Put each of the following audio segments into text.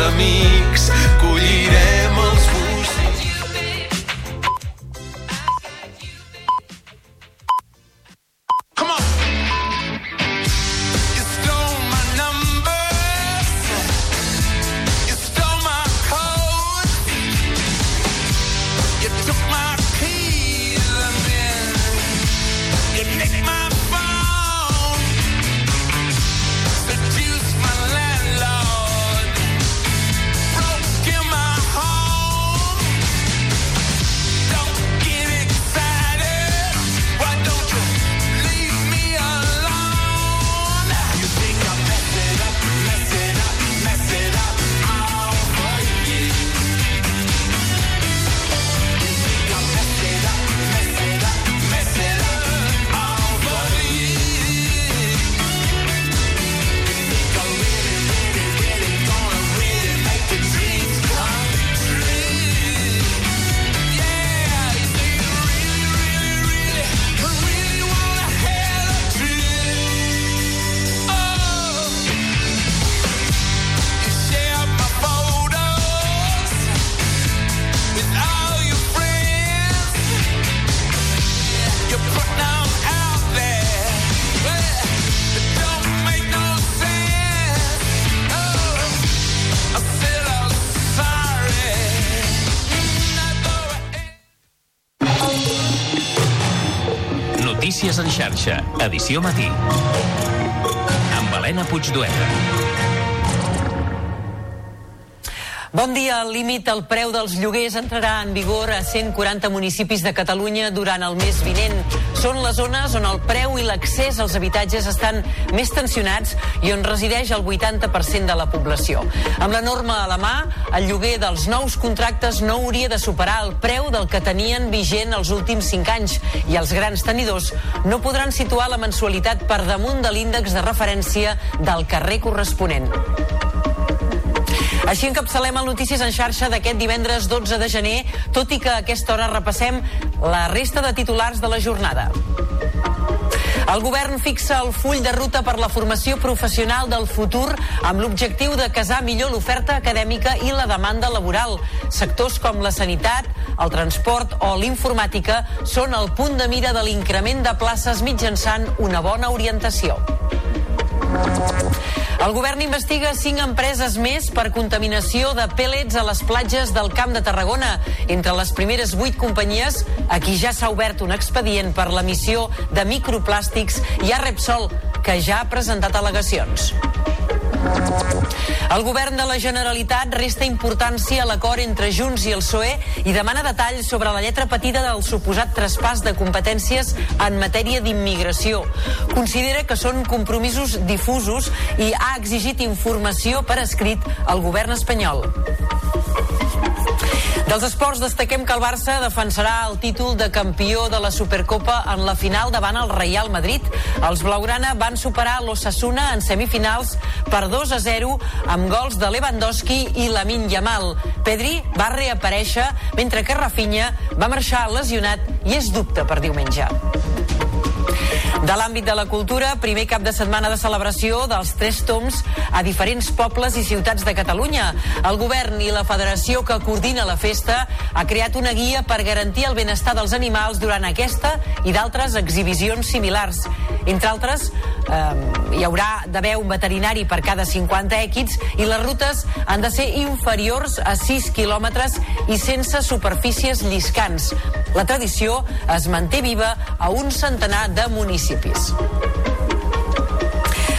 amics, edició matí. Amb Helena Puigdueta. Bon dia. El límit al preu dels lloguers entrarà en vigor a 140 municipis de Catalunya durant el mes vinent. Són les zones on el preu i l'accés als habitatges estan més tensionats i on resideix el 80% de la població. Amb la norma a la mà, el lloguer dels nous contractes no hauria de superar el preu del que tenien vigent els últims 5 anys i els grans tenidors no podran situar la mensualitat per damunt de l'índex de referència del carrer corresponent. Així encapçalem el Notícies en xarxa d'aquest divendres 12 de gener, tot i que a aquesta hora repassem la resta de titulars de la jornada. El govern fixa el full de ruta per la formació professional del futur amb l'objectiu de casar millor l'oferta acadèmica i la demanda laboral. Sectors com la sanitat, el transport o l'informàtica són el punt de mira de l'increment de places mitjançant una bona orientació. El govern investiga cinc empreses més per contaminació de pèl·lets a les platges del Camp de Tarragona. Entre les primeres vuit companyies, a qui ja s'ha obert un expedient per l'emissió de microplàstics, hi ha Repsol, que ja ha presentat al·legacions. El govern de la Generalitat resta importància a l'acord entre Junts i el PSOE i demana detalls sobre la lletra petita del suposat traspàs de competències en matèria d'immigració. Considera que són compromisos difusos i ha exigit informació per escrit al govern espanyol. Dels esports destaquem que el Barça defensarà el títol de campió de la Supercopa en la final davant el Real Madrid. Els blaugrana van superar l'Ossassuna en semifinals per 2 a 0 amb gols de Lewandowski i Lamin Yamal. Pedri va reaparèixer mentre que Rafinha va marxar lesionat i és dubte per diumenge. De l'àmbit de la cultura, primer cap de setmana de celebració dels Tres Toms a diferents pobles i ciutats de Catalunya. El govern i la federació que coordina la festa ha creat una guia per garantir el benestar dels animals durant aquesta i d'altres exhibicions similars. Entre altres, eh, hi haurà d'haver un veterinari per cada 50 èquids i les rutes han de ser inferiors a 6 quilòmetres i sense superfícies lliscants. La tradició es manté viva a un centenar de municipis.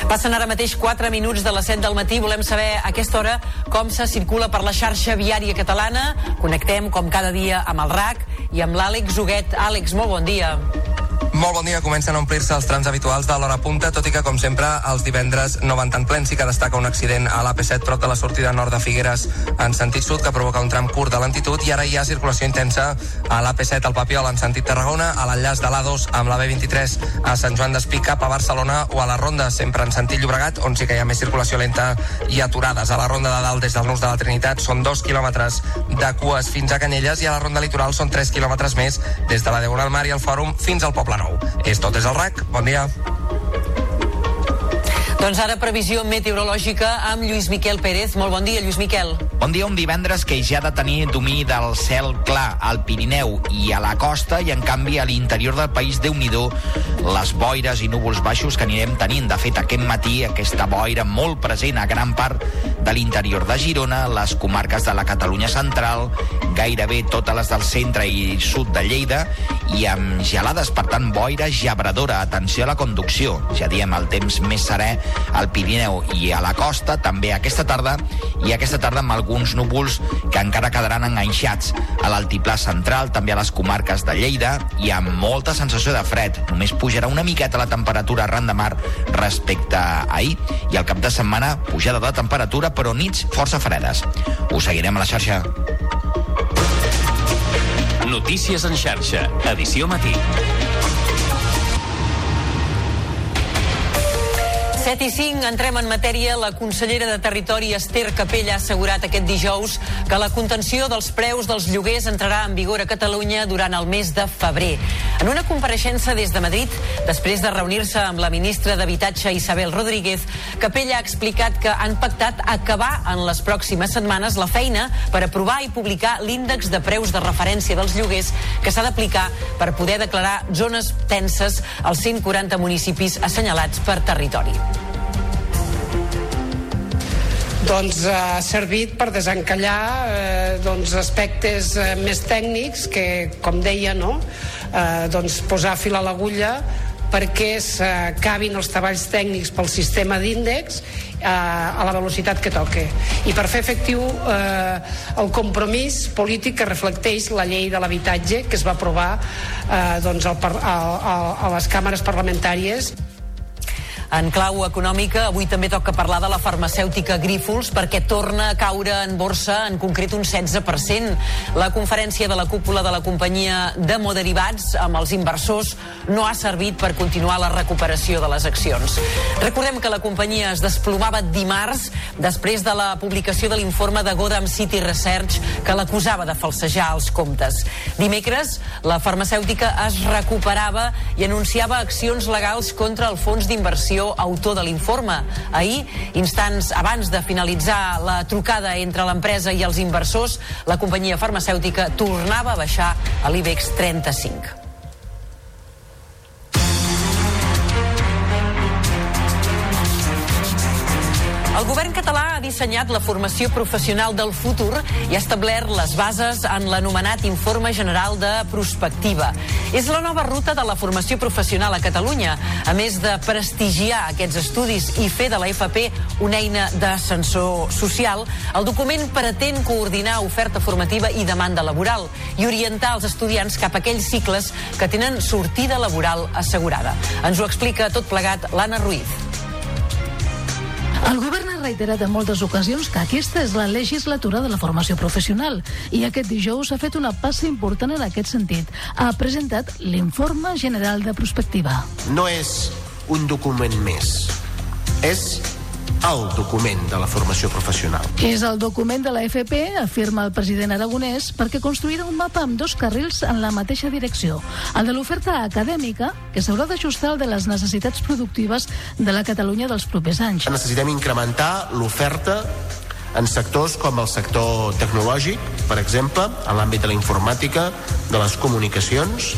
Passen ara mateix 4 minuts de les 7 del matí. Volem saber a aquesta hora com se circula per la xarxa viària catalana. Connectem, com cada dia, amb el RAC i amb l'Àlex Huguet. Àlex, molt bon dia. Molt bon dia, comencen a omplir-se els trams habituals de l'hora punta, tot i que, com sempre, els divendres no van tan plens. Sí que destaca un accident a l'AP7 prop de la sortida nord de Figueres en sentit sud, que provoca un tram curt de lentitud, i ara hi ha circulació intensa a l'AP7 al Papiol en sentit Tarragona, a l'enllaç de l'A2 amb la B23 a Sant Joan d'Espí cap a Barcelona o a la Ronda, sempre en sentit Llobregat, on sí que hi ha més circulació lenta i aturades. A la Ronda de Dalt, des del Nus de la Trinitat, són dos quilòmetres de cues fins a Canyelles i a la Ronda Litoral són 3 quilòmetres més des de la Diagonal Mar i el Fòrum fins al Poble Nou. És tot des del RAC. Bon dia. Doncs ara previsió meteorològica amb Lluís Miquel Pérez. Molt bon dia, Lluís Miquel. Bon dia, un divendres que ja ha de tenir domini del cel clar al Pirineu i a la costa i en canvi a l'interior del país, déu nhi les boires i núvols baixos que anirem tenint. De fet, aquest matí aquesta boira molt present a gran part de l'interior de Girona, les comarques de la Catalunya central, gairebé totes les del centre i sud de Lleida i amb gelades, per tant, boira gebradora. Atenció a la conducció. Ja diem, el temps més serè al Pirineu i a la costa, també aquesta tarda, i aquesta tarda amb alguns núvols que encara quedaran enganxats a l'altiplà central, també a les comarques de Lleida, i amb molta sensació de fred. Només pujarà una miqueta la temperatura arran de mar respecte a ahir, i al cap de setmana pujada de temperatura, però nits força fredes. Ho seguirem a la xarxa. Notícies en xarxa, edició matí. 7 i 5, entrem en matèria. La consellera de Territori, Esther Capella, ha assegurat aquest dijous que la contenció dels preus dels lloguers entrarà en vigor a Catalunya durant el mes de febrer. En una compareixença des de Madrid, després de reunir-se amb la ministra d'Habitatge Isabel Rodríguez, Capella ha explicat que han pactat acabar en les pròximes setmanes la feina per aprovar i publicar l'índex de preus de referència dels lloguers que s'ha d'aplicar per poder declarar zones tenses als 140 municipis assenyalats per territori. Doncs eh, ha servit per desencallar eh, doncs, aspectes eh, més tècnics que, com deia, no? eh, doncs posar fil a l'agulla perquè s'acabin els treballs tècnics pel sistema d'índex eh, a la velocitat que toque i per fer efectiu eh, el compromís polític que reflecteix la llei de l'habitatge que es va aprovar eh, doncs al, al, a les càmeres parlamentàries En clau econòmica, avui també toca parlar de la farmacèutica Grífols perquè torna a caure en borsa, en concret un 16%. La conferència de la cúpula de la companyia de Moderivats amb els inversors no ha servit per continuar la recuperació de les accions. Recordem que la companyia es desplomava dimarts després de la publicació de l'informe de Godam City Research que l'acusava de falsejar els comptes. Dimecres, la farmacèutica es recuperava i anunciava accions legals contra el fons d'inversió autor de l'informe. Ahir, instants abans de finalitzar la trucada entre l'empresa i els inversors, la companyia farmacèutica tornava a baixar a l'IBEX 35. Dissenyat la formació professional del futur i ha establert les bases en l'anomenat Informe General de Prospectiva. És la nova ruta de la formació professional a Catalunya. A més de prestigiar aquests estudis i fer de la FP una eina d'ascensor social, el document pretén coordinar oferta formativa i demanda laboral i orientar els estudiants cap a aquells cicles que tenen sortida laboral assegurada. Ens ho explica tot plegat l'Anna Ruiz. El govern ha reiterat en moltes ocasions que aquesta és la legislatura de la formació professional i aquest dijous ha fet una passa important en aquest sentit. Ha presentat l'Informe General de Prospectiva. no és un document més, és el document de la formació professional. És el document de la FP, afirma el president aragonès, perquè construirà un mapa amb dos carrils en la mateixa direcció. El de l'oferta acadèmica, que s'haurà d'ajustar al de les necessitats productives de la Catalunya dels propers anys. Necessitem incrementar l'oferta en sectors com el sector tecnològic, per exemple, en l'àmbit de la informàtica, de les comunicacions,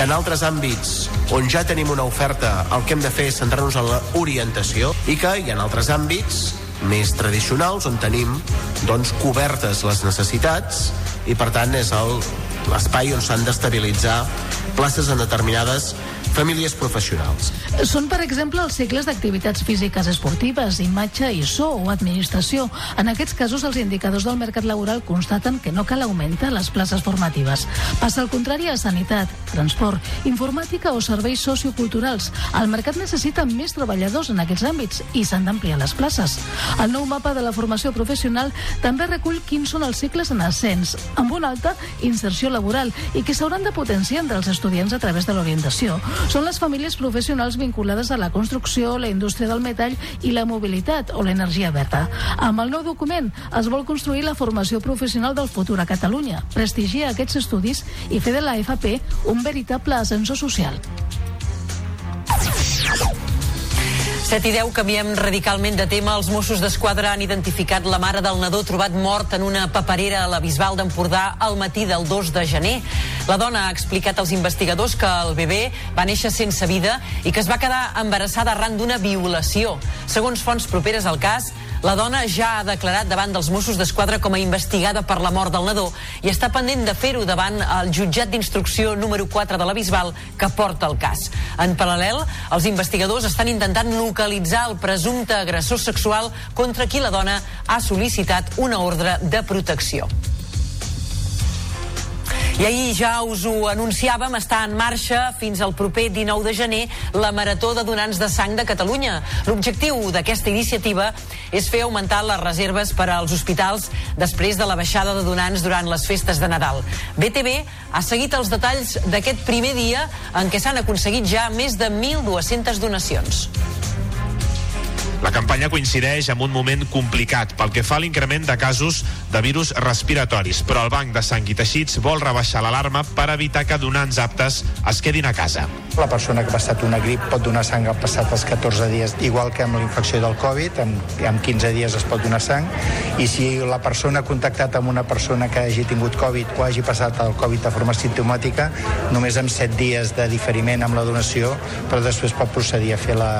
que en altres àmbits on ja tenim una oferta el que hem de fer és centrar-nos en l'orientació i que hi ha altres àmbits més tradicionals on tenim doncs, cobertes les necessitats i per tant és l'espai on s'han d'estabilitzar places en determinades famílies professionals. Són, per exemple, els cicles d'activitats físiques esportives, imatge i so o administració. En aquests casos, els indicadors del mercat laboral constaten que no cal augmentar les places formatives. Passa al contrari a sanitat, transport, informàtica o serveis socioculturals. El mercat necessita més treballadors en aquests àmbits i s'han d'ampliar les places. El nou mapa de la formació professional també recull quins són els cicles en ascens, amb una alta inserció laboral i que s'hauran de potenciar entre els estudiants a través de l'orientació. Són les famílies professionals vinculades a la construcció, la indústria del metall i la mobilitat o l'energia verda. Amb el nou document es vol construir la formació professional del futur a Catalunya, prestigiar aquests estudis i fer de la FP un veritable ascensor social. 7 i 10 canviem radicalment de tema. Els Mossos d'Esquadra han identificat la mare del nadó trobat mort en una paperera a la Bisbal d'Empordà al matí del 2 de gener. La dona ha explicat als investigadors que el bebè va néixer sense vida i que es va quedar embarassada arran d'una violació. Segons fonts properes al cas, la dona ja ha declarat davant dels Mossos d'Esquadra com a investigada per la mort del nadó i està pendent de fer-ho davant el jutjat d'instrucció número 4 de la Bisbal que porta el cas. En paral·lel, els investigadors estan intentant localitzar el presumpte agressor sexual contra qui la dona ha sol·licitat una ordre de protecció. I ahir ja us ho anunciàvem, està en marxa fins al proper 19 de gener la Marató de Donants de Sang de Catalunya. L'objectiu d'aquesta iniciativa és fer augmentar les reserves per als hospitals després de la baixada de donants durant les festes de Nadal. BTV ha seguit els detalls d'aquest primer dia en què s'han aconseguit ja més de 1.200 donacions. La campanya coincideix amb un moment complicat pel que fa a l'increment de casos de virus respiratoris, però el Banc de Sang i Teixits vol rebaixar l'alarma per evitar que donants aptes es quedin a casa. La persona que ha passat una grip pot donar sang al passat els 14 dies, igual que amb la infecció del Covid, en, en 15 dies es pot donar sang, i si la persona ha contactat amb una persona que hagi tingut Covid o hagi passat el Covid de forma simptomàtica, només amb 7 dies de diferiment amb la donació, però després pot procedir a fer la,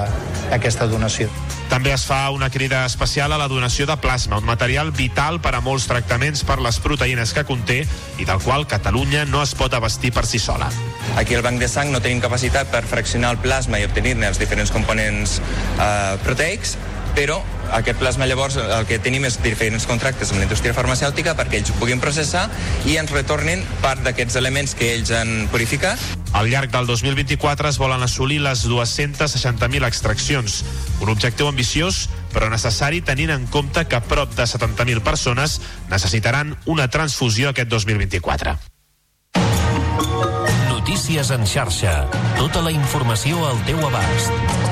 aquesta donació. També es fa una crida especial a la donació de plasma, un material vital per a molts tractaments per les proteïnes que conté i del qual Catalunya no es pot abastir per si sola. Aquí al banc de sang no tenim capacitat per fraccionar el plasma i obtenir-ne els diferents components eh, proteics, però aquest plasma llavors el que tenim és diferents contractes amb la indústria farmacèutica perquè ells ho puguin processar i ens retornin part d'aquests elements que ells han purificat Al llarg del 2024 es volen assolir les 260.000 extraccions, un objectiu ambiciós però necessari tenint en compte que prop de 70.000 persones necessitaran una transfusió aquest 2024. Notícies en xarxa. Tota la informació al teu abast.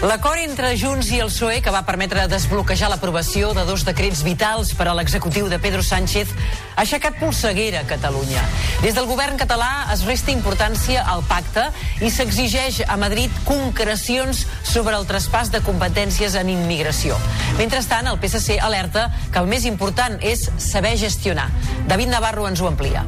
L'acord entre Junts i el PSOE, que va permetre desbloquejar l'aprovació de dos decrets vitals per a l'executiu de Pedro Sánchez, ha aixecat polseguera a Catalunya. Des del govern català es resta importància al pacte i s'exigeix a Madrid concrecions sobre el traspàs de competències en immigració. Mentrestant, el PSC alerta que el més important és saber gestionar. David Navarro ens ho amplia.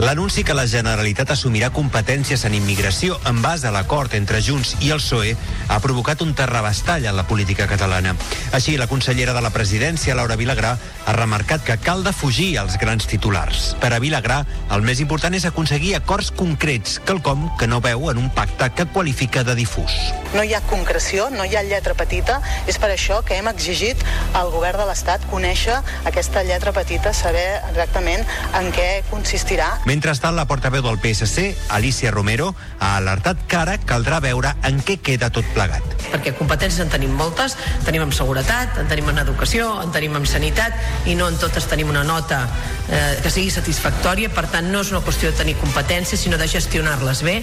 L'anunci que la Generalitat assumirà competències en immigració en base a l'acord entre Junts i el PSOE ha provocat un terrabastall en la política catalana. Així, la consellera de la presidència, Laura Vilagrà, ha remarcat que cal defugir els grans titulars. Per a Vilagrà, el més important és aconseguir acords concrets, quelcom que no veu en un pacte que qualifica de difús. No hi ha concreció, no hi ha lletra petita. És per això que hem exigit al govern de l'Estat conèixer aquesta lletra petita, saber exactament en què consistirà. Mentrestant, la portaveu del PSC, Alicia Romero, ha alertat que ara caldrà veure en què queda tot plegat. perquè competències en tenim moltes, tenim en seguretat, en tenim en educació, en tenim en sanitat i no en totes tenim una nota eh, que sigui satisfactòria, per tant no és una qüestió de tenir competències sinó de gestionar-les bé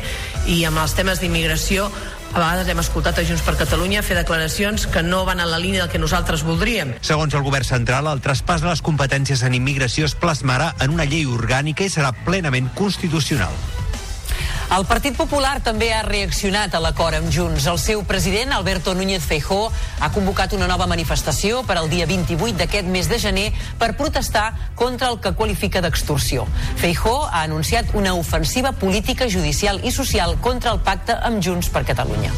i amb els temes d'immigració a vegades hem escoltat a Junts per Catalunya fer declaracions que no van en la línia del que nosaltres voldríem. Segons el govern central, el traspàs de les competències en immigració es plasmarà en una llei orgànica i serà plenament constitucional. El Partit Popular també ha reaccionat a l'acord amb Junts. El seu president, Alberto Núñez Feijó, ha convocat una nova manifestació per al dia 28 d'aquest mes de gener per protestar contra el que qualifica d'extorsió. Feijó ha anunciat una ofensiva política, judicial i social contra el pacte amb Junts per Catalunya.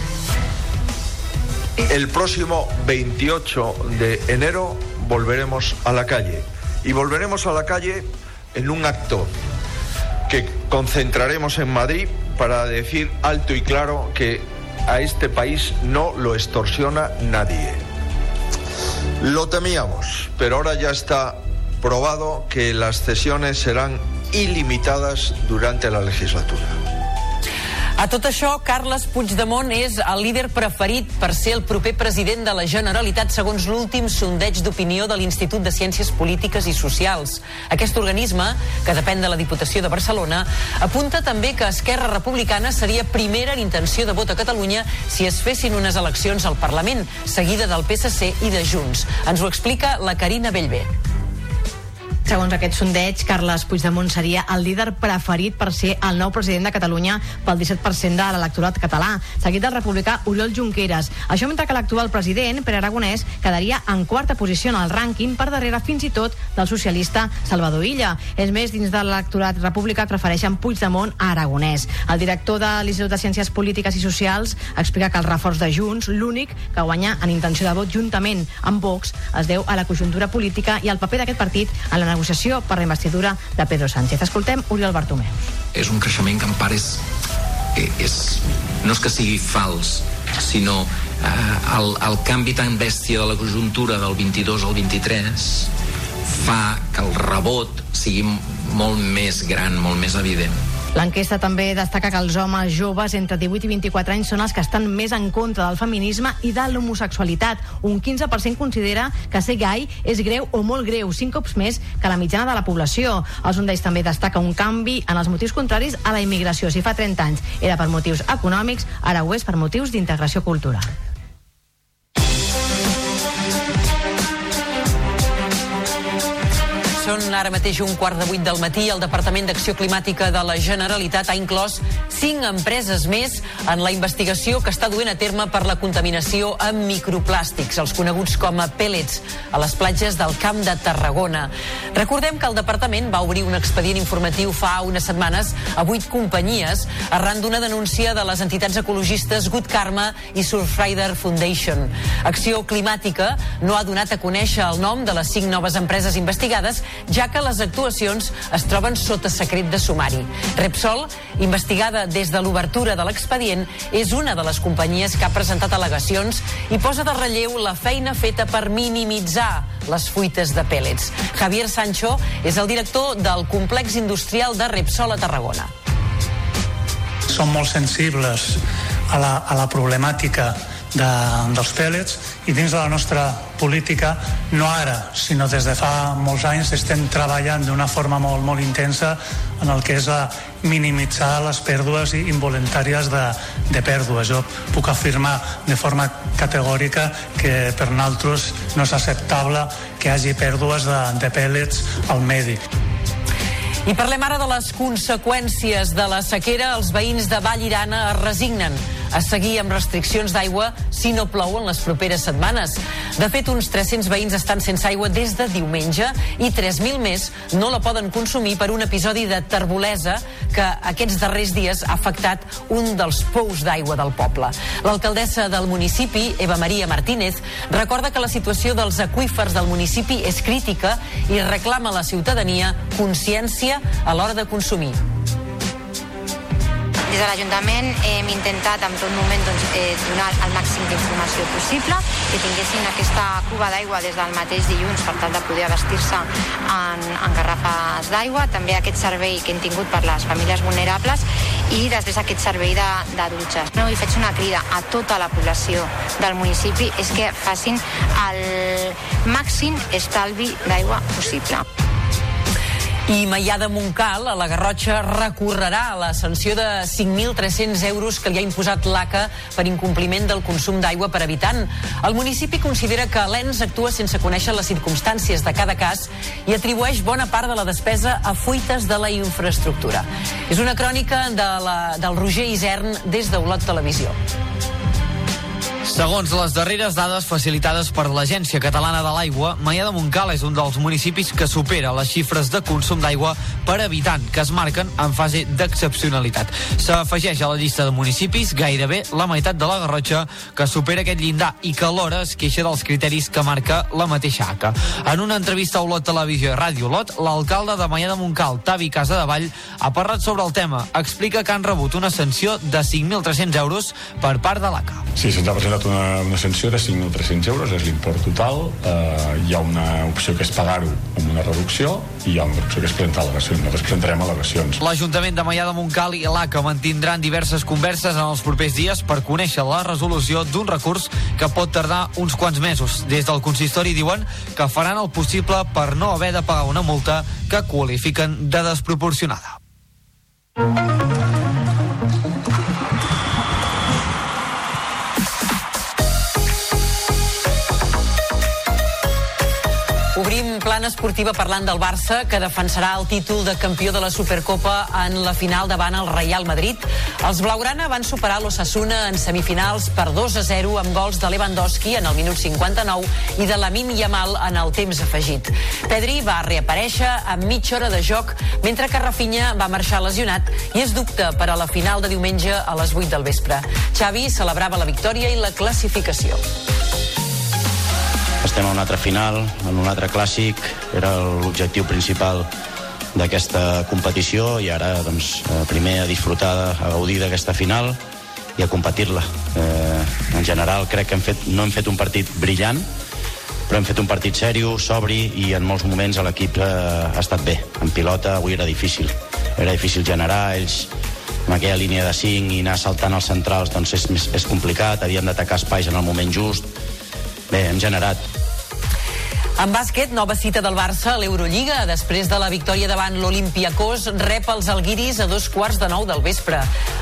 El próximo 28 de enero volveremos a la calle. Y volveremos a la calle en un acto que concentraremos en Madrid para decir alto y claro que a este país no lo extorsiona nadie. Lo temíamos, pero ahora ya está probado que las cesiones serán ilimitadas durante la legislatura. A tot això, Carles Puigdemont és el líder preferit per ser el proper president de la Generalitat segons l'últim sondeig d'opinió de l'Institut de Ciències Polítiques i Socials. Aquest organisme, que depèn de la Diputació de Barcelona, apunta també que Esquerra Republicana seria primera en intenció de vot a Catalunya si es fessin unes eleccions al Parlament, seguida del PSC i de Junts. Ens ho explica la Carina Bellver. Segons aquest sondeig, Carles Puigdemont seria el líder preferit per ser el nou president de Catalunya pel 17% de l'electorat català, seguit del republicà Oriol Junqueras. Això mentre que l'actual president, Pere Aragonès, quedaria en quarta posició en el rànquing per darrere fins i tot del socialista Salvador Illa. És més, dins de l'electorat republicà prefereixen Puigdemont a Aragonès. El director de l'Institut de Ciències Polítiques i Socials explica que el reforç de Junts, l'únic que guanya en intenció de vot juntament amb Vox, es deu a la conjuntura política i al paper d'aquest partit en la negociació per la investidura de Pedro Sánchez. Escoltem Oriol Bartomeu. és un creixement que en part és, és no és que sigui fals sinó eh, el, el canvi tan bèstia de la conjuntura del 22 al 23 fa que el rebot sigui molt més gran, molt més evident L'enquesta també destaca que els homes joves entre 18 i 24 anys són els que estan més en contra del feminisme i de l'homosexualitat. Un 15% considera que ser gai és greu o molt greu, cinc cops més que la mitjana de la població. El sondeix també destaca un canvi en els motius contraris a la immigració. Si fa 30 anys era per motius econòmics, ara ho és per motius d'integració cultural. Són ara mateix un quart de vuit del matí. El Departament d'Acció Climàtica de la Generalitat ha inclòs cinc empreses més en la investigació que està duent a terme per la contaminació amb microplàstics, els coneguts com a pellets, a les platges del Camp de Tarragona. Recordem que el departament va obrir un expedient informatiu fa unes setmanes a vuit companyies arran d'una denúncia de les entitats ecologistes Good Karma i Surfrider Foundation. Acció Climàtica no ha donat a conèixer el nom de les cinc noves empreses investigades, ja que les actuacions es troben sota secret de sumari. Repsol, investigada des de l'obertura de l'expedient, és una de les companyies que ha presentat al·legacions i posa de relleu la feina feta per minimitzar les fuites de pèl·lets. Javier Sancho és el director del complex industrial de Repsol a Tarragona. som molt sensibles a la, a la problemàtica de, dels pèl·lets i dins de la nostra política, no ara, sinó des de fa molts anys, estem treballant d'una forma molt, molt intensa en el que és a minimitzar les pèrdues involuntàries de, de pèrdues. Jo puc afirmar de forma categòrica que per nosaltres no és acceptable que hi hagi pèrdues de, de pèl·lets al medi. I parlem ara de les conseqüències de la sequera. Els veïns de Vallirana es resignen a seguir amb restriccions d'aigua si no plou en les properes setmanes. De fet, uns 300 veïns estan sense aigua des de diumenge i 3.000 més no la poden consumir per un episodi de terbolesa que aquests darrers dies ha afectat un dels pous d'aigua del poble. L'alcaldessa del municipi, Eva Maria Martínez, recorda que la situació dels aqüífers del municipi és crítica i reclama a la ciutadania consciència a l'hora de consumir. Des de l'Ajuntament hem intentat en tot moment doncs, eh, donar el màxim d'informació possible, que tinguessin aquesta cuba d'aigua des del mateix dilluns per tal de poder abastir-se en, en garrafes d'aigua, també aquest servei que hem tingut per les famílies vulnerables i després aquest servei de, de dutxes. No, I faig una crida a tota la població del municipi és que facin el màxim estalvi d'aigua possible. I Maià de Montcal, a la Garrotxa, recorrerà a la sanció de 5.300 euros que li ha imposat l'ACA per incompliment del consum d'aigua per habitant. El municipi considera que l'ENS actua sense conèixer les circumstàncies de cada cas i atribueix bona part de la despesa a fuites de la infraestructura. És una crònica de la, del Roger Isern des d'Olot Televisió. Segons les darreres dades facilitades per l'Agència Catalana de l'Aigua, Maià de Montcal és un dels municipis que supera les xifres de consum d'aigua per habitant que es marquen en fase d'excepcionalitat. S'afegeix a la llista de municipis gairebé la meitat de la Garrotxa que supera aquest llindar i que alhora es queixa dels criteris que marca la mateixa ACA. En una entrevista a Olot Televisió i Ràdio Olot, l'alcalde de Maià de Montcal, Tavi Casadevall, ha parlat sobre el tema. Explica que han rebut una sanció de 5.300 euros per part de l'ACA. Sí, presentat una, una sanció de 5.300 euros, és l'import total. Eh, hi ha una opció que és pagar-ho amb una reducció i hi ha una opció que és presentar al·legacions. Nosaltres presentarem al·legacions. L'Ajuntament de Maià de Montcal i l'ACA mantindran diverses converses en els propers dies per conèixer la resolució d'un recurs que pot tardar uns quants mesos. Des del consistori diuen que faran el possible per no haver de pagar una multa que qualifiquen de desproporcionada. Obrim plana esportiva parlant del Barça, que defensarà el títol de campió de la Supercopa en la final davant el Real Madrid. Els Blaugrana van superar l'Ossassuna en semifinals per 2 a 0 amb gols de Lewandowski en el minut 59 i de Lamin Yamal en el temps afegit. Pedri va reaparèixer amb mitja hora de joc, mentre que Rafinha va marxar lesionat i és dubte per a la final de diumenge a les 8 del vespre. Xavi celebrava la victòria i la classificació. Estem a un altre final, en un altre clàssic, era l'objectiu principal d'aquesta competició i ara doncs, eh, primer a disfrutar, a gaudir d'aquesta final i a competir-la. Eh, en general crec que hem fet, no hem fet un partit brillant, però hem fet un partit seriós, sobri i en molts moments l'equip eh, ha estat bé. En pilota avui era difícil. Era difícil generar, ells amb aquella línia de 5 i anar saltant als centrals doncs és, és complicat, havíem d'atacar espais en el moment just. Bé, hem generat, en bàsquet, nova cita del Barça a l'Eurolliga. Després de la victòria davant l'Olimpiakos, rep els Alguiris a dos quarts de nou del vespre.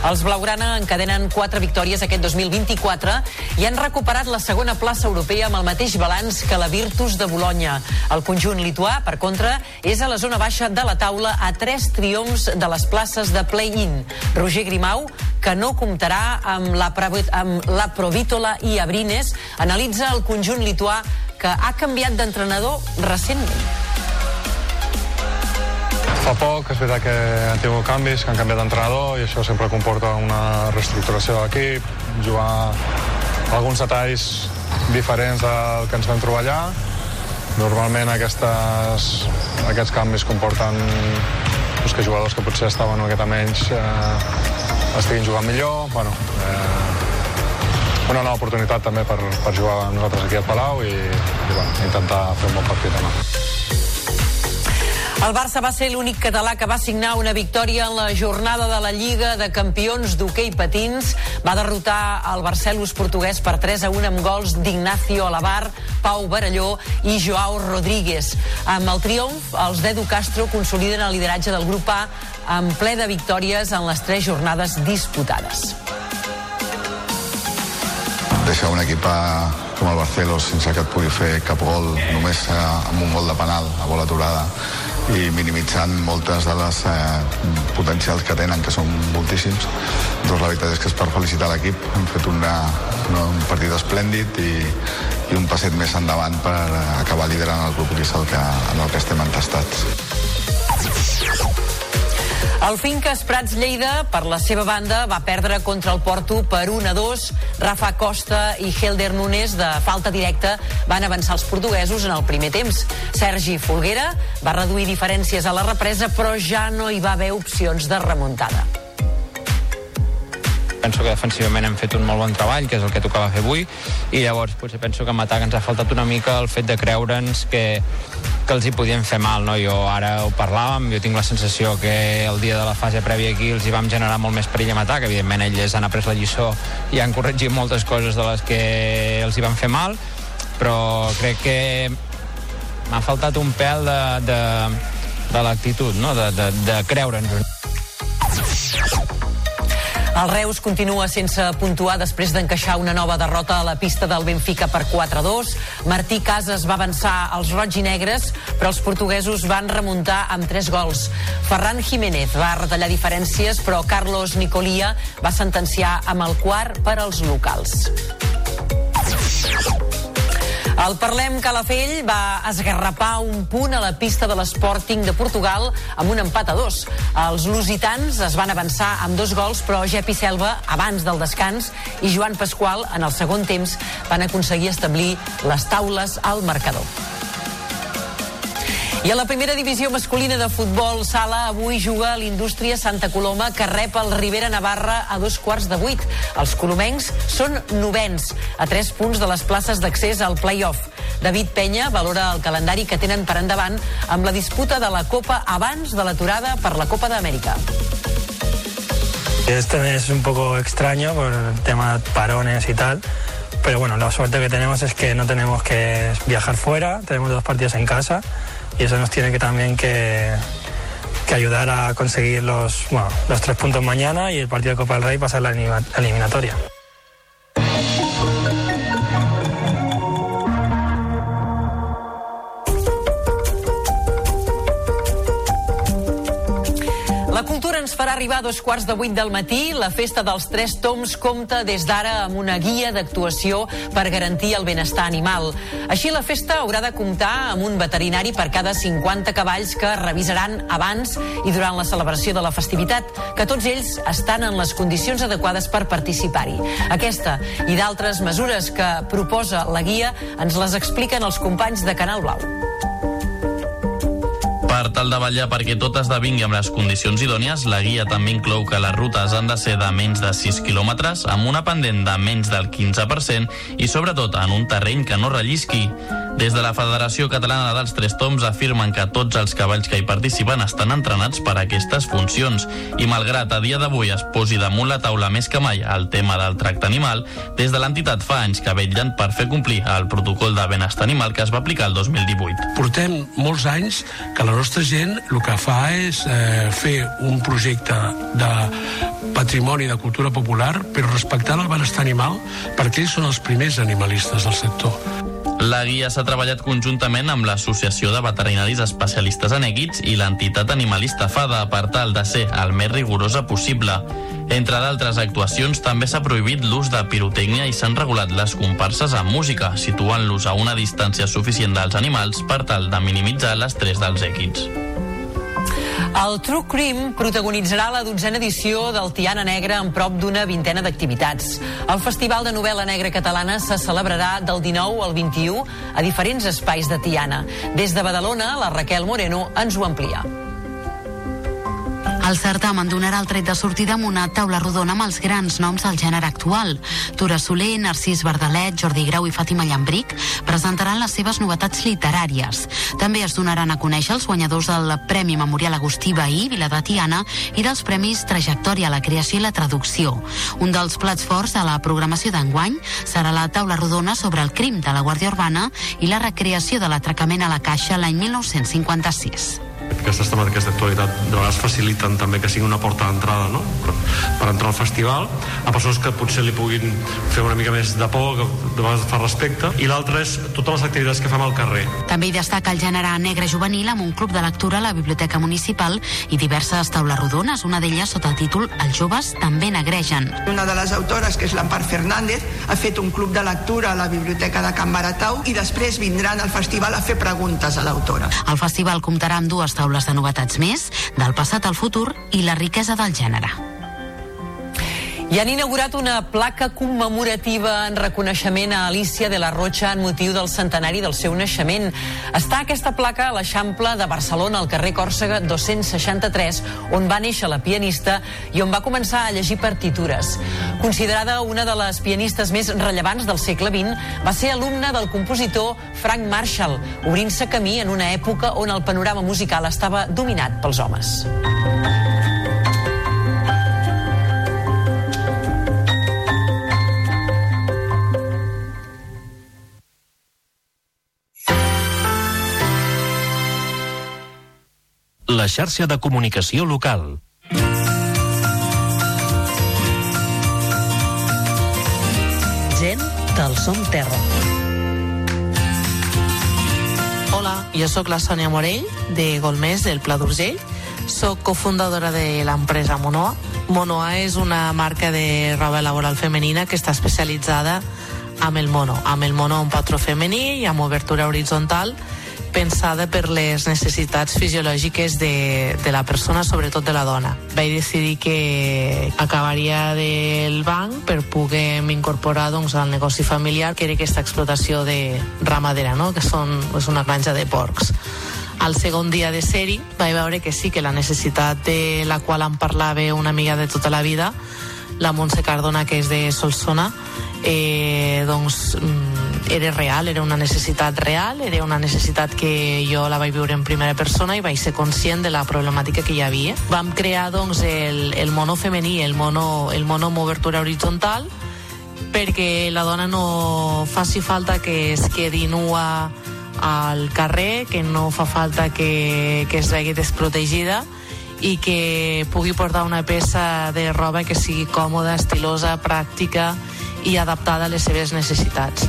Els Blaugrana encadenen quatre victòries aquest 2024 i han recuperat la segona plaça europea amb el mateix balanç que la Virtus de Bologna. El conjunt lituà, per contra, és a la zona baixa de la taula a tres triomfs de les places de play-in. Roger Grimau, que no comptarà amb la, amb la Provítola i Abrines, analitza el conjunt lituà que ha canviat d'entrenador recentment. Fa poc, és veritat que han tingut canvis, que han canviat d'entrenador i això sempre comporta una reestructuració de l'equip, jugar alguns detalls diferents del que ens vam trobar allà. Normalment aquestes, aquests canvis comporten doncs, que jugadors que potser estaven una miqueta menys eh, estiguin jugant millor. Bueno, eh, una nova oportunitat també per, per jugar nosaltres aquí al Palau i, i bueno, intentar fer un bon partit demà. El Barça va ser l'únic català que va signar una victòria en la jornada de la Lliga de Campions d'hoquei patins. Va derrotar el Barcelos portuguès per 3 a 1 amb gols d'Ignacio Alabar, Pau Baralló i Joao Rodríguez. Amb el triomf, els d'Edu Castro consoliden el lideratge del grup A amb ple de victòries en les tres jornades disputades deixar un equip com el Barcelos sense que et pugui fer cap gol només eh, amb un gol de penal a bola aturada i minimitzant moltes de les eh, potencials que tenen, que són moltíssims. Doncs la veritat és que és per felicitar l'equip. Hem fet una, una, un partit esplèndid i, i un passet més endavant per acabar liderant el grup, que és el que, en el que estem entestats. El Finques Prats Lleida, per la seva banda, va perdre contra el Porto per 1 a 2. Rafa Costa i Helder Nunes, de falta directa, van avançar els portuguesos en el primer temps. Sergi Folguera va reduir diferències a la represa, però ja no hi va haver opcions de remuntada. Penso que defensivament hem fet un molt bon treball, que és el que tocava fer avui, i llavors potser penso que en atac ens ha faltat una mica el fet de creure'ns que, que els hi podien fer mal, no? Jo ara ho parlàvem, jo tinc la sensació que el dia de la fase prèvia aquí els hi vam generar molt més perill en atac, evidentment ells han après la lliçó i han corregit moltes coses de les que els hi van fer mal, però crec que m'ha faltat un pèl de, de, de l'actitud, no? de, de, de creure'ns. El Reus continua sense puntuar després d'encaixar una nova derrota a la pista del Benfica per 4-2. Martí Casas va avançar als roig i negres, però els portuguesos van remuntar amb tres gols. Ferran Jiménez va retallar diferències, però Carlos Nicolia va sentenciar amb el quart per als locals. El Parlem Calafell va esgarrapar un punt a la pista de l'Sporting de Portugal amb un empat a dos. Els lusitans es van avançar amb dos gols, però Jepi Selva, abans del descans, i Joan Pasqual, en el segon temps, van aconseguir establir les taules al marcador. I a la primera divisió masculina de futbol sala avui juga l'Indústria Santa Coloma que rep el Rivera Navarra a dos quarts de vuit. Els colomencs són novens, a tres punts de les places d'accés al play-off. David Penya valora el calendari que tenen per endavant amb la disputa de la Copa abans de l'aturada per la Copa d'Amèrica. Este es un poco extraño por el tema parones y tal, pero bueno, la suerte que tenemos es que no tenemos que viajar fuera, tenemos dos partidos en casa y eso nos tiene que también que, que ayudar a conseguir los, los tres puntos mañana y el partido de Copa del Rey pasar la eliminatoria. Farà arribar a dos quarts de vuit del matí. La festa dels Tres Toms compta des d'ara amb una guia d'actuació per garantir el benestar animal. Així, la festa haurà de comptar amb un veterinari per cada 50 cavalls que revisaran abans i durant la celebració de la festivitat, que tots ells estan en les condicions adequades per participar-hi. Aquesta i d'altres mesures que proposa la guia ens les expliquen els companys de Canal Blau per tal de vetllar perquè tot esdevingui amb les condicions idònies, la guia també inclou que les rutes han de ser de menys de 6 quilòmetres, amb una pendent de menys del 15% i, sobretot, en un terreny que no rellisqui. Des de la Federació Catalana dels Tres Toms afirmen que tots els cavalls que hi participen estan entrenats per a aquestes funcions i malgrat a dia d'avui es posi damunt la taula més que mai el tema del tracte animal, des de l'entitat fa anys que vetllen per fer complir el protocol de benestar animal que es va aplicar el 2018. Portem molts anys que la nostra gent el que fa és eh, fer un projecte de patrimoni de cultura popular però respectant el benestar animal perquè ells són els primers animalistes del sector. La guia s'ha treballat conjuntament amb l'Associació de Veterinaris Especialistes en Èguits i l'entitat animalista FADA per tal de ser el més rigorosa possible. Entre d'altres actuacions, també s'ha prohibit l'ús de pirotècnia i s'han regulat les comparses amb música, situant-los a una distància suficient dels animals per tal de minimitzar l'estrès dels èquids. El True Crime protagonitzarà la dotzena edició del Tiana Negra amb prop d'una vintena d'activitats. El Festival de Novel·la Negra Catalana se celebrarà del 19 al 21 a diferents espais de Tiana. Des de Badalona, la Raquel Moreno ens ho amplia. El certamen donarà el tret de sortida amb una taula rodona amb els grans noms del gènere actual. Tura Soler, Narcís Verdalet, Jordi Grau i Fàtima Llambric presentaran les seves novetats literàries. També es donaran a conèixer els guanyadors del Premi Memorial Agustí Bahí, Vila de Tiana, i dels Premis Trajectòria a la Creació i la Traducció. Un dels plats forts de la programació d'enguany serà la taula rodona sobre el crim de la Guàrdia Urbana i la recreació de l'atracament a la Caixa l'any 1956 aquestes temàtiques d'actualitat de vegades faciliten també que sigui una porta d'entrada no? per, per entrar al festival a persones que potser li puguin fer una mica més de por, que de vegades fa respecte i l'altre és totes les activitats que fem al carrer. També hi destaca el gènere negre juvenil amb un club de lectura a la Biblioteca Municipal i diverses taules rodones, una d'elles sota el títol Els joves també negregen. Una de les autores, que és l'Ampar Fernández, ha fet un club de lectura a la Biblioteca de Can Baratau i després vindran al festival a fer preguntes a l'autora. El festival comptarà amb dues taules de novetats més, del passat al futur i la riquesa del gènere. I han inaugurat una placa commemorativa en reconeixement a Alicia de la Rocha en motiu del centenari del seu naixement. Està aquesta placa a l'Eixample de Barcelona, al carrer Còrsega 263, on va néixer la pianista i on va començar a llegir partitures. Considerada una de les pianistes més rellevants del segle XX, va ser alumna del compositor Frank Marshall, obrint-se camí en una època on el panorama musical estava dominat pels homes. La xarxa de comunicació local. Gent del Som Terra. Hola, jo sóc la Sònia Morell, de Golmés, del Pla d'Urgell. Soc cofundadora de l'empresa Monoa. Monoa és una marca de roba laboral femenina que està especialitzada amb el mono, amb el mono un patró femení i amb obertura horitzontal pensada per les necessitats fisiològiques de, de la persona, sobretot de la dona. Vaig decidir que acabaria del banc per poder incorporar doncs, al negoci familiar, que era aquesta explotació de ramadera, no? que són, és una granja de porcs. Al segon dia de ser-hi vaig veure que sí, que la necessitat de la qual em parlava una amiga de tota la vida, la Montse Cardona, que és de Solsona, eh, doncs mm, era real, era una necessitat real, era una necessitat que jo la vaig viure en primera persona i vaig ser conscient de la problemàtica que hi havia. Vam crear doncs el, el mono femení, el mono, el mono amb obertura horitzontal, perquè la dona no faci falta que es quedi nua al carrer, que no fa falta que, que es vegi desprotegida i que pugui portar una peça de roba que sigui còmoda, estilosa, pràctica i adaptada a les seves necessitats.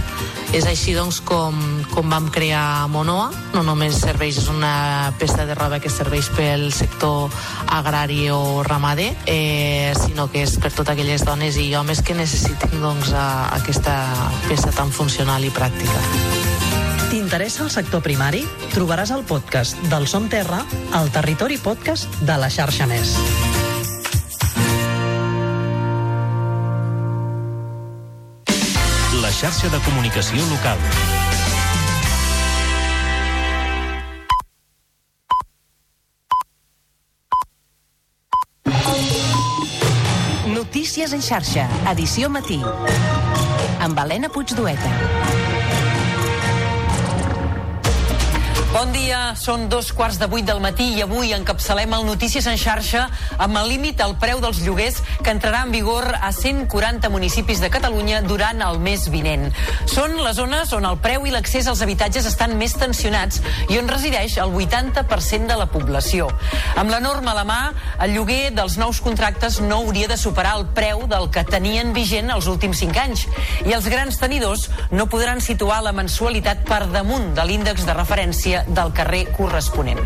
És així doncs com, com vam crear Monoa, no només serveix, és una peça de roba que serveix pel sector agrari o ramader, eh, sinó que és per totes aquelles dones i homes que necessitin doncs, a, aquesta peça tan funcional i pràctica. T'interessa el sector primari? Trobaràs el podcast del Som Terra al Territori Podcast de la xarxa Més. La xarxa de comunicació local. Notícies en xarxa, edició matí. Amb Helena Puigdueta. Bon dia, són dos quarts de vuit del matí i avui encapçalem el Notícies en xarxa amb el límit al preu dels lloguers que entrarà en vigor a 140 municipis de Catalunya durant el mes vinent. Són les zones on el preu i l'accés als habitatges estan més tensionats i on resideix el 80% de la població. Amb la norma a la mà, el lloguer dels nous contractes no hauria de superar el preu del que tenien vigent els últims 5 anys i els grans tenidors no podran situar la mensualitat per damunt de l'índex de referència del carrer corresponent.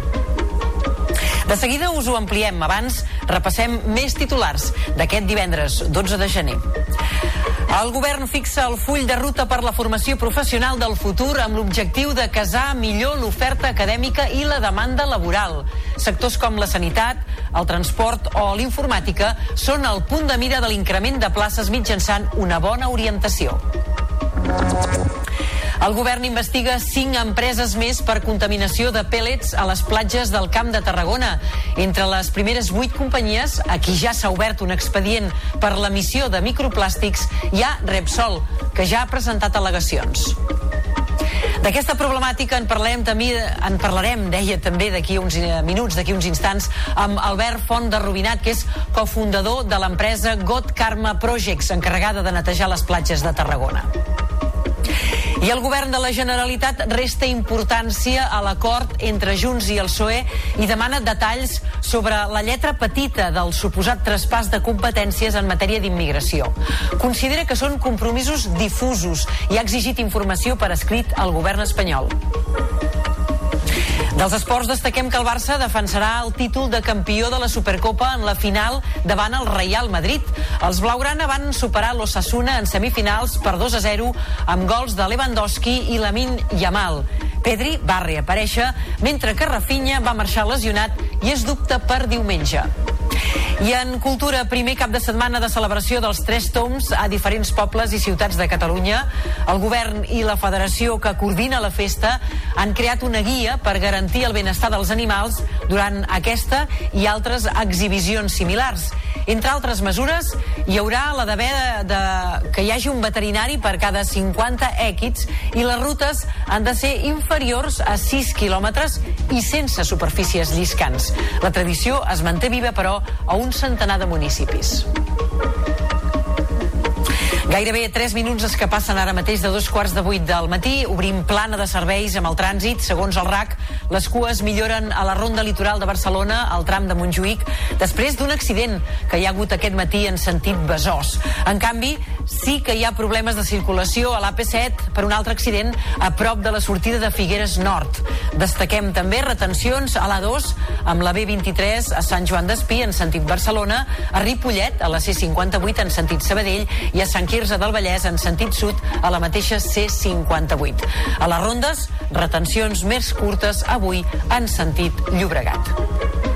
De seguida us ho ampliem. Abans repassem més titulars d'aquest divendres 12 de gener. El govern fixa el full de ruta per la formació professional del futur amb l'objectiu de casar millor l'oferta acadèmica i la demanda laboral. Sectors com la sanitat, el transport o l'informàtica són el punt de mira de l'increment de places mitjançant una bona orientació. El govern investiga cinc empreses més per contaminació de pèl·lets a les platges del Camp de Tarragona. Entre les primeres vuit companyies, a qui ja s'ha obert un expedient per l'emissió de microplàstics, hi ha Repsol, que ja ha presentat al·legacions. D'aquesta problemàtica en parlem també, en parlarem, deia també d'aquí uns minuts, d'aquí uns instants, amb Albert Font de Rubinat, que és cofundador de l'empresa God Karma Projects, encarregada de netejar les platges de Tarragona. I el govern de la Generalitat resta importància a l'acord entre Junts i el PSOE i demana detalls sobre la lletra petita del suposat traspàs de competències en matèria d'immigració. Considera que són compromisos difusos i ha exigit informació per escrit al govern espanyol. Dels esports destaquem que el Barça defensarà el títol de campió de la Supercopa en la final davant el Real Madrid. Els blaugrana van superar l'Ossassuna en semifinals per 2 a 0 amb gols de Lewandowski i Lamin Yamal. Pedri va reaparèixer, mentre que Rafinha va marxar lesionat i es dubta per diumenge. I en cultura, primer cap de setmana de celebració dels Tres Toms a diferents pobles i ciutats de Catalunya, el govern i la federació que coordina la festa han creat una guia per garantir el benestar dels animals durant aquesta i altres exhibicions similars. Entre altres mesures, hi haurà la d'haver de, de, que hi hagi un veterinari per cada 50 èquids i les rutes han de ser inferiors a 6 quilòmetres i sense superfícies lliscants. La tradició es manté viva, però, a un centenar de municipis. Gairebé 3 minuts es que passen ara mateix de dos quarts de vuit del matí. Obrim plana de serveis amb el trànsit. Segons el RAC, les cues milloren a la ronda litoral de Barcelona, al tram de Montjuïc, després d'un accident que hi ha hagut aquest matí en sentit Besòs. En canvi, sí que hi ha problemes de circulació a l'AP7 per un altre accident a prop de la sortida de Figueres Nord. Destaquem també retencions a l'A2 amb la B23 a Sant Joan d'Espí en sentit Barcelona, a Ripollet a la C58 en sentit Sabadell i a Sant Quirze del Vallès en sentit sud a la mateixa C58. A les rondes, retencions més curtes avui en sentit Llobregat.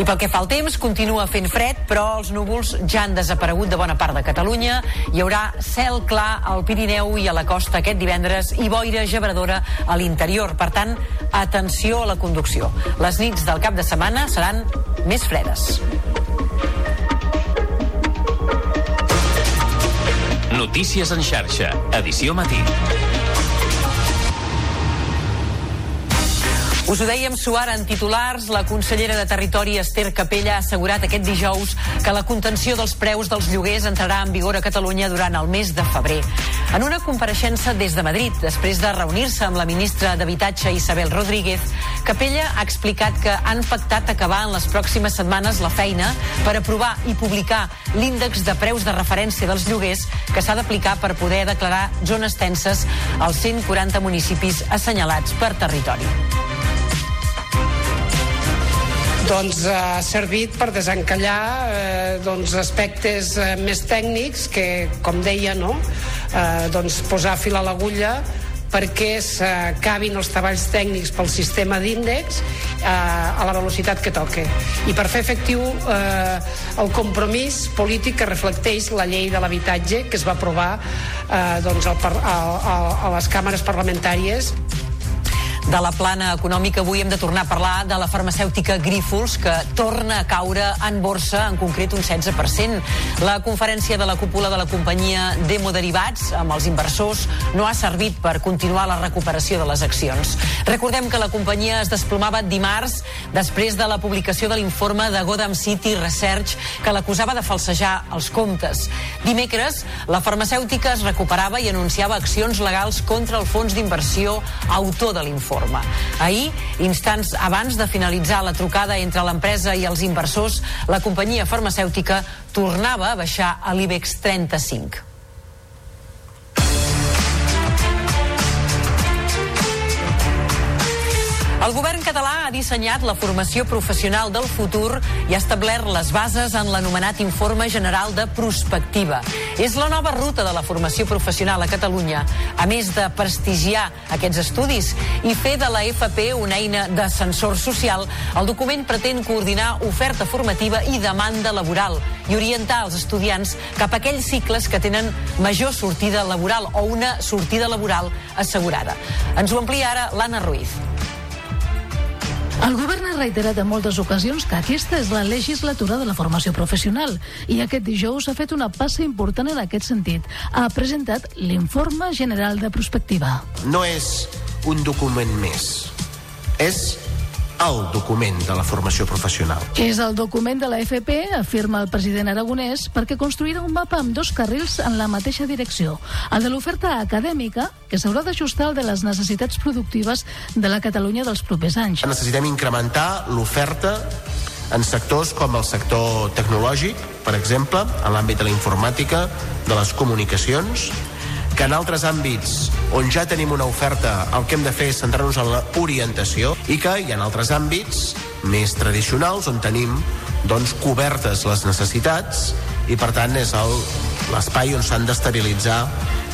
I pel que fa al temps, continua fent fred, però els núvols ja han desaparegut de bona part de Catalunya. Hi haurà cel clar al Pirineu i a la costa aquest divendres i boira gebradora a l'interior. Per tant, atenció a la conducció. Les nits del cap de setmana seran més fredes. Notícies en xarxa, edició matí. Us ho dèiem suar en titulars, la consellera de Territori Esther Capella ha assegurat aquest dijous que la contenció dels preus dels lloguers entrarà en vigor a Catalunya durant el mes de febrer. En una compareixença des de Madrid, després de reunir-se amb la ministra d'Habitatge Isabel Rodríguez, Capella ha explicat que han pactat acabar en les pròximes setmanes la feina per aprovar i publicar l'índex de preus de referència dels lloguers que s'ha d'aplicar per poder declarar zones tenses als 140 municipis assenyalats per territori doncs, ha servit per desencallar eh, doncs, aspectes eh, més tècnics que, com deia, no? eh, doncs, posar fil a l'agulla perquè s'acabin els treballs tècnics pel sistema d'índex eh, a la velocitat que toque i per fer efectiu eh, el compromís polític que reflecteix la llei de l'habitatge que es va aprovar eh, doncs, al, a, a, a les càmeres parlamentàries de la plana econòmica avui hem de tornar a parlar de la farmacèutica Grífols que torna a caure en borsa, en concret un 16%. La conferència de la cúpula de la companyia Demo Derivats amb els inversors no ha servit per continuar la recuperació de les accions. Recordem que la companyia es desplomava dimarts després de la publicació de l'informe de Godam City Research que l'acusava de falsejar els comptes. Dimecres, la farmacèutica es recuperava i anunciava accions legals contra el fons d'inversió autor de l'informe forma. Ahir, instants abans de finalitzar la trucada entre l'empresa i els inversors, la companyia farmacèutica tornava a baixar a l'IBEX 35. El govern català ha dissenyat la formació professional del futur i ha establert les bases en l'anomenat Informe General de Prospectiva. És la nova ruta de la formació professional a Catalunya. A més de prestigiar aquests estudis i fer de la FP una eina d'ascensor social, el document pretén coordinar oferta formativa i demanda laboral i orientar els estudiants cap a aquells cicles que tenen major sortida laboral o una sortida laboral assegurada. Ens ho amplia ara l'Anna Ruiz. El govern ha reiterat en moltes ocasions que aquesta és la legislatura de la formació professional i aquest dijous ha fet una passa important en aquest sentit. Ha presentat l'Informe General de Prospectiva. No és un document més, és el document de la formació professional. És el document de la FP, afirma el president aragonès, perquè construirà un mapa amb dos carrils en la mateixa direcció. El de l'oferta acadèmica, que s'haurà d'ajustar al de les necessitats productives de la Catalunya dels propers anys. Necessitem incrementar l'oferta en sectors com el sector tecnològic, per exemple, en l'àmbit de la informàtica, de les comunicacions, que en altres àmbits on ja tenim una oferta el que hem de fer és centrar-nos en l'orientació i que hi ha altres àmbits més tradicionals on tenim doncs, cobertes les necessitats i per tant és l'espai on s'han d'estabilitzar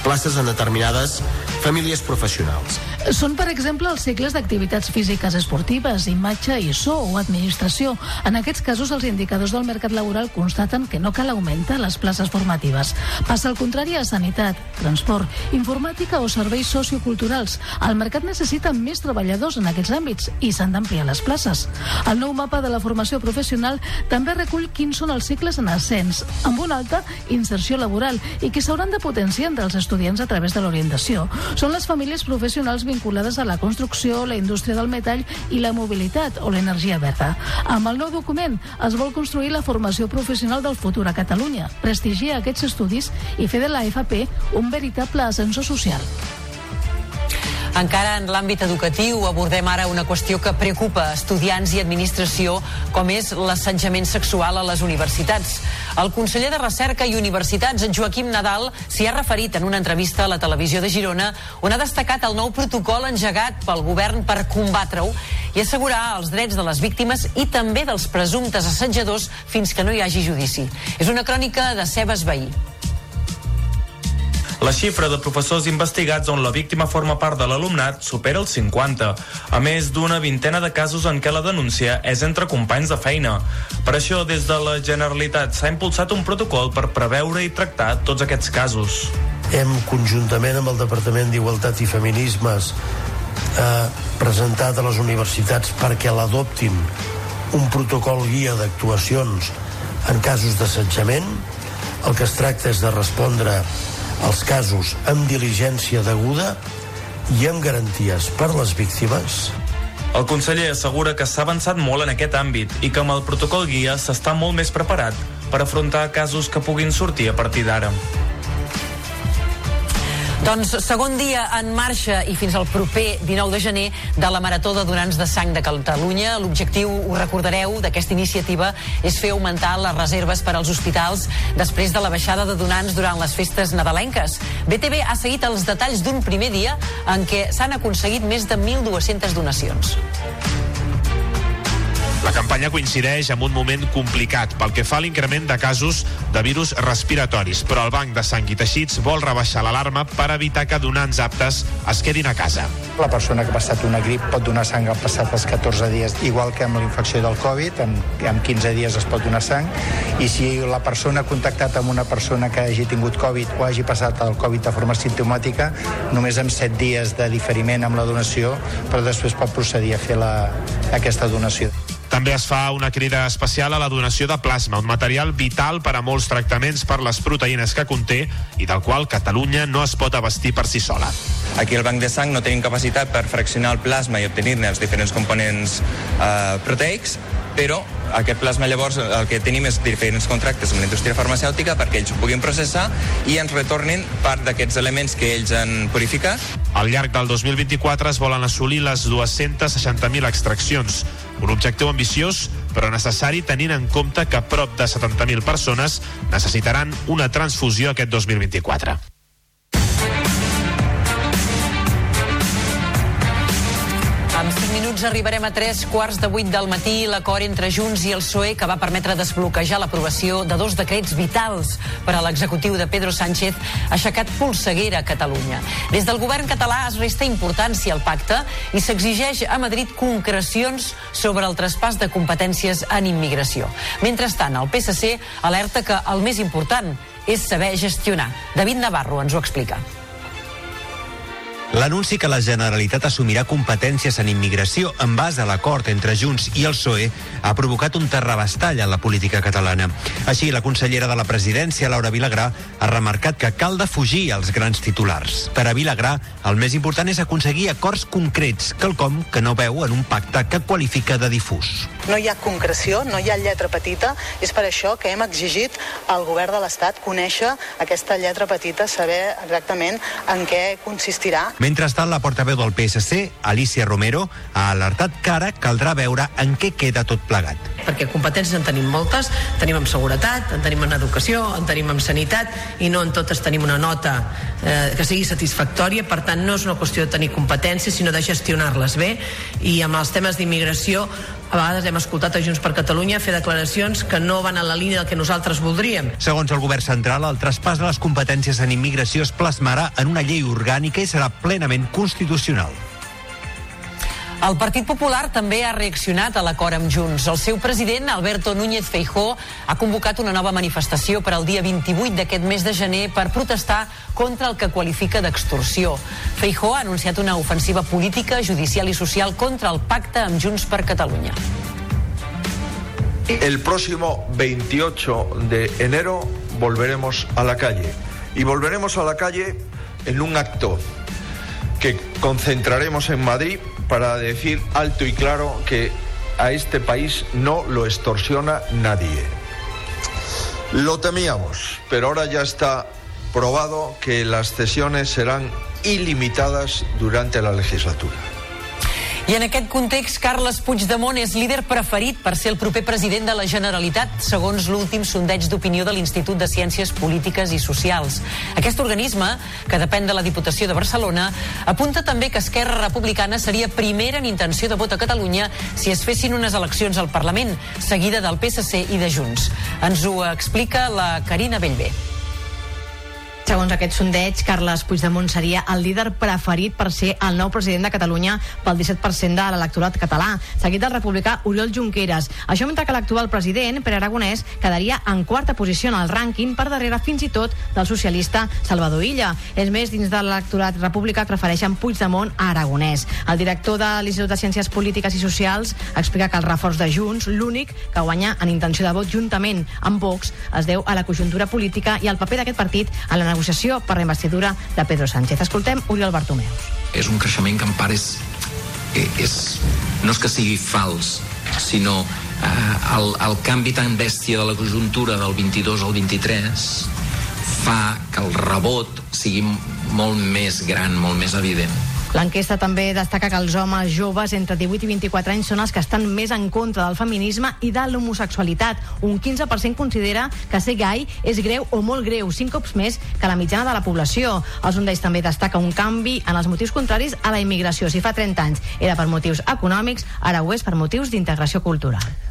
places en determinades famílies professionals. Són, per exemple, els cicles d'activitats físiques esportives, imatge i so o administració. En aquests casos, els indicadors del mercat laboral constaten que no cal augmentar les places formatives. Passa al contrari a sanitat, transport, informàtica o serveis socioculturals. El mercat necessita més treballadors en aquests àmbits i s'han d'ampliar les places. El nou mapa de la formació professional també recull quins són els cicles en ascens, amb una alta inserció laboral i que s'hauran de potenciar entre els estudiants a través de l'orientació. Són les famílies professionals vinculades a la construcció, la indústria del metall i la mobilitat o l'energia verda. Amb el nou document es vol construir la formació professional del futur a Catalunya, prestigiar aquests estudis i fer de la FP un veritable ascensor social. Encara en l'àmbit educatiu abordem ara una qüestió que preocupa estudiants i administració com és l'assetjament sexual a les universitats. El conseller de Recerca i Universitats, Joaquim Nadal, s'hi ha referit en una entrevista a la televisió de Girona on ha destacat el nou protocol engegat pel govern per combatre-ho i assegurar els drets de les víctimes i també dels presumptes assetjadors fins que no hi hagi judici. És una crònica de Cebes Veí. La xifra de professors investigats on la víctima forma part de l'alumnat supera els 50, a més d'una vintena de casos en què la denúncia és entre companys de feina. Per això, des de la Generalitat s'ha impulsat un protocol per preveure i tractar tots aquests casos. Hem, conjuntament amb el Departament d'Igualtat i Feminismes, eh, presentat a les universitats perquè l'adoptin un protocol guia d'actuacions en casos d'assetjament. El que es tracta és de respondre els casos amb diligència deguda i amb garanties per les víctimes. El conseller assegura que s'ha avançat molt en aquest àmbit i que amb el protocol guia s'està molt més preparat per afrontar casos que puguin sortir a partir d'ara. Doncs segon dia en marxa i fins al proper 19 de gener de la Marató de Donants de Sang de Catalunya. L'objectiu, ho recordareu, d'aquesta iniciativa és fer augmentar les reserves per als hospitals després de la baixada de donants durant les festes nadalenques. BTV ha seguit els detalls d'un primer dia en què s'han aconseguit més de 1.200 donacions. La campanya coincideix amb un moment complicat pel que fa a l'increment de casos de virus respiratoris, però el Banc de Sang i Teixits vol rebaixar l'alarma per evitar que donants aptes es quedin a casa. La persona que ha passat una grip pot donar sang al passat els 14 dies, igual que amb la infecció del Covid, en, en 15 dies es pot donar sang, i si la persona ha contactat amb una persona que hagi tingut Covid o hagi passat el Covid de forma simptomàtica, només amb 7 dies de diferiment amb la donació, però després pot procedir a fer la, aquesta donació. També es fa una crida especial a la donació de plasma, un material vital per a molts tractaments per les proteïnes que conté i del qual Catalunya no es pot abastir per si sola. Aquí al banc de sang no tenim capacitat per fraccionar el plasma i obtenir-ne els diferents components eh, proteics, però aquest plasma llavors el que tenim és diferents contractes amb la indústria farmacèutica perquè ells ho puguin processar i ens retornin part d'aquests elements que ells han purificat. Al llarg del 2024 es volen assolir les 260.000 extraccions, un objectiu ambiciós però necessari tenint en compte que prop de 70.000 persones necessitaran una transfusió aquest 2024. Minuts arribarem a 3 quarts de 8 del matí l'acord entre Junts i el PSOE que va permetre desbloquejar l'aprovació de dos decrets vitals per a l'executiu de Pedro Sánchez ha aixecat polseguera a Catalunya. Des del govern català es resta importància al pacte i s'exigeix a Madrid concrecions sobre el traspàs de competències en immigració. Mentrestant, el PSC alerta que el més important és saber gestionar. David Navarro ens ho explica. L'anunci que la Generalitat assumirà competències en immigració en base a l'acord entre Junts i el PSOE ha provocat un terrabastall en la política catalana. Així, la consellera de la presidència, Laura Vilagrà, ha remarcat que cal defugir els grans titulars. Per a Vilagrà, el més important és aconseguir acords concrets, quelcom que no veu en un pacte que qualifica de difús. No hi ha concreció, no hi ha lletra petita, és per això que hem exigit al govern de l'Estat conèixer aquesta lletra petita, saber exactament en què consistirà. Mentrestant, la portaveu del PSC, Alicia Romero, ha alertat que ara caldrà veure en què queda tot plegat. perquè competències en tenim moltes, tenim en seguretat, en tenim en educació, en tenim en sanitat i no en totes tenim una nota eh, que sigui satisfactòria, per tant no és una qüestió de tenir competències sinó de gestionar-les bé i amb els temes d'immigració a vegades hem escoltat a Junts per Catalunya fer declaracions que no van en la línia del que nosaltres voldríem. Segons el govern central, el traspàs de les competències en immigració es plasmarà en una llei orgànica i serà plenament constitucional. El Partit Popular també ha reaccionat a l'acord amb Junts. El seu president, Alberto Núñez Feijó, ha convocat una nova manifestació per al dia 28 d'aquest mes de gener per protestar contra el que qualifica d'extorsió. Feijó ha anunciat una ofensiva política, judicial i social contra el pacte amb Junts per Catalunya. El próximo 28 de enero volveremos a la calle y volveremos a la calle en un acto que concentraremos en Madrid para decir alto y claro que a este país no lo extorsiona nadie. Lo temíamos, pero ahora ya está probado que las cesiones serán ilimitadas durante la legislatura. I en aquest context, Carles Puigdemont és líder preferit per ser el proper president de la Generalitat, segons l'últim sondeig d'opinió de l'Institut de Ciències Polítiques i Socials. Aquest organisme, que depèn de la Diputació de Barcelona, apunta també que Esquerra Republicana seria primera en intenció de vot a Catalunya si es fessin unes eleccions al Parlament, seguida del PSC i de Junts. Ens ho explica la Carina Bellver. Segons aquest sondeig, Carles Puigdemont seria el líder preferit per ser el nou president de Catalunya pel 17% de l'electorat català, seguit del republicà Oriol Junqueras. Això mentre que l'actual president, Pere Aragonès, quedaria en quarta posició en el rànquing per darrere fins i tot del socialista Salvador Illa. És més, dins de l'electorat republicà prefereixen Puigdemont a Aragonès. El director de l'Institut de Ciències Polítiques i Socials explica que el reforç de Junts, l'únic que guanya en intenció de vot juntament amb Vox, es deu a la conjuntura política i al paper d'aquest partit en la negociació per la investidura de Pedro Sánchez. Escoltem Oriol Bartomeu. És un creixement que en part és, eh, és no és que sigui fals, sinó eh, el, el canvi tan bèstia de la conjuntura del 22 al 23 fa que el rebot sigui molt més gran, molt més evident. L'enquesta també destaca que els homes joves entre 18 i 24 anys són els que estan més en contra del feminisme i de l'homosexualitat. Un 15% considera que ser gai és greu o molt greu, cinc cops més que la mitjana de la població. El sondeix també destaca un canvi en els motius contraris a la immigració. Si fa 30 anys era per motius econòmics, ara ho és per motius d'integració cultural.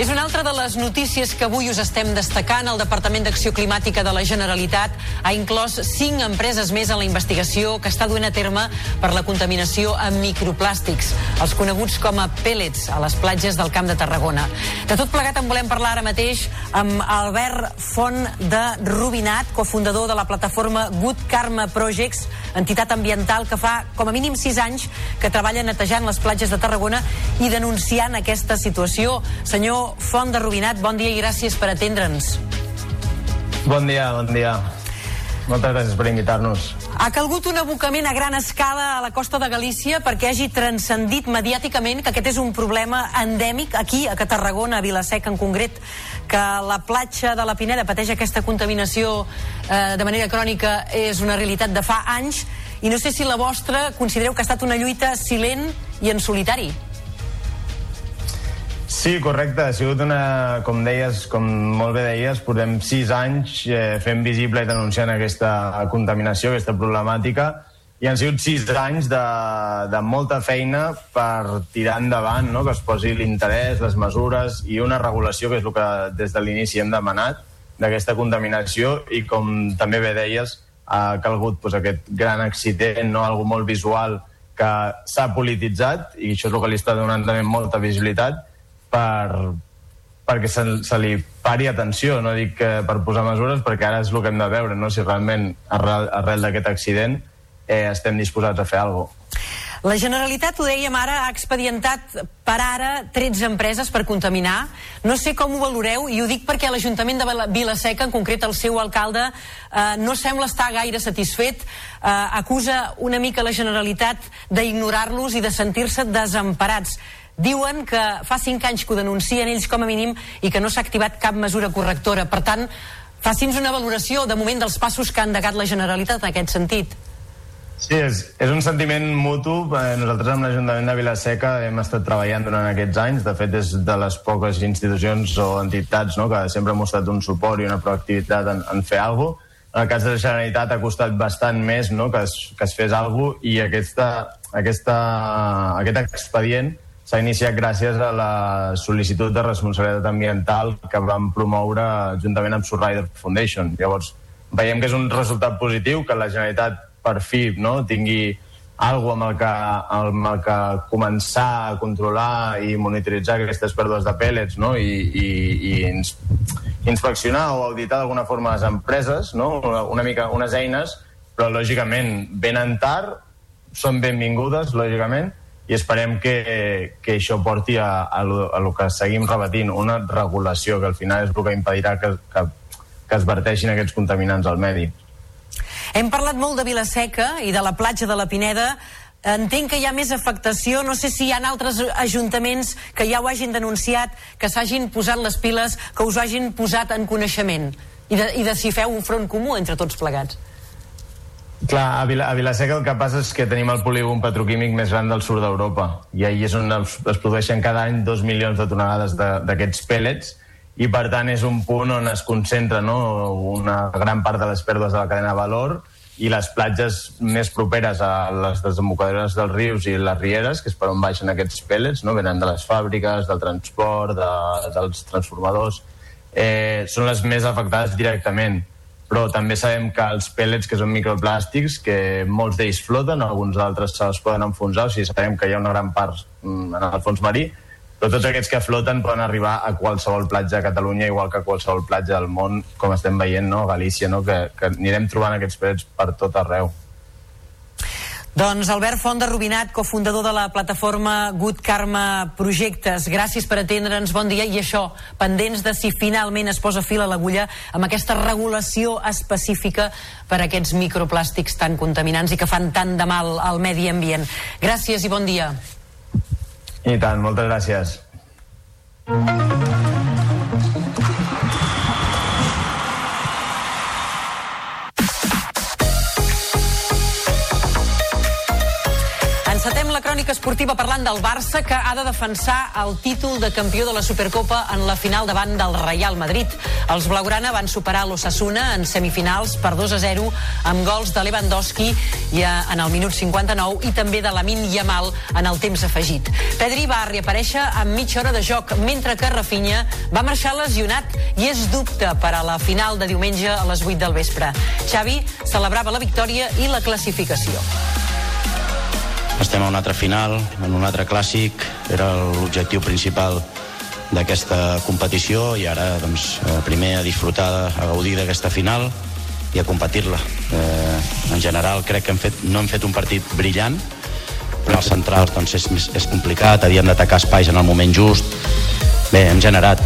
És una altra de les notícies que avui us estem destacant. El Departament d'Acció Climàtica de la Generalitat ha inclòs cinc empreses més en la investigació que està duent a terme per la contaminació amb microplàstics, els coneguts com a pellets a les platges del Camp de Tarragona. De tot plegat en volem parlar ara mateix amb Albert Font de Rubinat, cofundador de la plataforma Good Karma Projects, entitat ambiental que fa com a mínim sis anys que treballa netejant les platges de Tarragona i denunciant aquesta situació. Senyor Font de Rubinat, bon dia i gràcies per atendre'ns. Bon dia, bon dia. Moltes gràcies per invitar-nos. Ha calgut un abocament a gran escala a la costa de Galícia perquè hagi transcendit mediàticament que aquest és un problema endèmic aquí, a Tarragona, a Vilaseca en concret, que la platja de la Pineda pateix aquesta contaminació eh, de manera crònica és una realitat de fa anys i no sé si la vostra considereu que ha estat una lluita silent i en solitari. Sí, correcte. Ha sigut una, com deies, com molt bé deies, portem sis anys eh, fent visible i denunciant aquesta contaminació, aquesta problemàtica, i han sigut sis anys de, de molta feina per tirar endavant, no? que es posi l'interès, les mesures i una regulació, que és el que des de l'inici hem demanat, d'aquesta contaminació, i com també bé deies, ha calgut pues, aquest gran accident, no? algo molt visual que s'ha polititzat, i això és el que li està donant també molta visibilitat, per, perquè se, se li pari atenció, no dic que per posar mesures, perquè ara és el que hem de veure, no? si realment arrel, arrel d'aquest accident eh, estem disposats a fer alguna cosa. La Generalitat, ho dèiem ara, ha expedientat per ara 13 empreses per contaminar. No sé com ho valoreu, i ho dic perquè l'Ajuntament de Vilaseca, en concret el seu alcalde, eh, no sembla estar gaire satisfet. Eh, acusa una mica la Generalitat d'ignorar-los i de sentir-se desemparats. Diuen que fa cinc anys que ho denuncien ells com a mínim i que no s'ha activat cap mesura correctora. Per tant, faci'ns una valoració de moment dels passos que ha endegat la Generalitat en aquest sentit. Sí, és, és un sentiment mutu. Eh, nosaltres amb l'Ajuntament de Vilaseca hem estat treballant durant aquests anys. De fet, és de les poques institucions o entitats no, que sempre ha mostrat un suport i una proactivitat en, en fer alguna cosa. En el cas de la Generalitat ha costat bastant més no, que, es, que es fes alguna cosa i aquesta, aquesta, aquest expedient s'ha iniciat gràcies a la sol·licitud de responsabilitat ambiental que vam promoure juntament amb Surrider Foundation. Llavors, veiem que és un resultat positiu, que la Generalitat per fi no, tingui alguna amb el, que, amb el que començar a controlar i monitoritzar aquestes pèrdues de pèl·lets no? I, i, i ins, inspeccionar o auditar d'alguna forma les empreses, no? una mica unes eines, però lògicament venen tard, són benvingudes, lògicament, i esperem que, que això porti a, a, lo, a lo que seguim repetint, una regulació que al final és el que impedirà que, que, que es verteixin aquests contaminants al medi. Hem parlat molt de Vilaseca i de la platja de la Pineda. Entenc que hi ha més afectació. No sé si hi ha altres ajuntaments que ja ho hagin denunciat, que s'hagin posat les piles, que us hagin posat en coneixement i de, i de si feu un front comú entre tots plegats. Clar, a, Vila, a Vilaseca el que passa és que tenim el polígon petroquímic més gran del sud d'Europa. I ahir és on es, es produeixen cada any dos milions de tonelades d'aquests pèl·lets i per tant és un punt on es concentra no, una gran part de les pèrdues de la cadena de valor i les platges més properes a les desembocadores dels rius i les rieres, que és per on baixen aquests pèl·lets, no? venen de les fàbriques, del transport, de, dels transformadors, eh, són les més afectades directament però també sabem que els pèl·lets, que són microplàstics, que molts d'ells floten, alguns altres se'ls poden enfonsar, o sigui, sabem que hi ha una gran part mm, en el fons marí, però tots aquests que floten poden arribar a qualsevol platja a Catalunya, igual que a qualsevol platja del món, com estem veient no? Galícia, no? Que, que anirem trobant aquests pèl·lets per tot arreu. Doncs Albert Font de Rubinat, cofundador de la plataforma Good Karma Projectes, gràcies per atendre'ns, bon dia, i això, pendents de si finalment es posa fil a l'agulla amb aquesta regulació específica per a aquests microplàstics tan contaminants i que fan tant de mal al medi ambient. Gràcies i bon dia. I tant, moltes gràcies. Crònica esportiva parlant del Barça que ha de defensar el títol de campió de la Supercopa en la final davant del Real Madrid. Els blaugrana van superar l'Ossassuna en semifinals per 2 a 0 amb gols de Lewandowski i en el minut 59 i també de Lamin Yamal en el temps afegit. Pedri va reaparèixer amb mitja hora de joc mentre que Rafinha va marxar lesionat i és dubte per a la final de diumenge a les 8 del vespre. Xavi celebrava la victòria i la classificació. Estem a una altra final, en un altre clàssic, era l'objectiu principal d'aquesta competició i ara doncs, eh, primer a disfrutar, a gaudir d'aquesta final i a competir-la. Eh, en general crec que hem fet, no hem fet un partit brillant, però els centrals doncs, és, és complicat, havíem d'atacar espais en el moment just. Bé, hem generat,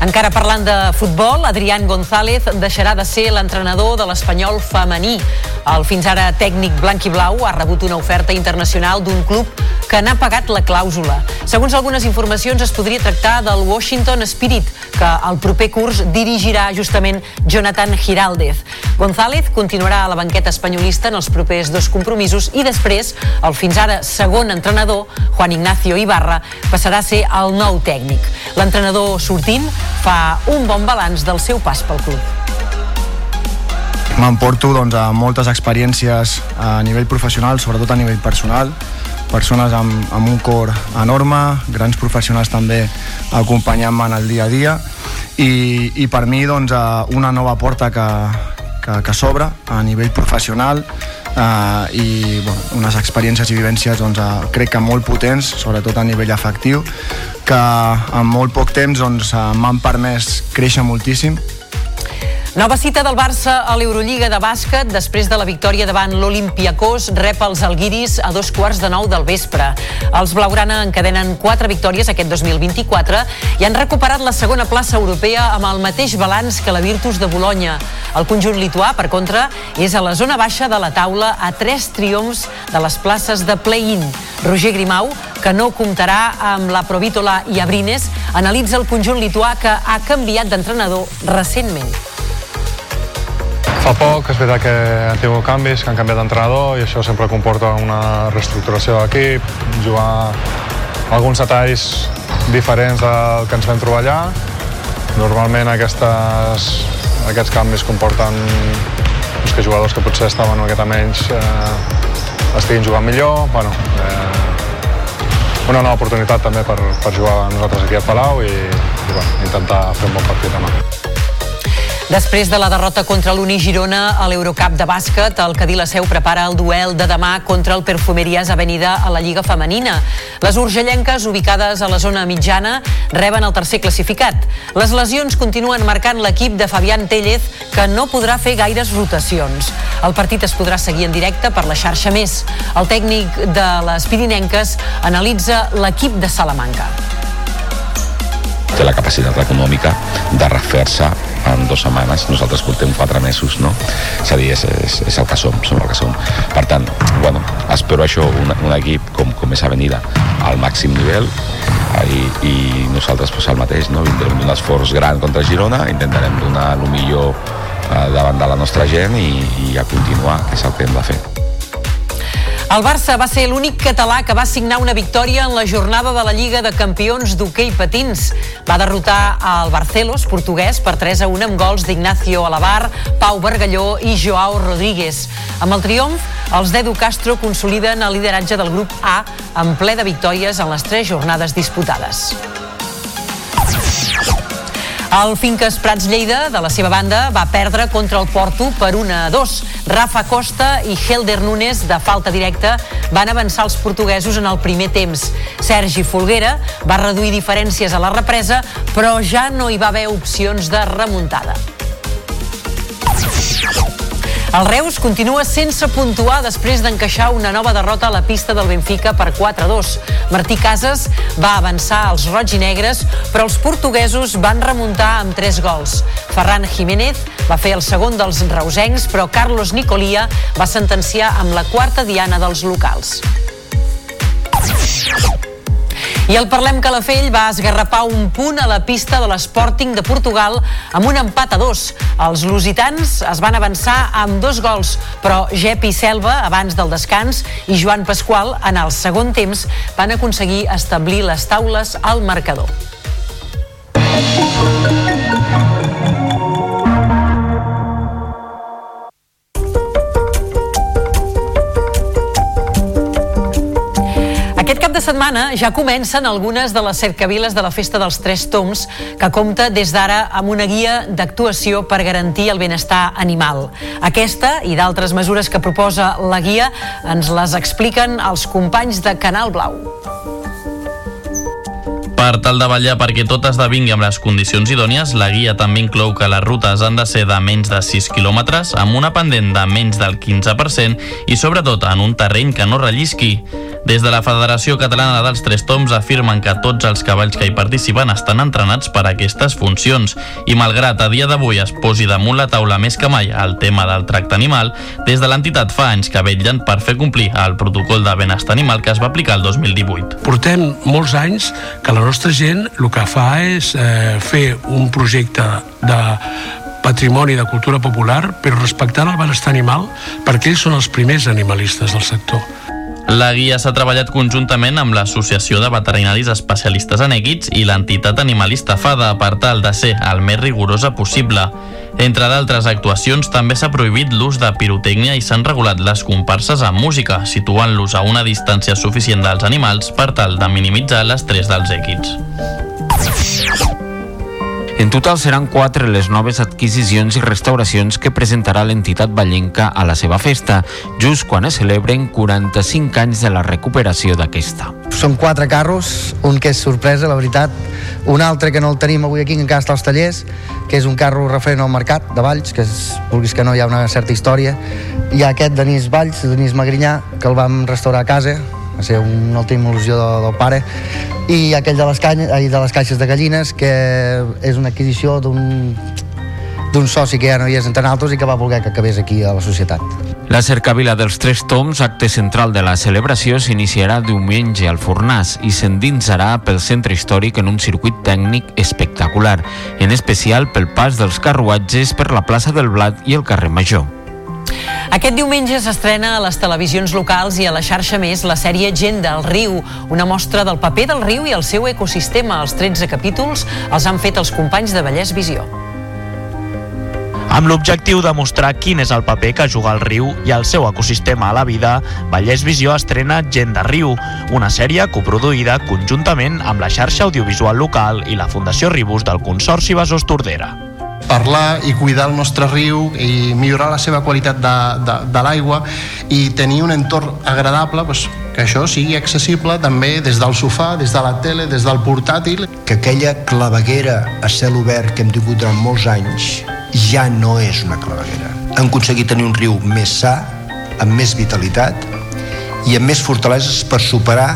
encara parlant de futbol, Adrián González deixarà de ser l'entrenador de l'Espanyol femení. El fins ara tècnic blanc i blau ha rebut una oferta internacional d'un club que n'ha pagat la clàusula. Segons algunes informacions, es podria tractar del Washington Spirit, que el proper curs dirigirà justament Jonathan Giraldez. González continuarà a la banqueta espanyolista en els propers dos compromisos i després, el fins ara segon entrenador, Juan Ignacio Ibarra, passarà a ser el nou tècnic. L'entrenador sortint fa un bon balanç del seu pas pel club. M'emporto doncs, a moltes experiències a nivell professional, sobretot a nivell personal, persones amb, amb un cor enorme, grans professionals també acompanyant-me en el dia a dia i, i per mi doncs, una nova porta que, que, que s'obre a nivell professional eh, i bueno, unes experiències i vivències doncs, eh, crec que molt potents, sobretot a nivell afectiu, que en molt poc temps doncs, eh, m'han permès créixer moltíssim Nova cita del Barça a l'Eurolliga de bàsquet després de la victòria davant l'Olimpiakos rep els Alguiris a dos quarts de nou del vespre. Els blaugrana encadenen quatre victòries aquest 2024 i han recuperat la segona plaça europea amb el mateix balanç que la Virtus de Bologna. El conjunt lituà, per contra, és a la zona baixa de la taula a tres triomfs de les places de play-in. Roger Grimau, que no comptarà amb la Provítola i Abrines, analitza el conjunt lituà que ha canviat d'entrenador recentment. Fa poc és veritat que han tingut canvis, que han canviat d'entrenador i això sempre comporta una reestructuració de l'equip, jugar alguns detalls diferents del que ens vam trobar allà. Normalment aquestes, aquests canvis comporten doncs, que jugadors que potser estaven una miqueta menys eh, estiguin jugant millor. Bueno, eh, una nova oportunitat també per, per jugar nosaltres aquí a Palau i, i bueno, intentar fer un bon partit demà. Després de la derrota contra l'Uni Girona a l'Eurocup de bàsquet, el Cadí la Seu prepara el duel de demà contra el Perfumeries Avenida a la Lliga Femenina. Les urgellenques, ubicades a la zona mitjana, reben el tercer classificat. Les lesions continuen marcant l'equip de Fabián Tellez, que no podrà fer gaires rotacions. El partit es podrà seguir en directe per la xarxa més. El tècnic de les pirinenques analitza l'equip de Salamanca té la capacitat econòmica de refer-se en dues setmanes, nosaltres portem quatre mesos, no? És a dir, és, és, és el que som, som el que som. Per tant, bueno, espero això, un, un equip com, com és Avenida, al màxim nivell, i, i nosaltres pues, el mateix, no? vindrem d'un esforç gran contra Girona, intentarem donar el millor eh, davant de la nostra gent i, i a continuar, que és el que hem de fer. El Barça va ser l'únic català que va signar una victòria en la jornada de la Lliga de Campions d'hoquei patins. Va derrotar el Barcelos, portuguès, per 3 a 1 amb gols d'Ignacio Alabar, Pau Bargalló i Joao Rodríguez. Amb el triomf, els d'Edu Castro consoliden el lideratge del grup A en ple de victòries en les tres jornades disputades. El Finques Prats Lleida, de la seva banda, va perdre contra el Porto per 1 a 2. Rafa Costa i Helder Nunes, de falta directa, van avançar els portuguesos en el primer temps. Sergi Folguera va reduir diferències a la represa, però ja no hi va haver opcions de remuntada. El Reus continua sense puntuar després d'encaixar una nova derrota a la pista del Benfica per 4-2. Martí Casas va avançar als roig i negres, però els portuguesos van remuntar amb 3 gols. Ferran Jiménez va fer el segon dels reusencs, però Carlos Nicolia va sentenciar amb la quarta diana dels locals. I el Parlem Calafell va esgarrapar un punt a la pista de l'Sporting de Portugal amb un empat a dos. Els lusitans es van avançar amb dos gols, però Jepi Selva, abans del descans, i Joan Pasqual, en el segon temps, van aconseguir establir les taules al marcador. Setmana ja comencen algunes de les cercaviles de la Festa dels Tres Toms, que compta des d'ara amb una guia d'actuació per garantir el benestar animal. Aquesta i d'altres mesures que proposa la guia ens les expliquen els companys de Canal Blau. Per tal de vetllar perquè tot esdevingui amb les condicions idònies, la guia també inclou que les rutes han de ser de menys de 6 quilòmetres, amb una pendent de menys del 15% i sobretot en un terreny que no rellisqui. Des de la Federació Catalana dels Tres Toms afirmen que tots els cavalls que hi participen estan entrenats per a aquestes funcions i malgrat a dia d'avui es posi damunt la taula més que mai el tema del tracte animal, des de l'entitat fa anys que vetllen per fer complir el protocol de benestar animal que es va aplicar el 2018. Portem molts anys que la nostra gent el que fa és eh, fer un projecte de patrimoni de cultura popular però respectant el benestar animal perquè ells són els primers animalistes del sector. La guia s'ha treballat conjuntament amb l'Associació de Veterinaris Especialistes en Èquids i l'entitat animalista FADA per tal de ser el més rigorosa possible. Entre d'altres actuacions, també s'ha prohibit l'ús de pirotècnia i s'han regulat les comparses amb música, situant-los a una distància suficient dels animals per tal de minimitzar l'estrès dels èquids. En total seran quatre les noves adquisicions i restauracions que presentarà l'entitat ballenca a la seva festa, just quan es celebren 45 anys de la recuperació d'aquesta. Són quatre carros, un que és sorpresa, la veritat, un altre que no el tenim avui aquí, que encara està als tallers, que és un carro referent al mercat de Valls, que és, vulguis que no hi ha una certa història. Hi ha aquest Denis Valls, Denis Magrinyà, que el vam restaurar a casa, va ser una última il·lusió del, del pare i aquell de les, canyes, de les caixes de gallines que és una adquisició d'un d'un soci que ja no hi és entre altres i que va voler que acabés aquí a la societat. La cercavila dels Tres Toms, acte central de la celebració, s'iniciarà diumenge al Fornàs i s'endinsarà pel centre històric en un circuit tècnic espectacular, en especial pel pas dels carruatges per la plaça del Blat i el carrer Major. Aquest diumenge s'estrena a les televisions locals i a la xarxa més la sèrie Gent del Riu, una mostra del paper del riu i el seu ecosistema. Els 13 capítols els han fet els companys de Vallès Visió amb l'objectiu de mostrar quin és el paper que juga el riu i el seu ecosistema a la vida, Vallès Visió estrena Gent de Riu, una sèrie coproduïda conjuntament amb la xarxa audiovisual local i la Fundació Ribus del Consorci Besòs Tordera parlar i cuidar el nostre riu i millorar la seva qualitat de, de, de l'aigua i tenir un entorn agradable doncs, que això sigui accessible també des del sofà, des de la tele, des del portàtil. Que aquella claveguera a cel obert que hem tingut durant molts anys ja no és una claveguera. Hem aconseguit tenir un riu més sa, amb més vitalitat i amb més fortaleses per superar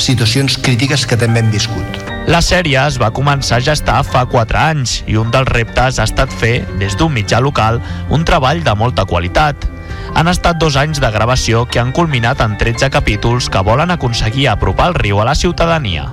situacions crítiques que també hem viscut. La sèrie es va començar a gestar fa 4 anys i un dels reptes ha estat fer, des d'un mitjà local, un treball de molta qualitat. Han estat dos anys de gravació que han culminat en 13 capítols que volen aconseguir apropar el riu a la ciutadania.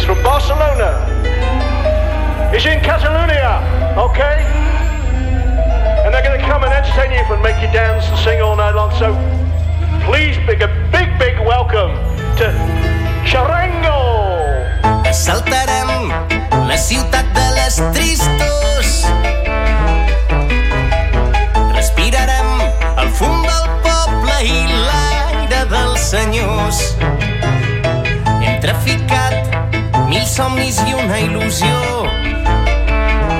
is from Barcelona. It's in Catalonia, okay? And they're going to come and entertain you and make you dance and sing all night long. So please, big a big, big welcome to Charango. Saltarem la ciutat de les tristos. Respirarem el fum del poble i l'aire dels senyors. Hem traficat somnis i una il·lusió.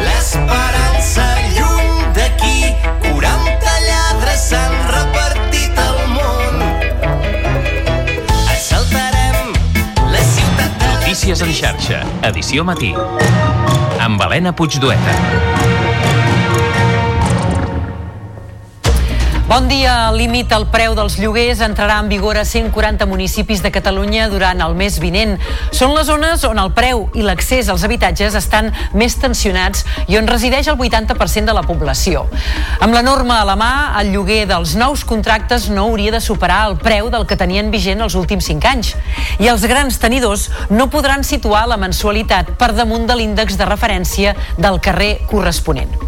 L'esperança lluny d'aquí, 40 lladres s'han repartit al món. Assaltarem la ciutat de Notícies en xarxa, edició matí. Amb Helena Puigdueta. Bon dia. Límit al preu dels lloguers entrarà en vigor a 140 municipis de Catalunya durant el mes vinent. Són les zones on el preu i l'accés als habitatges estan més tensionats i on resideix el 80% de la població. Amb la norma a la mà, el lloguer dels nous contractes no hauria de superar el preu del que tenien vigent els últims 5 anys. I els grans tenidors no podran situar la mensualitat per damunt de l'índex de referència del carrer corresponent.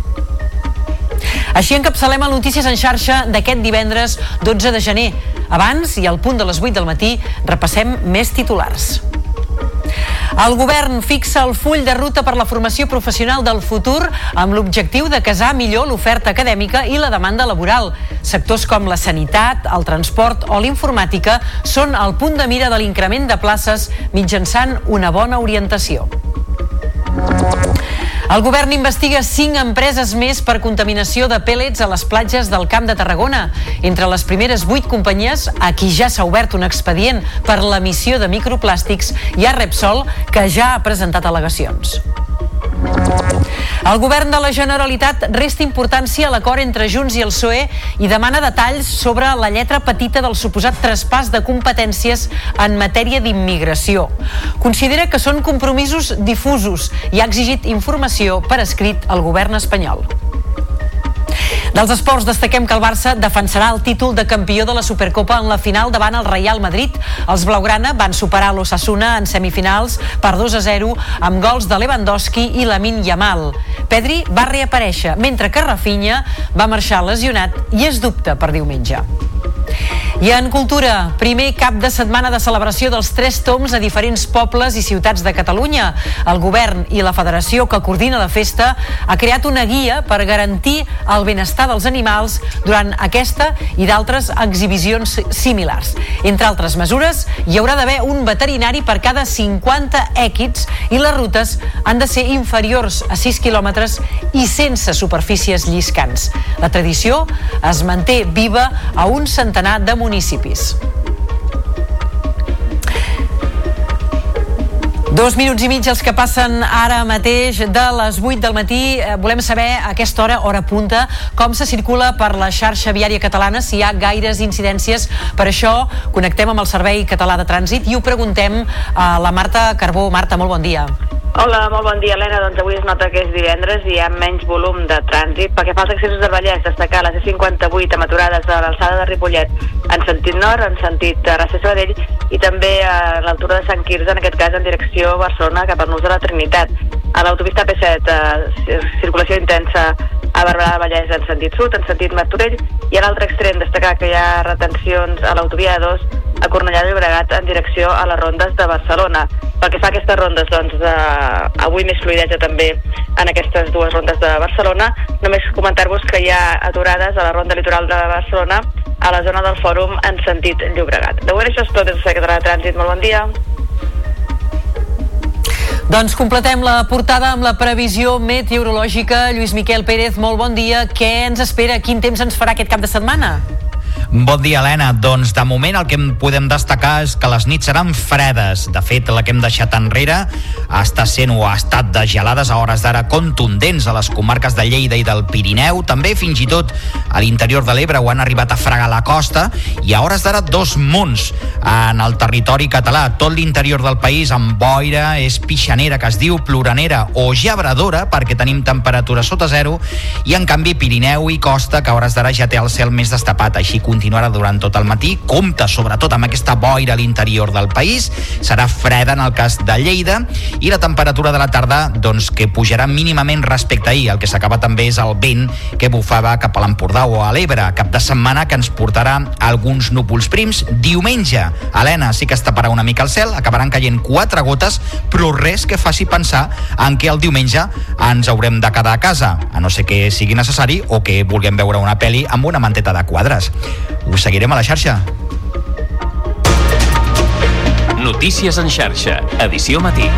Així encapçalem el Notícies en xarxa d'aquest divendres 12 de gener. Abans i al punt de les 8 del matí repassem més titulars. El govern fixa el full de ruta per la formació professional del futur amb l'objectiu de casar millor l'oferta acadèmica i la demanda laboral. Sectors com la sanitat, el transport o l'informàtica són el punt de mira de l'increment de places mitjançant una bona orientació. El govern investiga cinc empreses més per contaminació de pèl·lets a les platges del Camp de Tarragona. Entre les primeres vuit companyies, a qui ja s'ha obert un expedient per l'emissió de microplàstics, hi ha Repsol, que ja ha presentat al·legacions. El govern de la Generalitat resta importància a l'acord entre Junts i el PSOE i demana detalls sobre la lletra petita del suposat traspàs de competències en matèria d'immigració. Considera que són compromisos difusos i ha exigit informació per escrit al govern espanyol. Dels esports destaquem que el Barça defensarà el títol de campió de la Supercopa en la final davant el Real Madrid. Els blaugrana van superar l'Ossassuna en semifinals per 2 a 0 amb gols de Lewandowski i Lamin Yamal. Pedri va reaparèixer, mentre que Rafinha va marxar lesionat i es dubta per diumenge. I en cultura, primer cap de setmana de celebració dels Tres Toms a diferents pobles i ciutats de Catalunya. El govern i la federació que coordina la festa ha creat una guia per garantir el benestar dels animals durant aquesta i d'altres exhibicions similars. Entre altres mesures, hi haurà d'haver un veterinari per cada 50 èquids i les rutes han de ser inferiors a 6 quilòmetres i sense superfícies lliscants. La tradició es manté viva a un centenar de municipis. Dos minuts i mig els que passen ara mateix de les 8 del matí. Eh, Volem saber a aquesta hora, hora punta, com se circula per la xarxa viària catalana, si hi ha gaires incidències. Per això connectem amb el Servei Català de Trànsit i ho preguntem a la Marta Carbó. Marta, molt bon dia. Hola, molt bon dia, Helena. Doncs avui es nota que és divendres i hi ha menys volum de trànsit. Pel que fa als accessos del Vallès, destacar la C58 amb aturades a l'alçada de Ripollet en sentit nord, en sentit de Rassa Sabadell i també a l'altura de Sant Quirze, en aquest cas en direcció Barcelona cap al nus de la Trinitat. A l'autopista P7, eh, circulació intensa a Barberà del Vallès en sentit sud, en sentit Martorell, i a l'altre extrem destacar que hi ha retencions a l'autovia 2 a Cornellà de Llobregat en direcció a les rondes de Barcelona. Pel que fa a aquestes rondes, doncs, de, avui més fluidesa també en aquestes dues rondes de Barcelona. Només comentar-vos que hi ha aturades a la ronda litoral de Barcelona a la zona del fòrum en sentit Llobregat. De moment això és tot des del Secretari de Trànsit. Molt bon dia. Doncs completem la portada amb la previsió meteorològica. Lluís Miquel Pérez, molt bon dia. Què ens espera? Quin temps ens farà aquest cap de setmana? Bon dia, Helena. Doncs de moment el que podem destacar és que les nits seran fredes. De fet, la que hem deixat enrere està sent o ha estat de gelades a hores d'ara contundents a les comarques de Lleida i del Pirineu. També fins i tot a l'interior de l'Ebre ho han arribat a fregar la costa i a hores d'ara dos munts en el territori català. Tot l'interior del país amb boira, és pixanera, que es diu ploranera o gebradora, perquè tenim temperatura sota zero, i en canvi Pirineu i Costa, que a hores d'ara ja té el cel més destapat, així continuarà durant tot el matí. Compte sobretot amb aquesta boira a l'interior del país. Serà freda en el cas de Lleida i la temperatura de la tarda doncs, que pujarà mínimament respecte a ahir. El que s'acaba també és el vent que bufava cap a l'Empordà o a l'Ebre. Cap de setmana que ens portarà alguns núvols prims. Diumenge, Helena, sí que es taparà una mica el cel, acabaran caient quatre gotes, però res que faci pensar en què el diumenge ens haurem de quedar a casa, a no ser que sigui necessari o que vulguem veure una pel·li amb una manteta de quadres. Us seguirem a la xarxa. Notícies en xarxa, edició matí.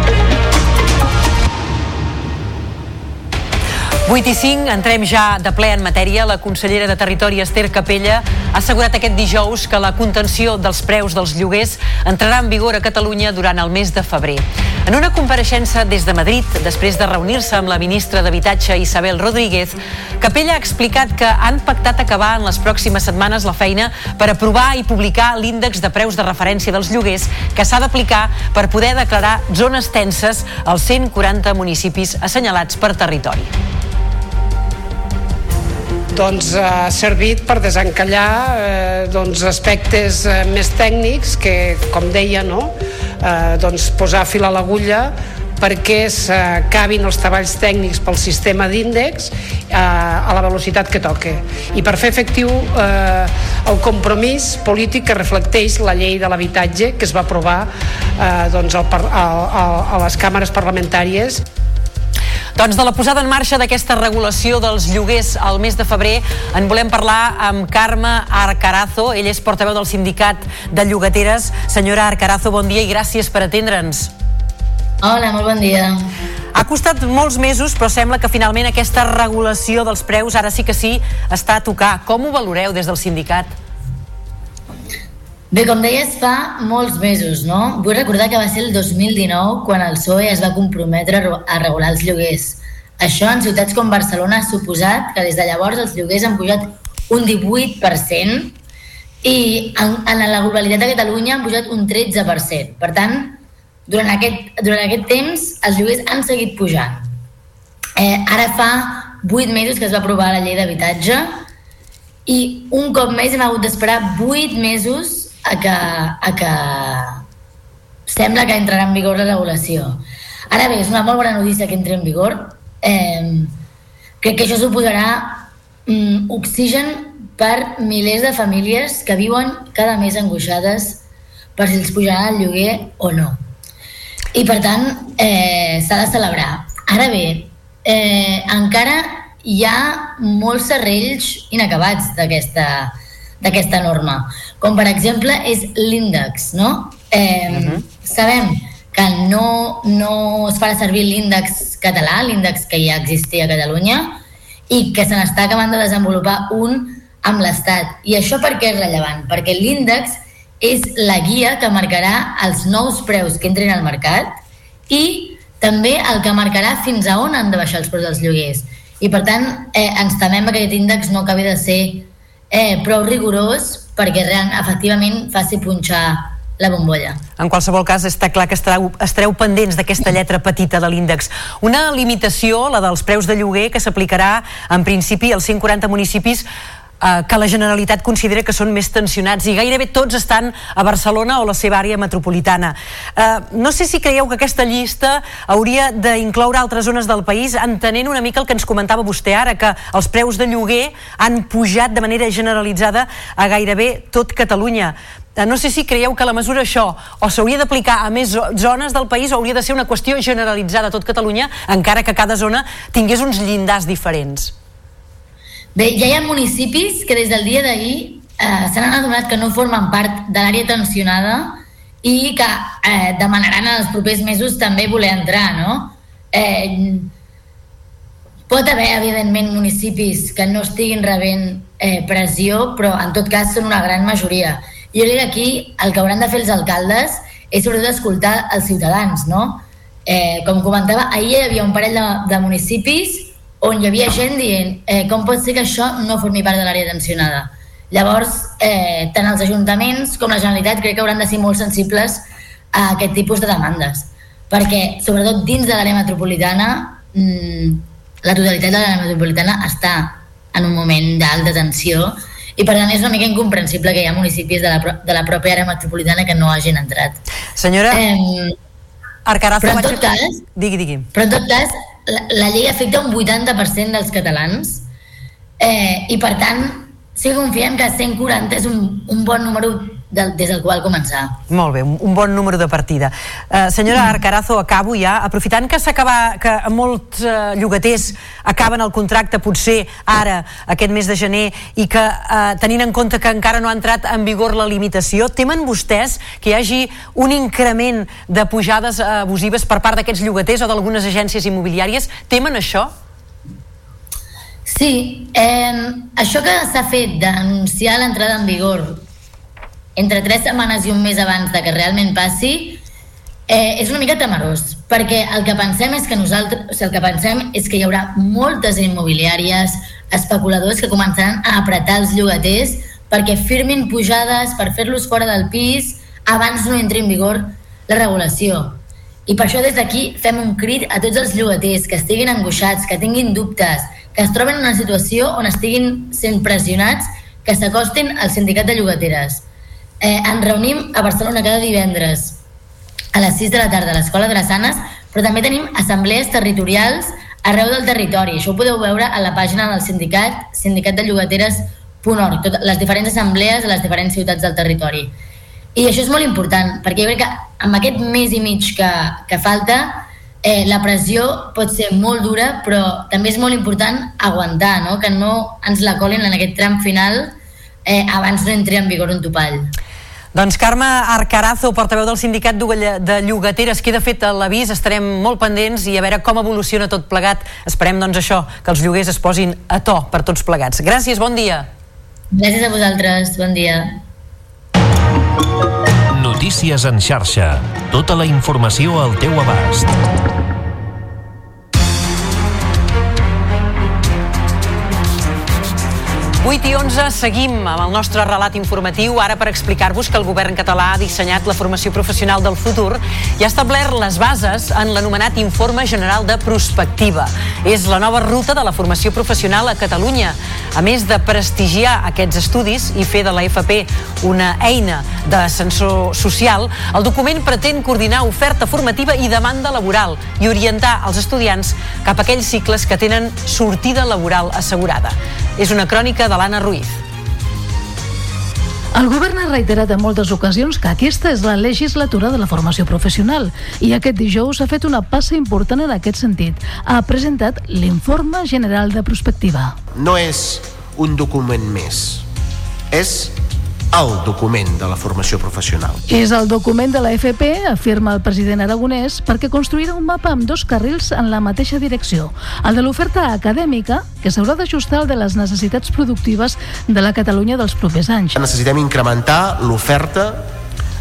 8 i 5, entrem ja de ple en matèria. La consellera de Territori, Esther Capella, ha assegurat aquest dijous que la contenció dels preus dels lloguers entrarà en vigor a Catalunya durant el mes de febrer. En una compareixença des de Madrid, després de reunir-se amb la ministra d'Habitatge Isabel Rodríguez, Capella ha explicat que han pactat acabar en les pròximes setmanes la feina per aprovar i publicar l'índex de preus de referència dels lloguers que s'ha d'aplicar per poder declarar zones tenses als 140 municipis assenyalats per territori doncs, ha servit per desencallar eh, doncs, aspectes eh, més tècnics que, com deia, no? eh, doncs, posar fil a l'agulla perquè s'acabin els treballs tècnics pel sistema d'índex eh, a la velocitat que toca i per fer efectiu eh, el compromís polític que reflecteix la llei de l'habitatge que es va aprovar eh, doncs, al, a les càmeres parlamentàries doncs de la posada en marxa d'aquesta regulació dels lloguers al mes de febrer en volem parlar amb Carme Arcarazo. Ell és portaveu del sindicat de llogateres. Senyora Arcarazo, bon dia i gràcies per atendre'ns. Hola, molt bon dia. Ha costat molts mesos, però sembla que finalment aquesta regulació dels preus ara sí que sí està a tocar. Com ho valoreu des del sindicat? Bé, com deies, fa molts mesos, no? Vull recordar que va ser el 2019 quan el PSOE es va comprometre a regular els lloguers. Això en ciutats com Barcelona ha suposat que des de llavors els lloguers han pujat un 18% i en, en la globalitat de Catalunya han pujat un 13%. Per tant, durant aquest, durant aquest temps els lloguers han seguit pujant. Eh, ara fa 8 mesos que es va aprovar la llei d'habitatge i un cop més hem hagut d'esperar 8 mesos a que, a que sembla que entrarà en vigor la regulació. Ara bé, és una molt bona notícia que entri en vigor. Eh, crec que això suposarà mm, oxigen per milers de famílies que viuen cada mes angoixades per si els pujarà el lloguer o no. I per tant, eh, s'ha de celebrar. Ara bé, eh, encara hi ha molts serrells inacabats d'aquesta norma com per exemple és l'índex, no? Eh, uh -huh. Sabem que no, no es farà servir l'índex català, l'índex que ja existia a Catalunya, i que se n'està acabant de desenvolupar un amb l'Estat. I això per què és rellevant? Perquè l'índex és la guia que marcarà els nous preus que entrin al mercat i també el que marcarà fins a on han de baixar els preus dels lloguers. I per tant, eh, ens temem que aquest índex no acabi de ser eh, prou rigorós perquè real, efectivament faci punxar la bombolla. En qualsevol cas, està clar que estareu, estareu pendents d'aquesta lletra petita de l'índex. Una limitació, la dels preus de lloguer, que s'aplicarà en principi als 140 municipis eh, que la Generalitat considera que són més tensionats i gairebé tots estan a Barcelona o la seva àrea metropolitana. Eh, no sé si creieu que aquesta llista hauria d'incloure altres zones del país, entenent una mica el que ens comentava vostè ara, que els preus de lloguer han pujat de manera generalitzada a gairebé tot Catalunya. Eh, No sé si creieu que la mesura això o s'hauria d'aplicar a més zo- zones del país o hauria de ser una qüestió generalitzada a tot Catalunya, encara que cada zona tingués uns llindars diferents. Bé, ja hi ha municipis que des del dia d'ahir eh, se n'han adonat que no formen part de l'àrea tensionada i que eh, demanaran en els propers mesos també voler entrar, no? Eh, pot haver, evidentment, municipis que no estiguin rebent eh, pressió, però en tot cas són una gran majoria. Jo crec que aquí el que hauran de fer els alcaldes és sobretot escoltar els ciutadans, no? Eh, com comentava, ahir hi havia un parell de, de municipis on hi havia gent dient eh, com pot ser que això no formi part de l'àrea tensionada. Llavors, eh, tant els ajuntaments com la Generalitat crec que hauran de ser molt sensibles a aquest tipus de demandes. Perquè, sobretot dins de l'àrea metropolitana, mmm, la totalitat de l'àrea metropolitana està en un moment d'alta tensió i per tant és una mica incomprensible que hi ha municipis de la, de la pròpia àrea metropolitana que no hagin entrat. Senyora eh, Arcarazo, però en tot cas, Digui, digui. però en tot cas, la, la llei afecta un 80% dels catalans eh, i per tant sí que confiem que 140 és un, un bon número del, des del qual començar. Molt bé, un, un bon número de partida. Uh, senyora Arcarazo, acabo ja. Aprofitant que s'acaba, que molts uh, llogaters acaben el contracte potser ara, aquest mes de gener, i que uh, tenint en compte que encara no ha entrat en vigor la limitació, temen vostès que hi hagi un increment de pujades uh, abusives per part d'aquests llogaters o d'algunes agències immobiliàries? Temen això? Sí, eh, això que s'ha fet d'anunciar l'entrada en vigor entre tres setmanes i un mes abans de que realment passi eh, és una mica temerós, perquè el que pensem és que nosaltres, o sigui, el que pensem és que hi haurà moltes immobiliàries, especuladors que començaran a apretar els llogaters perquè firmin pujades per fer-los fora del pis abans no entri en vigor la regulació. I per això des d'aquí fem un crit a tots els llogaters que estiguin angoixats, que tinguin dubtes, que es troben en una situació on estiguin sent pressionats, que s'acostin al sindicat de llogateres. Eh, ens reunim a Barcelona cada divendres a les 6 de la tarda a l'Escola Drassanes, però també tenim assemblees territorials arreu del territori. Això ho podeu veure a la pàgina del sindicat, sindicatdellogateres.org, les diferents assemblees a les diferents ciutats del territori. I això és molt important, perquè jo crec que amb aquest mes i mig que, que falta, eh, la pressió pot ser molt dura, però també és molt important aguantar, no? que no ens la colin en aquest tram final eh, abans entri en vigor un topall. Doncs Carme Arcarazo, portaveu del sindicat de llogateres, queda fet l'avís, estarem molt pendents i a veure com evoluciona tot plegat. Esperem doncs això, que els lloguers es posin a to per tots plegats. Gràcies, bon dia. Gràcies a vosaltres, bon dia. Notícies en xarxa. Tota la informació al teu abast. Vuit i 11, seguim amb el nostre relat informatiu, ara per explicar-vos que el govern català ha dissenyat la formació professional del futur i ha establert les bases en l'anomenat Informe General de Prospectiva. És la nova ruta de la formació professional a Catalunya. A més de prestigiar aquests estudis i fer de la FP una eina d'ascensor social, el document pretén coordinar oferta formativa i demanda laboral i orientar els estudiants cap a aquells cicles que tenen sortida laboral assegurada. És una crònica de l'Anna Ruiz. El govern ha reiterat en moltes ocasions que aquesta és la legislatura de la formació professional i aquest dijous ha fet una passa important en aquest sentit. Ha presentat l'Informe General de Prospectiva. no és un document més, és el document de la formació professional. És el document de la FP, afirma el president aragonès, perquè construirà un mapa amb dos carrils en la mateixa direcció. El de l'oferta acadèmica, que s'haurà d'ajustar al de les necessitats productives de la Catalunya dels propers anys. Necessitem incrementar l'oferta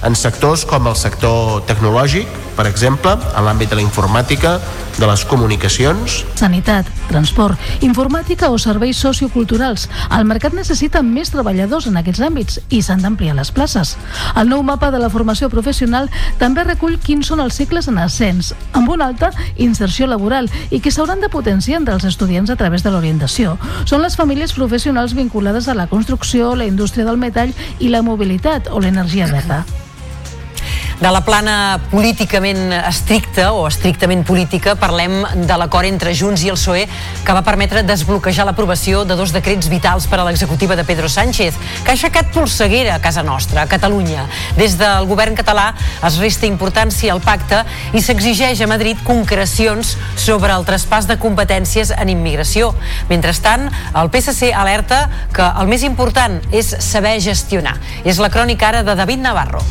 en sectors com el sector tecnològic, per exemple, en l'àmbit de la informàtica, de les comunicacions, Sanitat, transport, informàtica o serveis socioculturals. El mercat necessita més treballadors en aquests àmbits i s'han d'ampliar les places. El nou mapa de la formació professional també recull quins són els cicles en ascens, amb una alta inserció laboral i que s'hauran de potenciar entre els estudiants a través de l'orientació. Són les famílies professionals vinculades a la construcció, la indústria del metall i la mobilitat o l'energia verda. De la plana políticament estricta o estrictament política parlem de l'acord entre Junts i el PSOE que va permetre desbloquejar l'aprovació de dos decrets vitals per a l'executiva de Pedro Sánchez, que ha aixecat polseguera a casa nostra, a Catalunya. Des del govern català es resta importància al pacte i s'exigeix a Madrid concrecions sobre el traspàs de competències en immigració. Mentrestant, el PSC alerta que el més important és saber gestionar. És la crònica ara de David Navarro.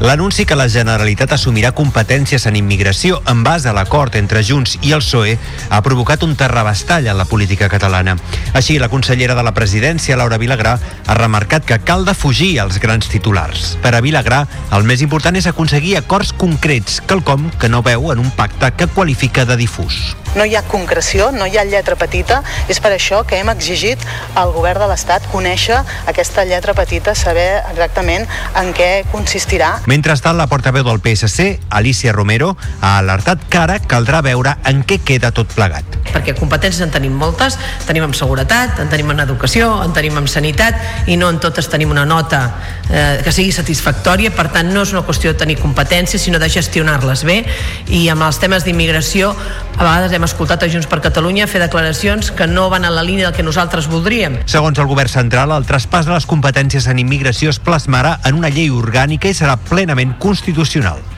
L'anunci que la Generalitat assumirà competències en immigració en base a l'acord entre Junts i el PSOE ha provocat un terrabastall en la política catalana. Així, la consellera de la presidència, Laura Vilagrà, ha remarcat que cal defugir els grans titulars. Per a Vilagrà, el més important és aconseguir acords concrets, quelcom que no veu en un pacte que qualifica de difús. No hi ha concreció, no hi ha lletra petita, és per això que hem exigit al govern de l'Estat conèixer aquesta lletra petita, saber exactament en què consistirà. Mentrestant, la portaveu del PSC, Alicia Romero, ha alertat que ara caldrà veure en què queda tot plegat. perquè competències en tenim moltes, tenim en seguretat, en tenim en educació, en tenim en sanitat i no en totes tenim una nota eh, que sigui satisfactòria, per tant no és una qüestió de tenir competències sinó de gestionar-les bé. I amb els temes d'immigració a vegades hem escoltat a Junts per Catalunya fer declaracions que no van en la línia del que nosaltres voldríem. Segons el govern central, el traspàs de les competències en immigració es plasmarà en una llei orgànica i serà plenament constitucional.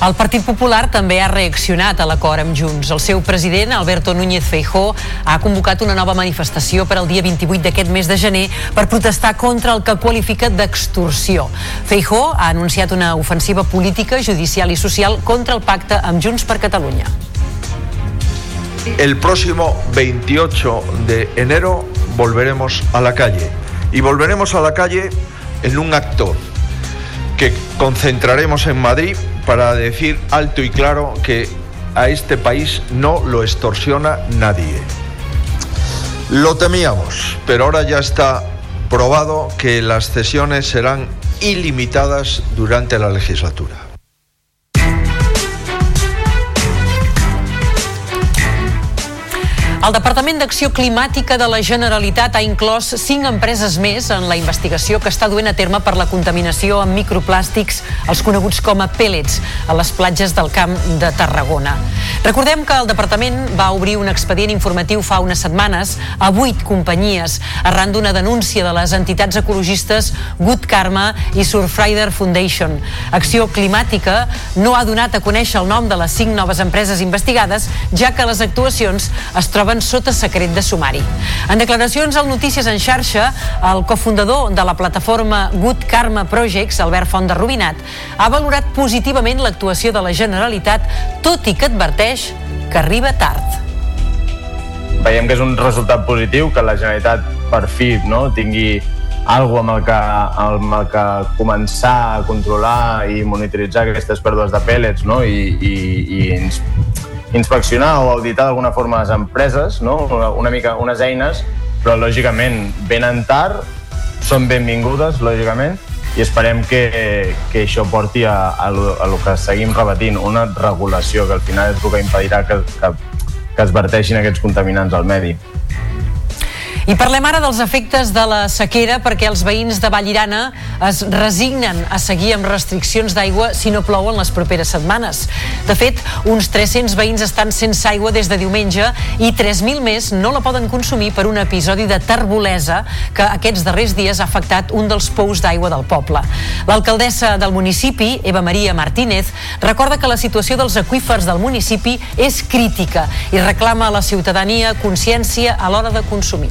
El Partit Popular també ha reaccionat a l'acord amb Junts. El seu president, Alberto Núñez Feijó, ha convocat una nova manifestació per al dia 28 d'aquest mes de gener per protestar contra el que qualifica d'extorsió. Feijó ha anunciat una ofensiva política, judicial i social contra el pacte amb Junts per Catalunya. El próximo 28 de enero volveremos a la calle y volveremos a la calle en un acto que concentraremos en Madrid para decir alto y claro que a este país no lo extorsiona nadie. Lo temíamos, pero ahora ya está probado que las cesiones serán ilimitadas durante la legislatura. El Departament d'Acció Climàtica de la Generalitat ha inclòs cinc empreses més en la investigació que està duent a terme per la contaminació amb microplàstics, els coneguts com a pellets, a les platges del Camp de Tarragona. Recordem que el Departament va obrir un expedient informatiu fa unes setmanes a vuit companyies arran d'una denúncia de les entitats ecologistes Good Karma i Surfrider Foundation. Acció Climàtica no ha donat a conèixer el nom de les cinc noves empreses investigades, ja que les actuacions es troben sota secret de sumari. En declaracions al Notícies en xarxa, el cofundador de la plataforma Good Karma Projects, Albert Font de Rubinat, ha valorat positivament l'actuació de la Generalitat, tot i que adverteix que arriba tard. veiem que és un resultat positiu que la Generalitat per fi no, tingui algo amb el, que, amb el que començar a controlar i monitoritzar aquestes pèrdues de pèl·lets no? I, i, i ins, inspeccionar o auditar d'alguna forma les empreses, no? una, una mica unes eines, però lògicament venen tard, són benvingudes, lògicament, i esperem que, que això porti a, a, lo, a lo que seguim repetint, una regulació que al final és el que impedirà que, que, que es verteixin aquests contaminants al medi. I parlem ara dels efectes de la sequera perquè els veïns de Vallirana es resignen a seguir amb restriccions d'aigua si no plou en les properes setmanes. De fet, uns 300 veïns estan sense aigua des de diumenge i 3.000 més no la poden consumir per un episodi de terbolesa que aquests darrers dies ha afectat un dels pous d'aigua del poble. L'alcaldessa del municipi, Eva Maria Martínez, recorda que la situació dels aqüífers del municipi és crítica i reclama a la ciutadania consciència a l'hora de consumir.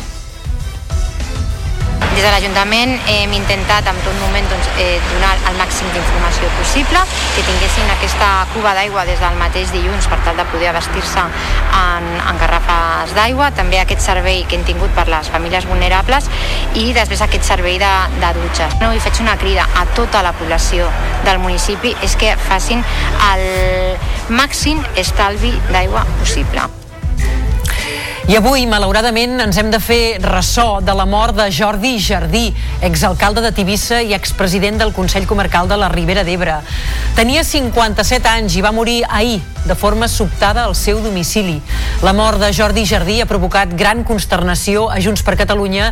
Des de l'Ajuntament hem intentat en tot moment doncs, eh, donar el màxim d'informació possible, que tinguessin aquesta cuba d'aigua des del mateix dilluns per tal de poder abastir-se en, en garrafes d'aigua, també aquest servei que hem tingut per les famílies vulnerables i després aquest servei de, de dutxes. No, I faig una crida a tota la població del municipi és que facin el màxim estalvi d'aigua possible. I avui, malauradament, ens hem de fer ressò de la mort de Jordi Jardí, exalcalde de Tivissa i expresident del Consell Comarcal de la Ribera d'Ebre. Tenia 57 anys i va morir ahir, de forma sobtada al seu domicili. La mort de Jordi Jardí ha provocat gran consternació a Junts per Catalunya,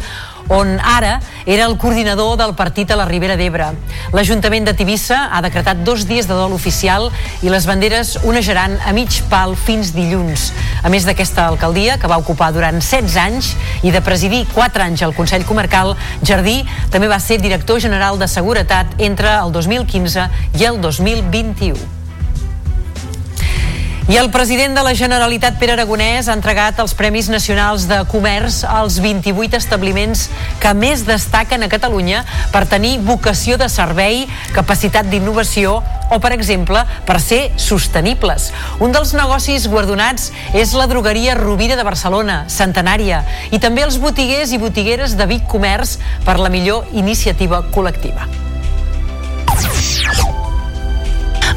on ara era el coordinador del partit a la Ribera d'Ebre. L'Ajuntament de Tivissa ha decretat dos dies de dol oficial i les banderes onejaran a mig pal fins dilluns. A més d'aquesta alcaldia, que va ocupar durant 16 anys i de presidir 4 anys al Consell Comarcal, Jardí també va ser director general de Seguretat entre el 2015 i el 2021. I el president de la Generalitat, Pere Aragonès, ha entregat els Premis Nacionals de Comerç als 28 establiments que més destaquen a Catalunya per tenir vocació de servei, capacitat d'innovació o, per exemple, per ser sostenibles. Un dels negocis guardonats és la drogueria Rovira de Barcelona, centenària, i també els botiguers i botigueres de Vic Comerç per la millor iniciativa col·lectiva.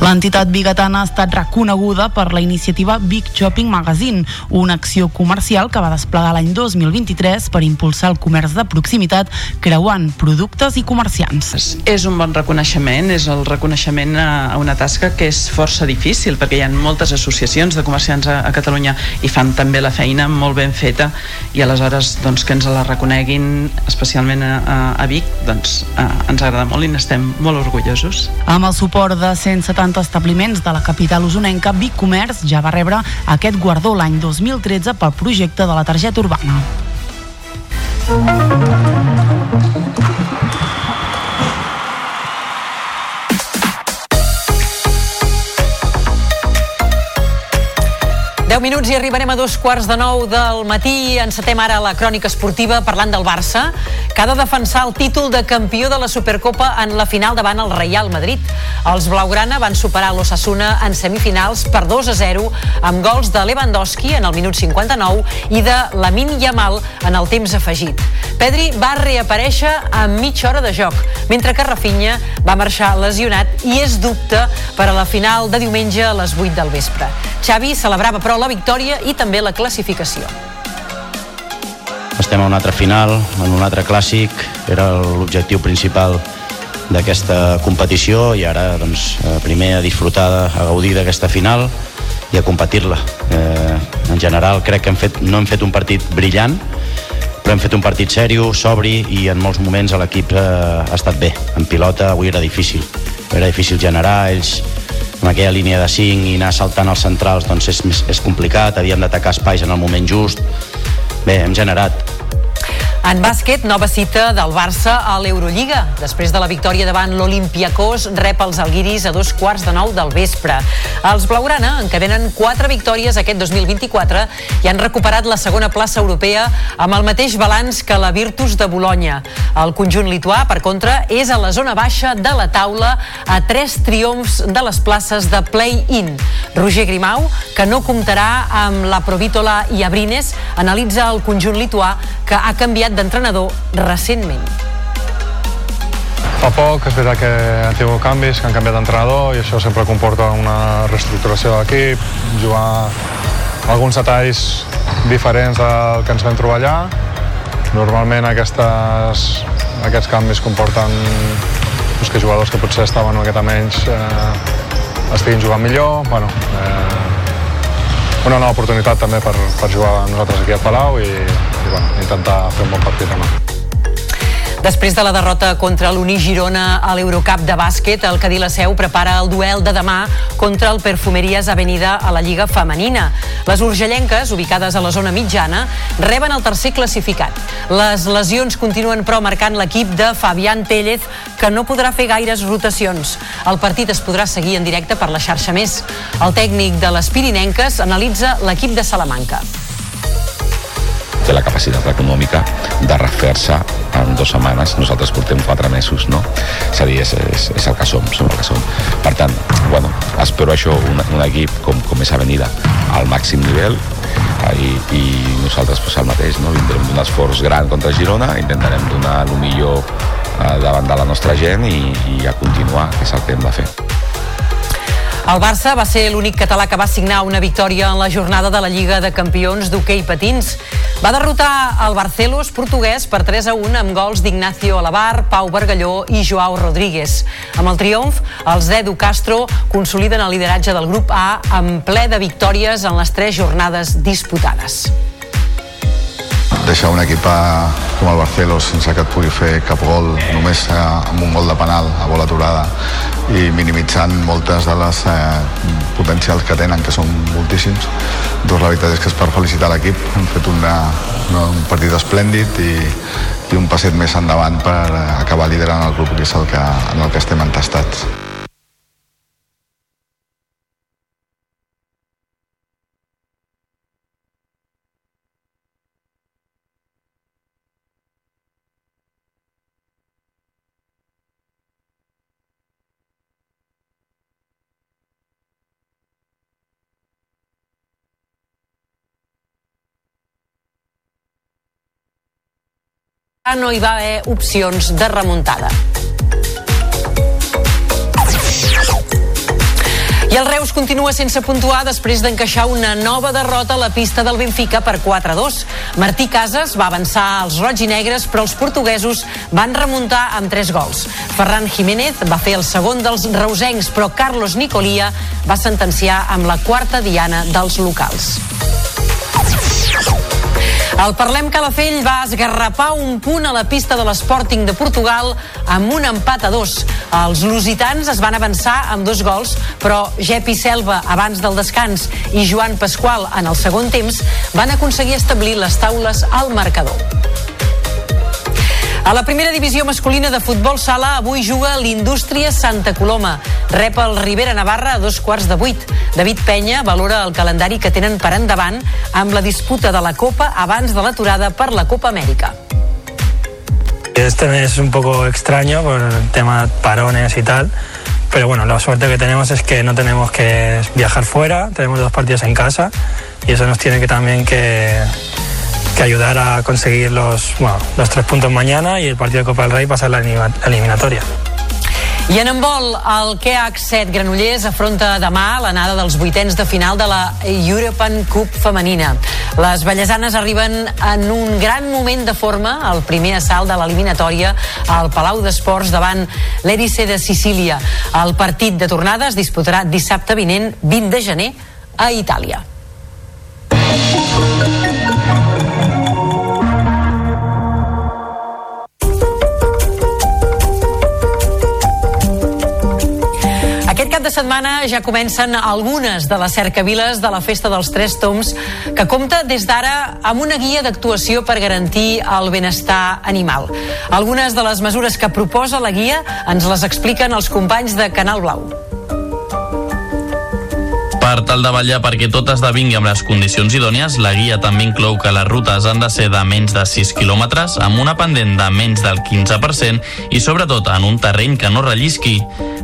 L'entitat bigatana ha estat reconeguda per la iniciativa Big Shopping Magazine, una acció comercial que va desplegar l'any 2023 per impulsar el comerç de proximitat creuant productes i comerciants. És un bon reconeixement, és el reconeixement a una tasca que és força difícil perquè hi ha moltes associacions de comerciants a, a Catalunya i fan també la feina molt ben feta i aleshores doncs, que ens la reconeguin especialment a, a Vic doncs a, ens agrada molt i n'estem molt orgullosos. Amb el suport de 170 establiments de la capital usonenca, Vic Comerç ja va rebre aquest guardó l'any 2013 pel projecte de la targeta urbana. Deu minuts i arribarem a dos quarts de nou del matí. Encetem ara la crònica esportiva parlant del Barça, que ha de defensar el títol de campió de la Supercopa en la final davant el Real Madrid. Els Blaugrana van superar l'Ossassuna en semifinals per 2 a 0 amb gols de Lewandowski en el minut 59 i de Lamin Yamal en el temps afegit. Pedri va reaparèixer a mitja hora de joc, mentre que Rafinha va marxar lesionat i és dubte per a la final de diumenge a les 8 del vespre. Xavi celebrava però la victòria i també la classificació. Estem a una altra final, en un altre clàssic, era l'objectiu principal d'aquesta competició i ara doncs, eh, primer a disfrutar, a gaudir d'aquesta final i a competir-la. Eh, en general crec que hem fet, no hem fet un partit brillant, però hem fet un partit sèrio, sobri i en molts moments l'equip eh, ha estat bé. En pilota avui era difícil. Era difícil generar, ells amb aquella línia de 5 i anar saltant als centrals doncs és, és complicat, havíem d'atacar espais en el moment just. Bé, hem generat, En bàsquet, nova cita del Barça a l'Eurolliga. Després de la victòria davant l'Olimpiakos, rep els alguiris a dos quarts de nou del vespre. Els Blaugrana encadenen quatre victòries aquest 2024 i han recuperat la segona plaça europea amb el mateix balanç que la Virtus de Bologna. El conjunt lituà, per contra, és a la zona baixa de la taula a tres triomfs de les places de play-in. Roger Grimau, que no comptarà amb la Provítola i Abrines, analitza el conjunt lituà que ha canviat d'entrenador recentment. Fa poc, és veritat que han tingut canvis, que han canviat d'entrenador i això sempre comporta una reestructuració de l'equip, jugar alguns detalls diferents del que ens vam trobar allà. Normalment aquestes, aquests canvis comporten doncs, que jugadors que potser estaven una miqueta menys eh, estiguin jugant millor. Bueno, eh, una nova oportunitat també per, per jugar nosaltres aquí al Palau i, i bueno, intentar fer un bon partit demà. Després de la derrota contra l'Uni Girona a l'Eurocup de bàsquet, el Cadí la Seu prepara el duel de demà contra el Perfumeries Avenida a la Lliga Femenina. Les urgellenques, ubicades a la zona mitjana, reben el tercer classificat. Les lesions continuen però marcant l'equip de Fabián Tellez, que no podrà fer gaires rotacions. El partit es podrà seguir en directe per la xarxa més. El tècnic de les Pirinenques analitza l'equip de Salamanca. Té la capacitat econòmica de refer-se en dues setmanes. Nosaltres portem quatre mesos, no? És a dir, és, és, és el que som, som el que som. Per tant, bueno, espero això, un, un equip com, com és Avenida al màxim nivell i, i nosaltres pues, el mateix, no? Vindrem d'un esforç gran contra Girona, intentarem donar el millor eh, davant de la nostra gent i, i a continuar, que és el que hem de fer. El Barça va ser l'únic català que va signar una victòria en la jornada de la Lliga de Campions d'hoquei patins. Va derrotar el Barcelos portuguès per 3 a 1 amb gols d'Ignacio Alabar, Pau Bargalló i Joao Rodríguez. Amb el triomf, els d'Edu Castro consoliden el lideratge del grup A amb ple de victòries en les tres jornades disputades. Deixar un equip com el Barcelos sense que et pugui fer cap gol només eh, amb un gol de penal a bola aturada i minimitzant moltes de les eh, potencials que tenen que són moltíssims. Doncs la veritat és que és per felicitar l'equip. Hem fet una, una, un partit esplèndid i, i un passet més endavant per acabar liderant el grup que és el que, en el que estem entestats no hi va haver opcions de remuntada. I el Reus continua sense puntuar després d'encaixar una nova derrota a la pista del Benfica per 4-2. Martí Casas va avançar als roig i negres, però els portuguesos van remuntar amb 3 gols. Ferran Jiménez va fer el segon dels reusencs, però Carlos Nicolia va sentenciar amb la quarta diana dels locals. El Parlem Calafell va esgarrapar un punt a la pista de l'Sporting de Portugal amb un empat a dos. Els lusitans es van avançar amb dos gols, però Jepi Selva abans del descans i Joan Pasqual en el segon temps van aconseguir establir les taules al marcador. A la primera divisió masculina de futbol sala avui juga l'Indústria Santa Coloma. Rep el Rivera Navarra a dos quarts de vuit. David Penya valora el calendari que tenen per endavant amb la disputa de la Copa abans de l'aturada per la Copa Amèrica. Este es un poco extraño por el tema parones y tal, pero bueno, la suerte que tenemos es que no tenemos que viajar fuera, tenemos dos partidos en casa y eso nos tiene que también que, que ayudar a conseguir los, bueno, los tres puntos mañana y el partido de Copa del Rey pasar la eliminatoria. I en handbol, el KH 7 Granollers afronta demà l'anada dels vuitens de final de la European Cup femenina. Les ballesanes arriben en un gran moment de forma, el primer assalt de l'eliminatòria al Palau d'Esports davant l'Erice de Sicília. El partit de tornada es disputarà dissabte vinent, 20 de gener, a Itàlia. Aquest cap de setmana ja comencen algunes de les cercaviles de la Festa dels Tres Toms, que compta des d'ara amb una guia d'actuació per garantir el benestar animal. Algunes de les mesures que proposa la guia ens les expliquen els companys de Canal Blau. Per tal de vetllar perquè tot esdevingui amb les condicions idònies, la guia també inclou que les rutes han de ser de menys de 6 quilòmetres, amb una pendent de menys del 15% i sobretot en un terreny que no rellisqui.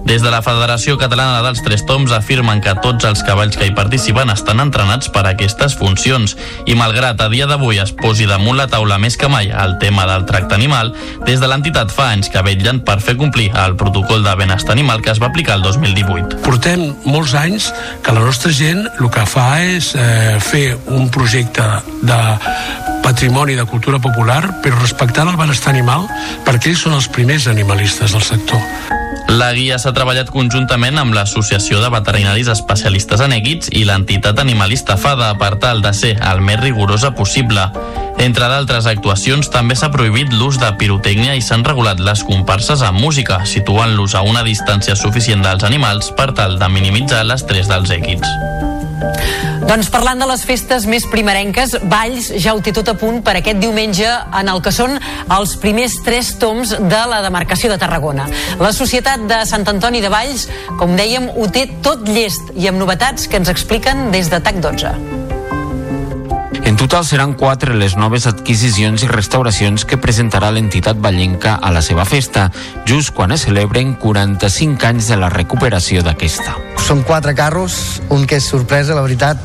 Des de la Federació Catalana dels Tres Toms afirmen que tots els cavalls que hi participen estan entrenats per a aquestes funcions i malgrat a dia d'avui es posi damunt la taula més que mai el tema del tracte animal, des de l'entitat fa anys que vetllen per fer complir el protocol de benestar animal que es va aplicar el 2018. Portem molts anys que la nostra gent el que fa és eh, fer un projecte de patrimoni de cultura popular però respectant el benestar animal perquè ells són els primers animalistes del sector. La guia s'ha treballat conjuntament amb l'Associació de Veterinaris Especialistes en Èguits i l'entitat animalista FADA per tal de ser el més rigorosa possible. Entre d'altres actuacions, també s'ha prohibit l'ús de pirotècnia i s'han regulat les comparses amb música, situant-los a una distància suficient dels animals per tal de minimitzar l'estrès dels èquids. Doncs parlant de les festes més primerenques, Valls ja ho té tot a punt per aquest diumenge en el que són els primers tres toms de la demarcació de Tarragona. La Societat de Sant Antoni de Valls, com dèiem, ho té tot llest i amb novetats que ens expliquen des de TAC 12. Total seran quatre les noves adquisicions i restauracions que presentarà l'entitat ballenca a la seva festa, just quan es celebren 45 anys de la recuperació d'aquesta. Són quatre carros, un que és sorpresa, la veritat,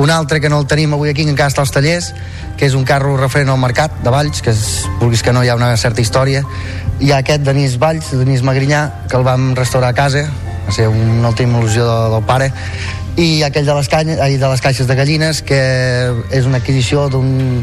un altre que no el tenim avui aquí, que encara està als tallers, que és un carro referent al mercat de Valls, que és, vulguis que no hi ha una certa història. Hi ha aquest Denis Valls, Denis Magrinyà, que el vam restaurar a casa, va ser una última il·lusió de, del pare, i aquell de les, canyes, ai, de les caixes de gallines, que és una adquisició d'un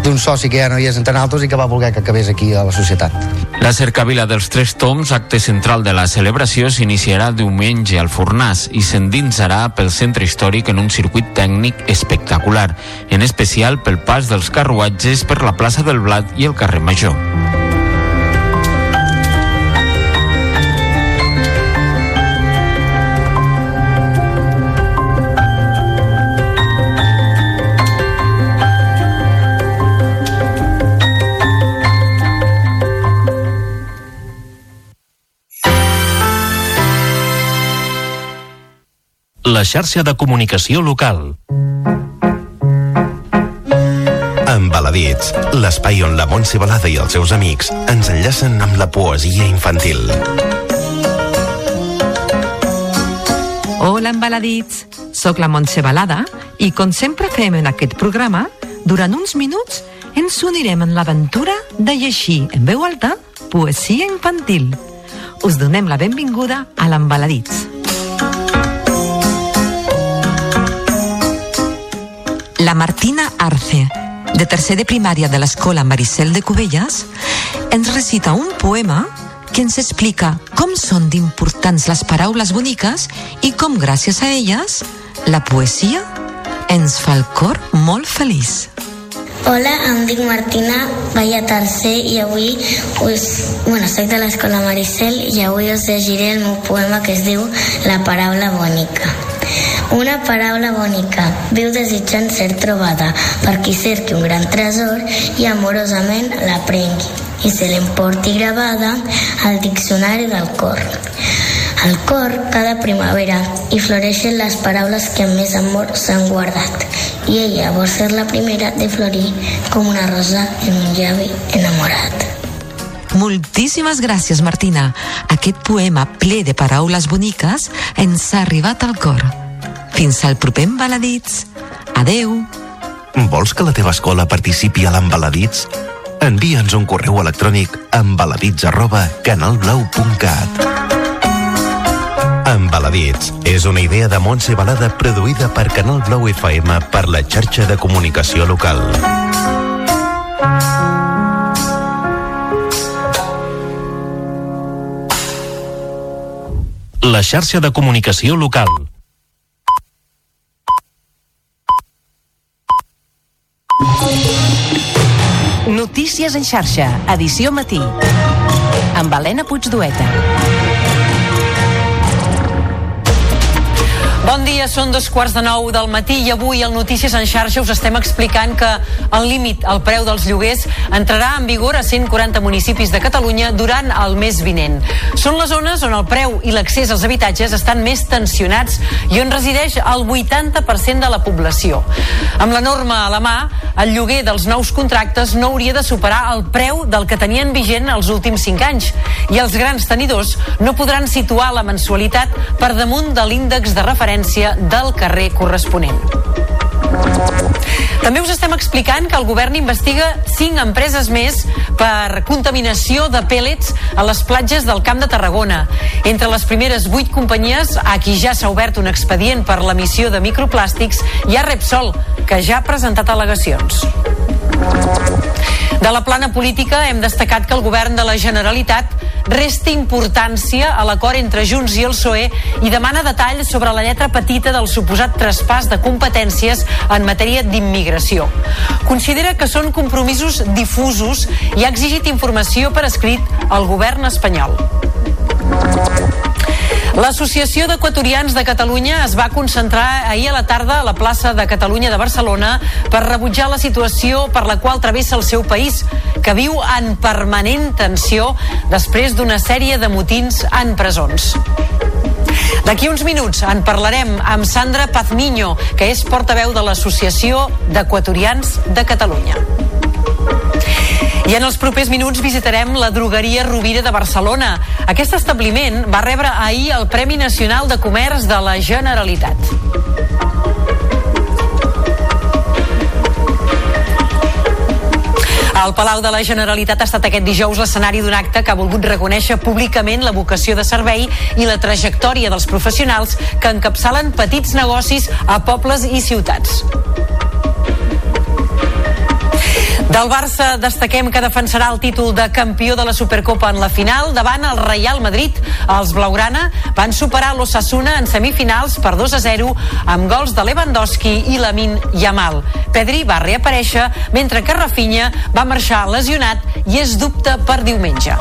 d'un soci que ja no hi és entre altres i que va voler que acabés aquí a la societat. La cercavila dels Tres Toms, acte central de la celebració, s'iniciarà diumenge al Fornàs i s'endinsarà pel centre històric en un circuit tècnic espectacular, en especial pel pas dels carruatges per la plaça del Blat i el carrer Major. La xarxa de comunicació local. Embaladits, l'espai on la Montse Balada i els seus amics ens enllacen amb la poesia infantil. Hola, embaladits! Soc la Montse Balada i, com sempre fem en aquest programa, durant uns minuts ens unirem en l'aventura de llegir en veu alta poesia infantil. Us donem la benvinguda a l'Embaladits. La Martina Arce, de tercer de primària de l'escola Maricel de Cubelles, ens recita un poema que ens explica com són d'importants les paraules boniques i com gràcies a elles la poesia ens fa el cor molt feliç. Hola, em dic Martina, vaig a tercer i avui us... Bueno, soc de l'escola Maricel i avui us llegiré el meu poema que es diu La paraula bonica. Una paraula bonica viu desitjant ser trobada per qui cerqui un gran tresor i amorosament la prengui i se l'emporti gravada al diccionari del cor. Al cor, cada primavera, hi floreixen les paraules que més amor s'han guardat i ella vol ser la primera de florir com una rosa en un llavi enamorat. Moltíssimes gràcies, Martina. Aquest poema ple de paraules boniques ens ha arribat al cor. Fins al proper Embaladits. Adeu. Vols que la teva escola participi a l'Embaladits? Envia'ns un correu electrònic a embaladits arroba canalblau.cat Embaladits és una idea de Montse Balada produïda per Canal Blau FM per la xarxa de comunicació local. La xarxa de comunicació local. Notícies en xarxa, edició matí. Amb Helena Puigdueta. Bon dia, són dos quarts de nou del matí i avui al Notícies en xarxa us estem explicant que el límit al preu dels lloguers entrarà en vigor a 140 municipis de Catalunya durant el mes vinent. Són les zones on el preu i l'accés als habitatges estan més tensionats i on resideix el 80% de la població. Amb la norma a la mà, el lloguer dels nous contractes no hauria de superar el preu del que tenien vigent els últims 5 anys i els grans tenidors no podran situar la mensualitat per damunt de l'índex de referència del carrer corresponent. També us estem explicant que el govern investiga cinc empreses més per contaminació de pèl·lets a les platges del Camp de Tarragona. Entre les primeres vuit companyies a qui ja s'ha obert un expedient per l'emissió de microplàstics hi ha Repsol, que ja ha presentat al·legacions. De la plana política hem destacat que el govern de la Generalitat resta importància a l'acord entre Junts i el PSOE i demana detalls sobre la lletra petita del suposat traspàs de competències en matèria d'immigració. Considera que són compromisos difusos i ha exigit informació per escrit al govern espanyol. L'Associació d'Equatorians de Catalunya es va concentrar ahir a la tarda a la plaça de Catalunya de Barcelona per rebutjar la situació per la qual travessa el seu país, que viu en permanent tensió després d'una sèrie de motins en presons. D'aquí uns minuts en parlarem amb Sandra Pazmiño, que és portaveu de l'Associació d'Equatorians de Catalunya. I en els propers minuts visitarem la drogueria Rovira de Barcelona. Aquest establiment va rebre ahir el Premi Nacional de Comerç de la Generalitat. El Palau de la Generalitat ha estat aquest dijous l'escenari d'un acte que ha volgut reconèixer públicament la vocació de servei i la trajectòria dels professionals que encapçalen petits negocis a pobles i ciutats. Del Barça destaquem que defensarà el títol de campió de la Supercopa en la final davant el Real Madrid. Els Blaugrana van superar l'Ossassuna en semifinals per 2 a 0 amb gols de Lewandowski i Lamin Yamal. Pedri va reaparèixer mentre que Rafinha va marxar lesionat i és dubte per diumenge.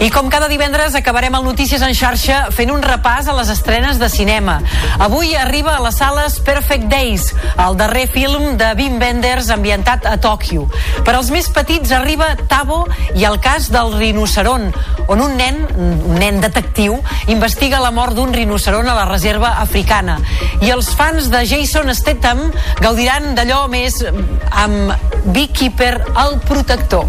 I com cada divendres acabarem el Notícies en xarxa fent un repàs a les estrenes de cinema. Avui arriba a les sales Perfect Days, el darrer film de Wim Wenders ambientat a Tòquio. Per als més petits arriba Tabo i el cas del rinoceron, on un nen, un nen detectiu, investiga la mort d'un rinoceron a la reserva africana. I els fans de Jason Statham gaudiran d'allò més amb Beekeeper, el protector.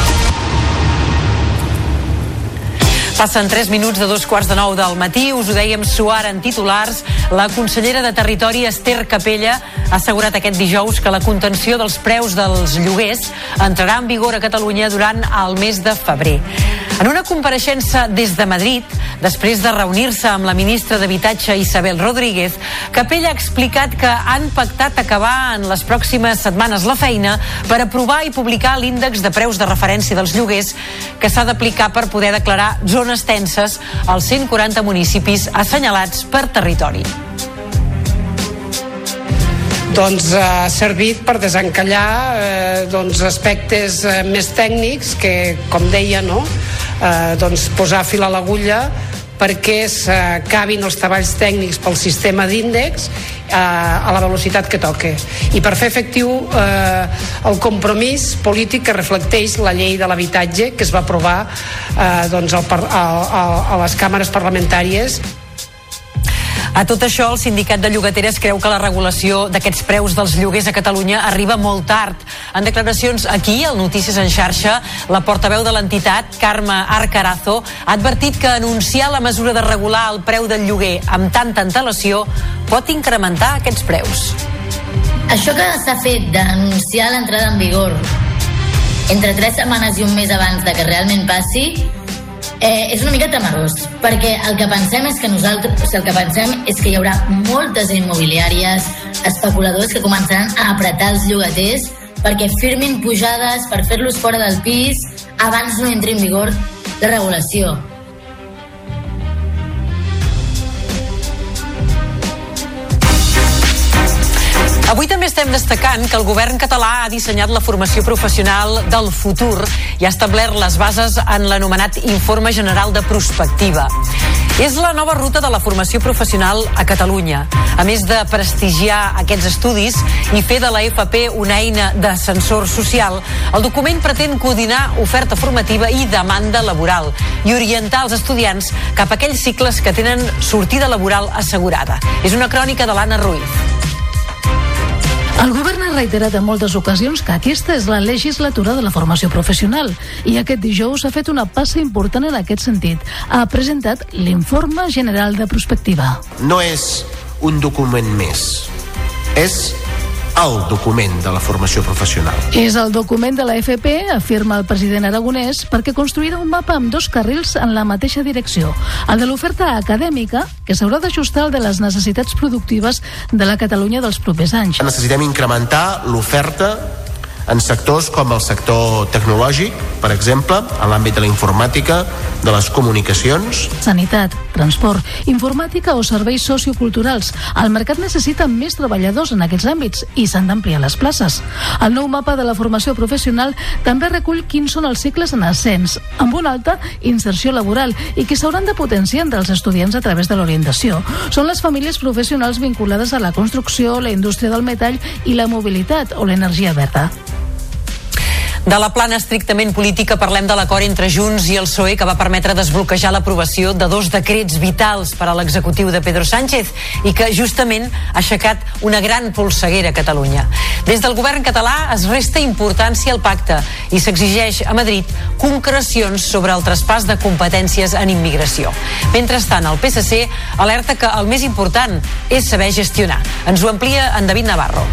Passen 3 minuts de dos quarts de nou del matí. Us ho dèiem suar en titulars. La consellera de Territori, Esther Capella, ha assegurat aquest dijous que la contenció dels preus dels lloguers entrarà en vigor a Catalunya durant el mes de febrer. En una compareixença des de Madrid, després de reunir-se amb la ministra d'Habitatge Isabel Rodríguez, Capella ha explicat que han pactat acabar en les pròximes setmanes la feina per aprovar i publicar l'índex de preus de referència dels lloguers que s'ha d'aplicar per poder declarar zones tenses als 140 municipis assenyalats per territori doncs ha servit per desencallar eh, doncs, aspectes eh, més tècnics que, com deia, no? eh, doncs posar fil a l'agulla perquè s'acabin els treballs tècnics pel sistema d'índex eh, a la velocitat que toque. I per fer efectiu eh, el compromís polític que reflecteix la llei de l'habitatge que es va aprovar eh, doncs, al, al, a les càmeres parlamentàries a tot això, el sindicat de llogateres creu que la regulació d'aquests preus dels lloguers a Catalunya arriba molt tard. En declaracions aquí, al Notícies en xarxa, la portaveu de l'entitat, Carme Arcarazo, ha advertit que anunciar la mesura de regular el preu del lloguer amb tanta antelació pot incrementar aquests preus. Això que s'ha fet d'anunciar l'entrada en vigor entre tres setmanes i un mes abans de que realment passi eh, és una mica temerós, perquè el que pensem és que nosaltres, el que pensem és que hi haurà moltes immobiliàries, especuladors que començaran a apretar els llogaters perquè firmin pujades per fer-los fora del pis abans no entri en vigor la regulació. Avui també estem destacant que el govern català ha dissenyat la formació professional del futur i ha establert les bases en l'anomenat Informe General de Prospectiva. És la nova ruta de la formació professional a Catalunya. A més de prestigiar aquests estudis i fer de la FP una eina d'ascensor social, el document pretén coordinar oferta formativa i demanda laboral i orientar els estudiants cap a aquells cicles que tenen sortida laboral assegurada. És una crònica de l'Anna Ruiz. El govern ha reiterat en moltes ocasions que aquesta és la legislatura de la formació professional i aquest dijous ha fet una passa important en aquest sentit. Ha presentat l'informe general de prospectiva. No és un document més, és el document de la formació professional. És el document de la FP, afirma el president aragonès, perquè construirà un mapa amb dos carrils en la mateixa direcció. El de l'oferta acadèmica, que s'haurà d'ajustar al de les necessitats productives de la Catalunya dels propers anys. Necessitem incrementar l'oferta en sectors com el sector tecnològic, per exemple, en l'àmbit de la informàtica, de les comunicacions. Sanitat, transport, informàtica o serveis socioculturals. El mercat necessita més treballadors en aquests àmbits i s'han d'ampliar les places. El nou mapa de la formació professional també recull quins són els cicles en ascens, amb una alta inserció laboral i que s'hauran de potenciar entre els estudiants a través de l'orientació. Són les famílies professionals vinculades a la construcció, la indústria del metall i la mobilitat o l'energia verda. De la plana estrictament política parlem de l'acord entre Junts i el PSOE que va permetre desbloquejar l'aprovació de dos decrets vitals per a l'executiu de Pedro Sánchez i que justament ha aixecat una gran polseguera a Catalunya. Des del govern català es resta importància al pacte i s'exigeix a Madrid concrecions sobre el traspàs de competències en immigració. Mentrestant, el PSC alerta que el més important és saber gestionar. Ens ho amplia en David Navarro.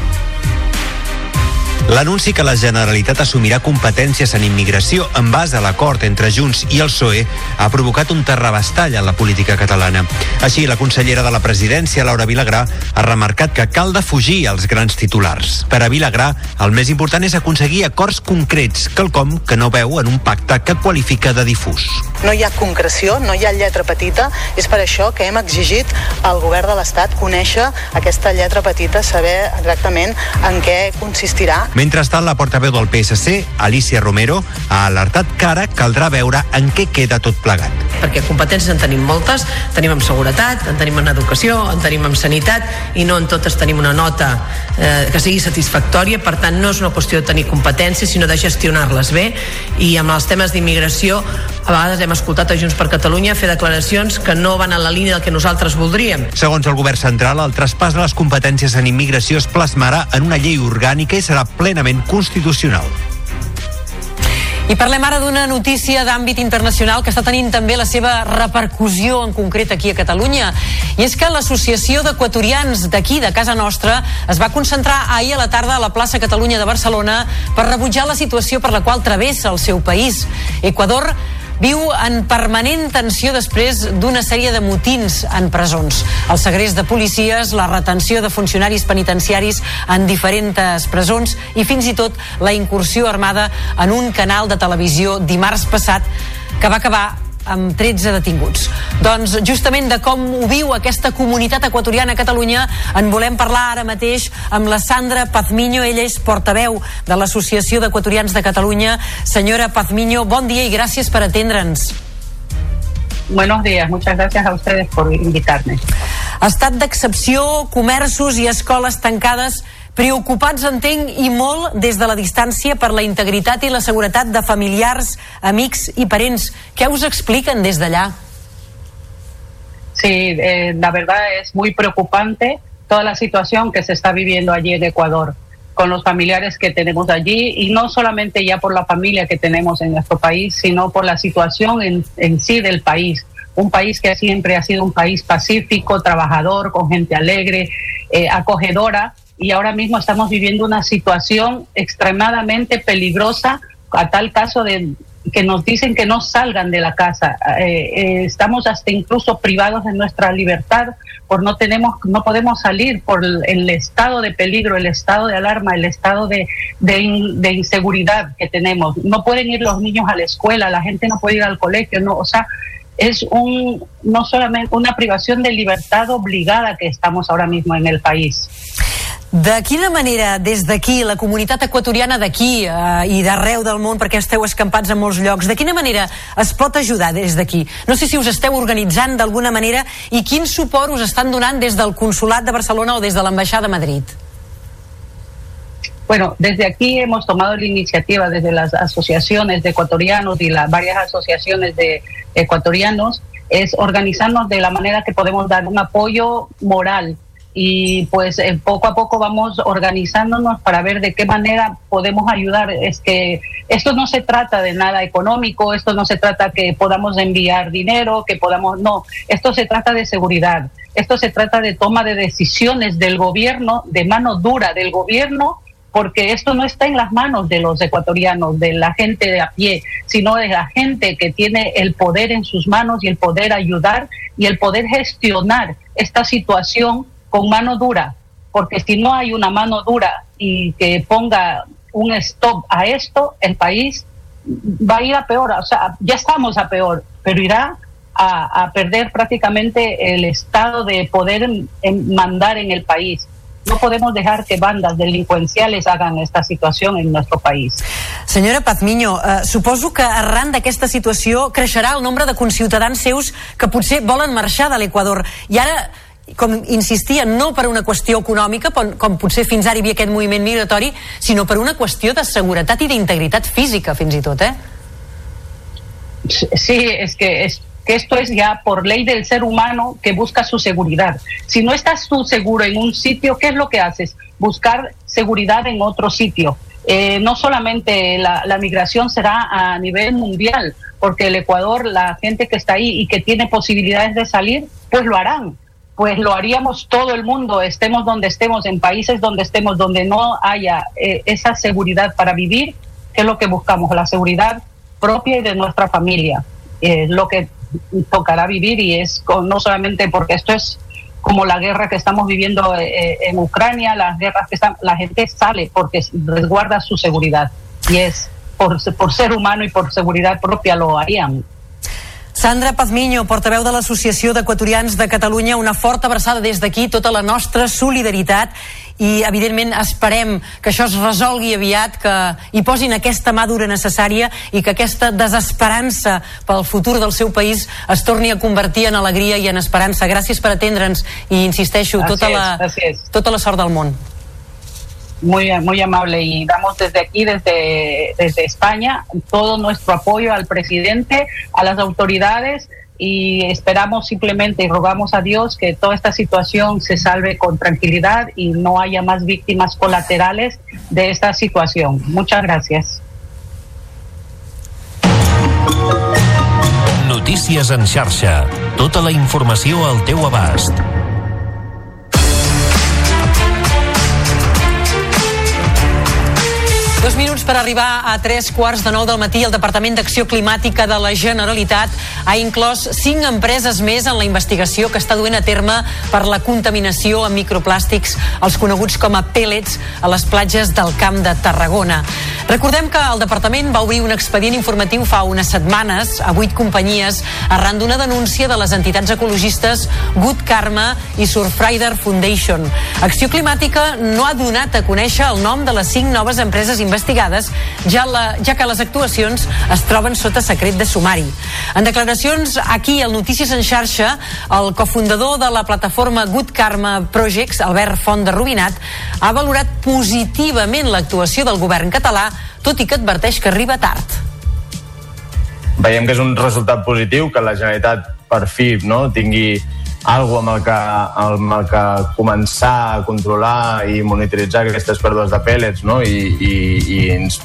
L'anunci que la Generalitat assumirà competències en immigració en base a l'acord entre Junts i el PSOE ha provocat un terrabastall en la política catalana. Així, la consellera de la presidència, Laura Vilagrà, ha remarcat que cal defugir els grans titulars. Per a Vilagrà, el més important és aconseguir acords concrets, quelcom que no veu en un pacte que qualifica de difús. No hi ha concreció, no hi ha lletra petita, és per això que hem exigit al govern de l'Estat conèixer aquesta lletra petita, saber exactament en què consistirà. Mentrestant, la portaveu del PSC, Alicia Romero, ha alertat que ara caldrà veure en què queda tot plegat. Perquè competències en tenim moltes, tenim en seguretat, en tenim en educació, en tenim en sanitat i no en totes tenim una nota eh, que sigui satisfactòria, per tant no és una qüestió de tenir competències, sinó de gestionar-les bé i amb els temes d'immigració a vegades hem escoltat a Junts per Catalunya fer declaracions que no van en la línia del que nosaltres voldríem. Segons el govern central, el traspàs de les competències en immigració es plasmarà en una llei orgànica i serà ple plenament constitucional. I parlem ara d'una notícia d'àmbit internacional que està tenint també la seva repercussió en concret aquí a Catalunya. I és que l'Associació d'Equatorians d'aquí, de casa nostra, es va concentrar ahir a la tarda a la plaça Catalunya de Barcelona per rebutjar la situació per la qual travessa el seu país. Equador viu en permanent tensió després d'una sèrie de motins en presons. El segrest de policies, la retenció de funcionaris penitenciaris en diferents presons i fins i tot la incursió armada en un canal de televisió dimarts passat que va acabar amb 13 detinguts. Doncs justament de com ho viu aquesta comunitat equatoriana a Catalunya en volem parlar ara mateix amb la Sandra Pazmiño, ella és portaveu de l'Associació d'Equatorians de Catalunya. Senyora Pazmiño, bon dia i gràcies per atendre'ns. Buenos días, muchas gracias a ustedes por invitarme. Estat d'excepció, comerços i escoles tancades Preocupats, entenc, i molt des de la distància per la integritat i la seguretat de familiars, amics i parents. Què us expliquen des d'allà? Sí, eh, la verdad es muy preocupante toda la situación que se está viviendo allí en Ecuador con los familiares que tenemos allí y no solamente ya por la familia que tenemos en nuestro país, sino por la situación en, en sí del país. Un país que siempre ha sido un país pacífico, trabajador, con gente alegre, eh, acogedora, y ahora mismo estamos viviendo una situación extremadamente peligrosa a tal caso de que nos dicen que no salgan de la casa. Eh, eh, estamos hasta incluso privados de nuestra libertad por no tenemos, no podemos salir por el, estado de peligro, el estado de alarma, el estado de, de, inseguridad que tenemos. No pueden ir los niños a la escuela, la gente no puede ir al colegio, no, o sea, es un no solamente una privación de libertad obligada que estamos ahora mismo en el país. De quina manera, des d'aquí, la comunitat equatoriana d'aquí eh, i d'arreu del món, perquè esteu escampats en molts llocs, de quina manera es pot ajudar des d'aquí? No sé si us esteu organitzant d'alguna manera i quin suport us estan donant des del Consulat de Barcelona o des de l'Ambaixada de Madrid? Bueno, desde aquí hemos tomado la iniciativa desde las asociaciones de ecuatorianos y las varias asociaciones de ecuatorianos, es organizarnos de la manera que podemos dar un apoyo moral y pues eh, poco a poco vamos organizándonos para ver de qué manera podemos ayudar. Es que esto no se trata de nada económico, esto no se trata que podamos enviar dinero, que podamos, no, esto se trata de seguridad, esto se trata de toma de decisiones del gobierno, de mano dura del gobierno porque esto no está en las manos de los ecuatorianos, de la gente de a pie, sino de la gente que tiene el poder en sus manos y el poder ayudar y el poder gestionar esta situación con mano dura, porque si no hay una mano dura y que ponga un stop a esto, el país va a ir a peor, o sea, ya estamos a peor, pero irá a, perder prácticamente el estado de poder en, mandar en el país. No podemos dejar que bandas delinqüenciales hagan esta situació en nuestro país. Senyora Pazmiño, eh, suposo que arran d'aquesta situació creixerà el nombre de conciutadans seus que potser volen marxar de l'Equador. I ara com insistia, no per una qüestió econòmica, com, potser fins ara hi havia aquest moviment migratori, sinó per una qüestió de seguretat i d'integritat física, fins i tot, eh? Sí, es que, es que esto es ya por ley del ser humano que busca su seguridad. Si no estás tú seguro en un sitio, ¿qué es lo que haces? Buscar seguridad en otro sitio. Eh, no solamente la, la, migración será a nivel mundial, porque el Ecuador, la gente que está ahí y que tiene posibilidades de salir, pues lo harán pues lo haríamos todo el mundo, estemos donde estemos, en países donde estemos, donde no haya eh, esa seguridad para vivir, que es lo que buscamos, la seguridad propia y de nuestra familia. Es lo que tocará vivir y es no solamente porque esto es como la guerra que estamos viviendo eh, eh, en Ucrania, las guerras que están, la gente sale porque resguarda su seguridad y es por ser humano y por seguridad propia lo harían. Sandra Pazmiño, portaveu de l'Associació d'Equatorians de Catalunya, una forta abraçada des d'aquí, tota la nostra solidaritat i evidentment esperem que això es resolgui aviat, que hi posin aquesta mà dura necessària i que aquesta desesperança pel futur del seu país es torni a convertir en alegria i en esperança. Gràcies per atendre'ns i insisteixo, tota la, tota la sort del món. Muy, muy amable y damos desde aquí, desde, desde España, todo nuestro apoyo al presidente, a las autoridades y esperamos simplemente y rogamos a Dios que toda esta situación se salve con tranquilidad y no haya más víctimas colaterales de esta situación. Muchas gracias. Notícies en xarxa. Tota la informació al teu abast. Dos minuts per arribar a tres quarts de nou del matí. El Departament d'Acció Climàtica de la Generalitat ha inclòs cinc empreses més en la investigació que està duent a terme per la contaminació amb microplàstics, els coneguts com a pellets, a les platges del Camp de Tarragona. Recordem que el Departament va obrir un expedient informatiu fa unes setmanes a vuit companyies arran d'una denúncia de les entitats ecologistes Good Karma i Surfrider Foundation. Acció Climàtica no ha donat a conèixer el nom de les cinc noves empreses investigades investigades, ja, la, ja que les actuacions es troben sota secret de sumari. En declaracions aquí al Notícies en xarxa, el cofundador de la plataforma Good Karma Projects, Albert Font de Rubinat, ha valorat positivament l'actuació del govern català, tot i que adverteix que arriba tard. Veiem que és un resultat positiu que la Generalitat per fi no, tingui algo amb el que, amb el que començar a controlar i monitoritzar aquestes pèrdues de pèl·lets no? I, i, i ins,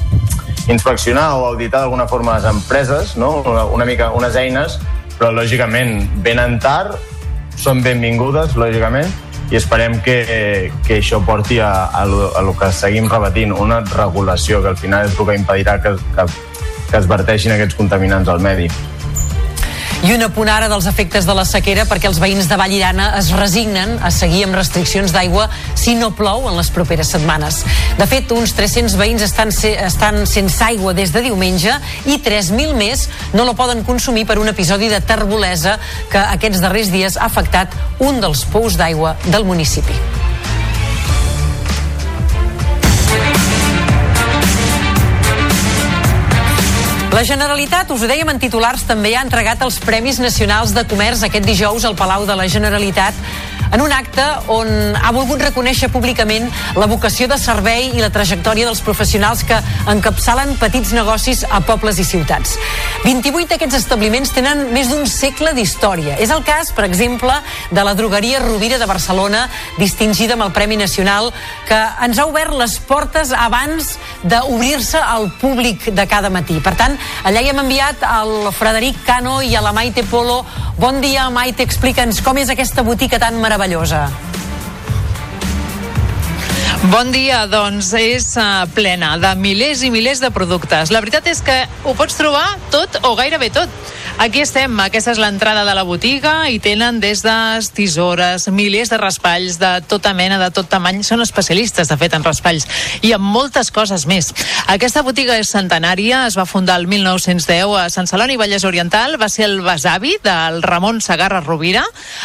inspeccionar o auditar d'alguna forma les empreses, no? una, una mica unes eines, però lògicament venen tard, són benvingudes, lògicament, i esperem que, que això porti a, a, lo, a lo que seguim repetint, una regulació que al final és el que impedirà que, que, que es verteixin aquests contaminants al medi. I una punt ara dels efectes de la sequera perquè els veïns de Vallirana es resignen a seguir amb restriccions d'aigua si no plou en les properes setmanes. De fet, uns 300 veïns estan, se, estan sense aigua des de diumenge i 3.000 més no la poden consumir per un episodi de terbolesa que aquests darrers dies ha afectat un dels pous d'aigua del municipi. La Generalitat, us ho dèiem en titulars, també ha entregat els Premis Nacionals de Comerç aquest dijous al Palau de la Generalitat en un acte on ha volgut reconèixer públicament la vocació de servei i la trajectòria dels professionals que encapçalen petits negocis a pobles i ciutats. 28 d'aquests establiments tenen més d'un segle d'història. És el cas, per exemple, de la drogueria Rovira de Barcelona, distingida amb el Premi Nacional, que ens ha obert les portes abans d'obrir-se al públic de cada matí. Per tant, allà hi hem enviat al Frederic Cano i a la Maite Polo. Bon dia, Maite, explica'ns com és aquesta botiga tan meravellosa. Bon dia, doncs és uh, plena de milers i milers de productes. La veritat és que ho pots trobar tot o gairebé tot. Aquí estem, aquesta és l'entrada de la botiga i tenen des de tisores, milers de raspalls de tota mena, de tot tamany. Són especialistes, de fet, en raspalls i amb moltes coses més. Aquesta botiga és centenària, es va fundar el 1910 a Sant Celoni, Vallès Oriental, va ser el besavi del Ramon Sagarra Rovira,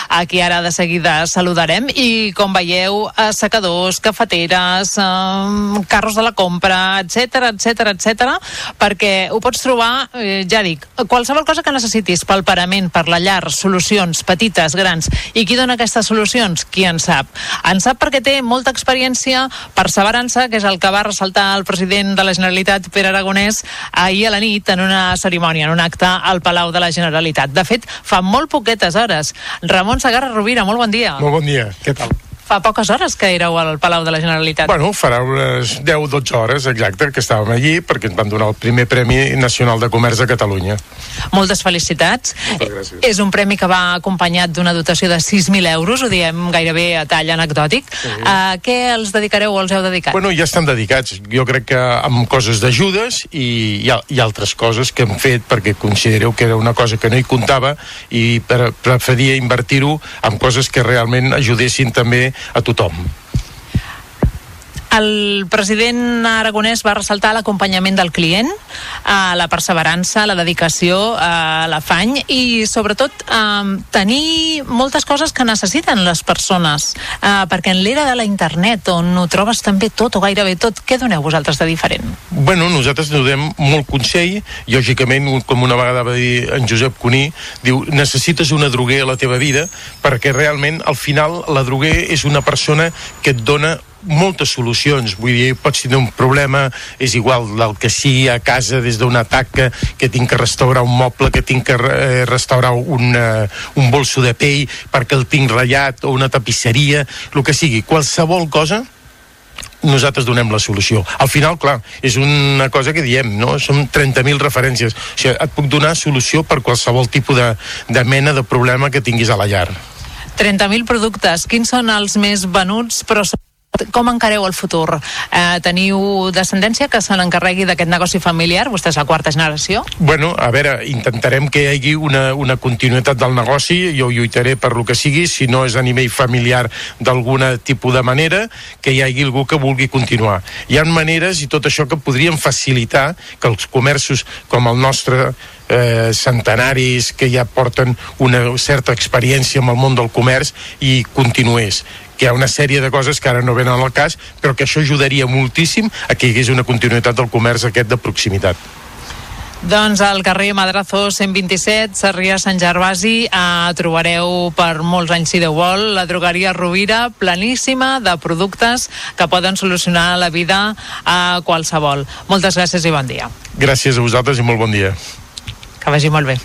a qui ara de seguida saludarem, i com veieu, assecadors, cafeteres, eh, carros de la compra, etc etc etc, perquè ho pots trobar, eh, ja dic, qualsevol cosa que necessitis pel parament, per la llar, solucions petites, grans. I qui dona aquestes solucions? Qui en sap? En sap perquè té molta experiència, perseverança, que és el que va ressaltar el president de la Generalitat, Pere Aragonès, ahir a la nit en una cerimònia, en un acte al Palau de la Generalitat. De fet, fa molt poquetes hores. Ramon Sagarra Rovira, molt bon dia. Molt bon dia, què tal? Fa poques hores que éreu al Palau de la Generalitat. Bueno, farà unes 10-12 hores, exacte, que estàvem allí perquè ens van donar el primer Premi Nacional de Comerç de Catalunya. Moltes felicitats. Moltes gràcies. És un premi que va acompanyat d'una dotació de 6.000 euros, ho diem gairebé a tall anecdòtic. Sí. A què els dedicareu o els heu dedicat? Bueno, ja estan dedicats. Jo crec que amb coses d'ajudes i, i, i altres coses que hem fet perquè considereu que era una cosa que no hi comptava i per, preferia invertir-ho en coses que realment ajudessin també a tothom. El president aragonès va ressaltar l'acompanyament del client, eh, la perseverança, la dedicació, eh, l'afany i, sobretot, eh, tenir moltes coses que necessiten les persones. Eh, perquè en l'era de la internet, on ho trobes també tot o gairebé tot, què doneu vosaltres de diferent? Bueno, nosaltres donem molt consell, lògicament, com una vegada va dir en Josep Cuní, diu, necessites una droguer a la teva vida perquè realment, al final, la droguer és una persona que et dona moltes solucions, vull dir, pots tenir un problema, és igual del que sigui a casa, des d'un atac que, tinc que restaurar un moble, que tinc que eh, restaurar un, eh, un bolso de pell perquè el tinc ratllat, o una tapisseria, el que sigui, qualsevol cosa, nosaltres donem la solució. Al final, clar, és una cosa que diem, no? Som 30.000 referències. O sigui, et puc donar solució per qualsevol tipus de, de mena de problema que tinguis a la llar. 30.000 productes. Quins són els més venuts, però com encareu el futur? Eh, teniu descendència que se n'encarregui d'aquest negoci familiar? Vostè és la quarta generació? Bueno, a veure, intentarem que hi hagi una, una continuïtat del negoci, jo lluitaré per lo que sigui, si no és a nivell familiar d'alguna tipus de manera, que hi hagi algú que vulgui continuar. Hi ha maneres i tot això que podrien facilitar que els comerços com el nostre eh, centenaris que ja porten una certa experiència amb el món del comerç i continués que hi ha una sèrie de coses que ara no venen al cas, però que això ajudaria moltíssim a que hi hagués una continuïtat del comerç aquest de proximitat. Doncs al carrer Madrazo 127, Sarrià Sant Gervasi, eh, trobareu per molts anys, si Déu vol, la drogueria Rovira, planíssima de productes que poden solucionar la vida a qualsevol. Moltes gràcies i bon dia. Gràcies a vosaltres i molt bon dia. Que vagi molt bé.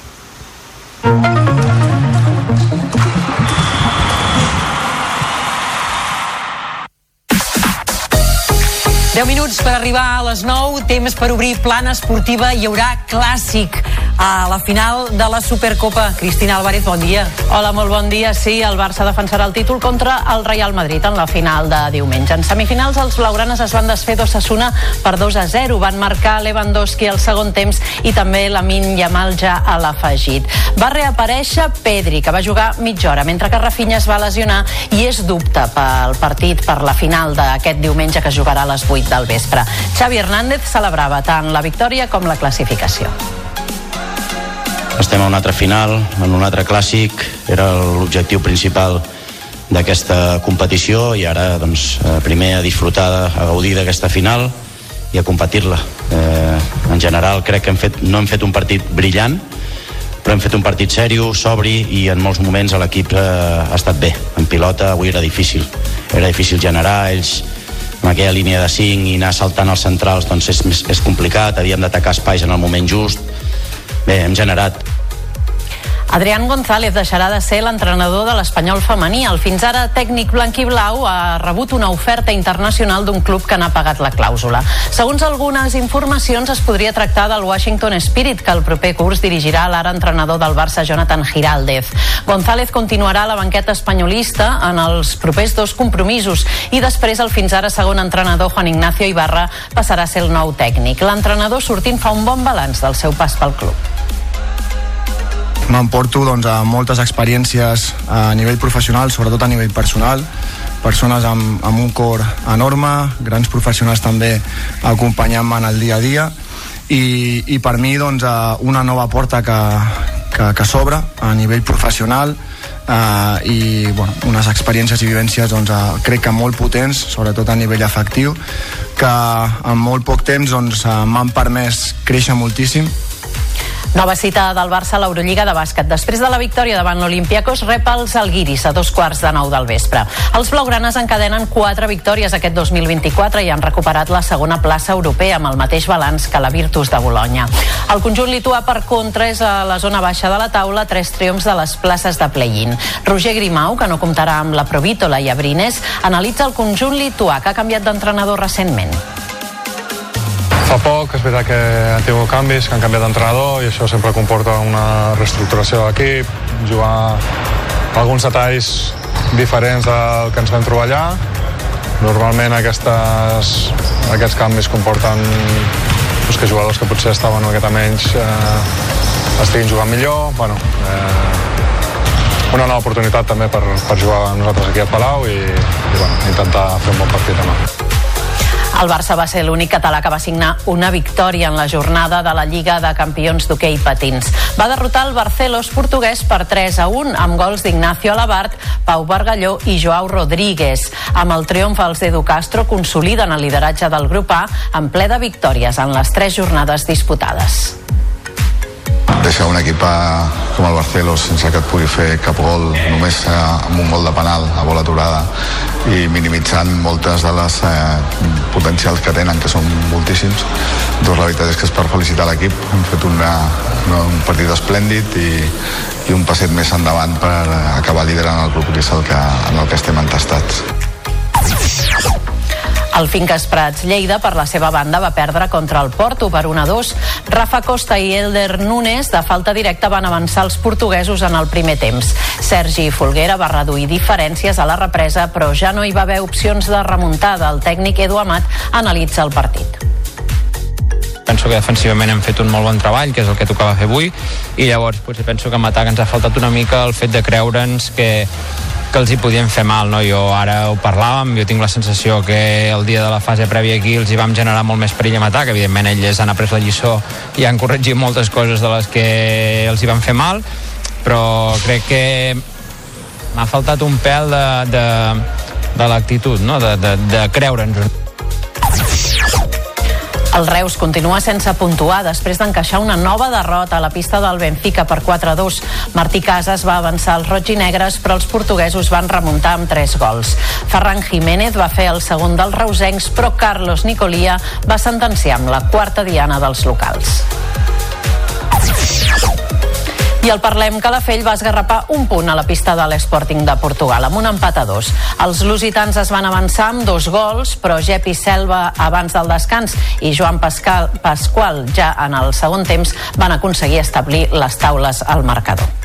Minuts per arribar a les 9, temps per obrir plana esportiva, hi haurà clàssic a la final de la Supercopa. Cristina Álvarez, bon dia. Hola, molt bon dia. Sí, el Barça defensarà el títol contra el Real Madrid en la final de diumenge. En semifinals, els blaugranes es van desfer d'Ossassuna per 2 a 0. Van marcar Lewandowski al segon temps i també Lamin Yamal ja a l'afegit. Va reaparèixer Pedri, que va jugar mitja hora, mentre que Rafinha es va lesionar i és dubte pel partit per la final d'aquest diumenge que es jugarà a les 8 del vespre. Xavi Hernández celebrava tant la victòria com la classificació. Estem a un altre final, en un altre clàssic, era l'objectiu principal d'aquesta competició i ara doncs, eh, primer a disfrutar, a gaudir d'aquesta final i a competir-la. Eh, en general crec que hem fet, no hem fet un partit brillant, però hem fet un partit sèrio, sobri i en molts moments l'equip eh, ha estat bé. En pilota avui era difícil. Era difícil generar, ells amb aquella línia de 5 i anar saltant als centrals doncs és, és complicat, havíem d'atacar espais en el moment just. Bé, hem generat Adrián González deixarà de ser l'entrenador de l'Espanyol femení. El fins ara tècnic blanc-i-blau ha rebut una oferta internacional d'un club que n'ha pagat la clàusula. Segons algunes informacions, es podria tractar del Washington Spirit, que el proper curs dirigirà l'ara entrenador del Barça, Jonathan Giraldez. González continuarà a la banqueta espanyolista en els propers dos compromisos i després el fins ara segon entrenador Juan Ignacio Ibarra passarà a ser el nou tècnic. L'entrenador sortint fa un bon balanç del seu pas pel club m'emporto doncs, a moltes experiències a nivell professional, sobretot a nivell personal, persones amb, amb un cor enorme, grans professionals també acompanyant-me en el dia a dia. I, i per mi doncs, una nova porta que, que, que s'obre a nivell professional eh, i bueno, unes experiències i vivències doncs, uh, crec que molt potents, sobretot a nivell afectiu, que en molt poc temps doncs, uh, m'han permès créixer moltíssim Nova cita del Barça a l'Eurolliga de bàsquet. Després de la victòria davant l'Olimpiakos, rep els Alguiris a dos quarts de nou del vespre. Els blaugranes encadenen quatre victòries aquest 2024 i han recuperat la segona plaça europea amb el mateix balanç que la Virtus de Bologna. El conjunt lituà, per contra, és a la zona baixa de la taula, tres triomfs de les places de play-in. Roger Grimau, que no comptarà amb la Provítola i Abrines, analitza el conjunt lituà, que ha canviat d'entrenador recentment. Fa poc, és veritat que han tingut canvis, que han canviat d'entrenador i això sempre comporta una reestructuració de l'equip, jugar alguns detalls diferents del que ens vam trobar allà. Normalment aquestes, aquests canvis comporten doncs, que jugadors que potser estaven una miqueta menys eh, estiguin jugant millor. Bueno, eh, una nova oportunitat també per, per jugar nosaltres aquí a Palau i, i bueno, intentar fer un bon partit demà. El Barça va ser l'únic català que va signar una victòria en la jornada de la Lliga de Campions d'hoquei patins. Va derrotar el Barcelos portuguès per 3 a 1 amb gols d'Ignacio Alabart, Pau Bargalló i Joao Rodríguez. Amb el triomf, els Edu Castro consoliden el lideratge del grup A en ple de victòries en les tres jornades disputades deixar un equip com el Barcelos sense que et pugui fer cap gol només eh, amb un gol de penal a bola aturada i minimitzant moltes de les eh, potencials que tenen que són moltíssims. Doncs la veritat és que és per felicitar l'equip. Hem fet una, un partit esplèndid i, i un passet més endavant per acabar liderant el grup que és el que, en el que estem entestats el Finques Prats Lleida, per la seva banda, va perdre contra el Porto per 1 a 2. Rafa Costa i Elder Nunes, de falta directa, van avançar els portuguesos en el primer temps. Sergi Folguera va reduir diferències a la represa, però ja no hi va haver opcions de remuntada. El tècnic Edu Amat analitza el partit penso que defensivament hem fet un molt bon treball, que és el que tocava fer avui, i llavors potser penso que en atac ens ha faltat una mica el fet de creure'ns que que els hi podien fer mal, no? Jo ara ho parlàvem, jo tinc la sensació que el dia de la fase prèvia aquí els hi vam generar molt més perill en atac, evidentment ells han après la lliçó i han corregit moltes coses de les que els hi van fer mal, però crec que m'ha faltat un pèl de, de, de l'actitud, no? de, de, de creure'ns. El Reus continua sense puntuar després d'encaixar una nova derrota a la pista del Benfica per 4-2. Martí Casas va avançar els roig i negres, però els portuguesos van remuntar amb 3 gols. Ferran Jiménez va fer el segon dels reusencs, però Carlos Nicolia va sentenciar amb la quarta diana dels locals. I el Parlem Calafell va esgarrapar un punt a la pista de l'Sporting de Portugal, amb un empat a dos. Els lusitans es van avançar amb dos gols, però Jepi Selva abans del descans i Joan Pascal, Pasqual ja en el segon temps van aconseguir establir les taules al marcador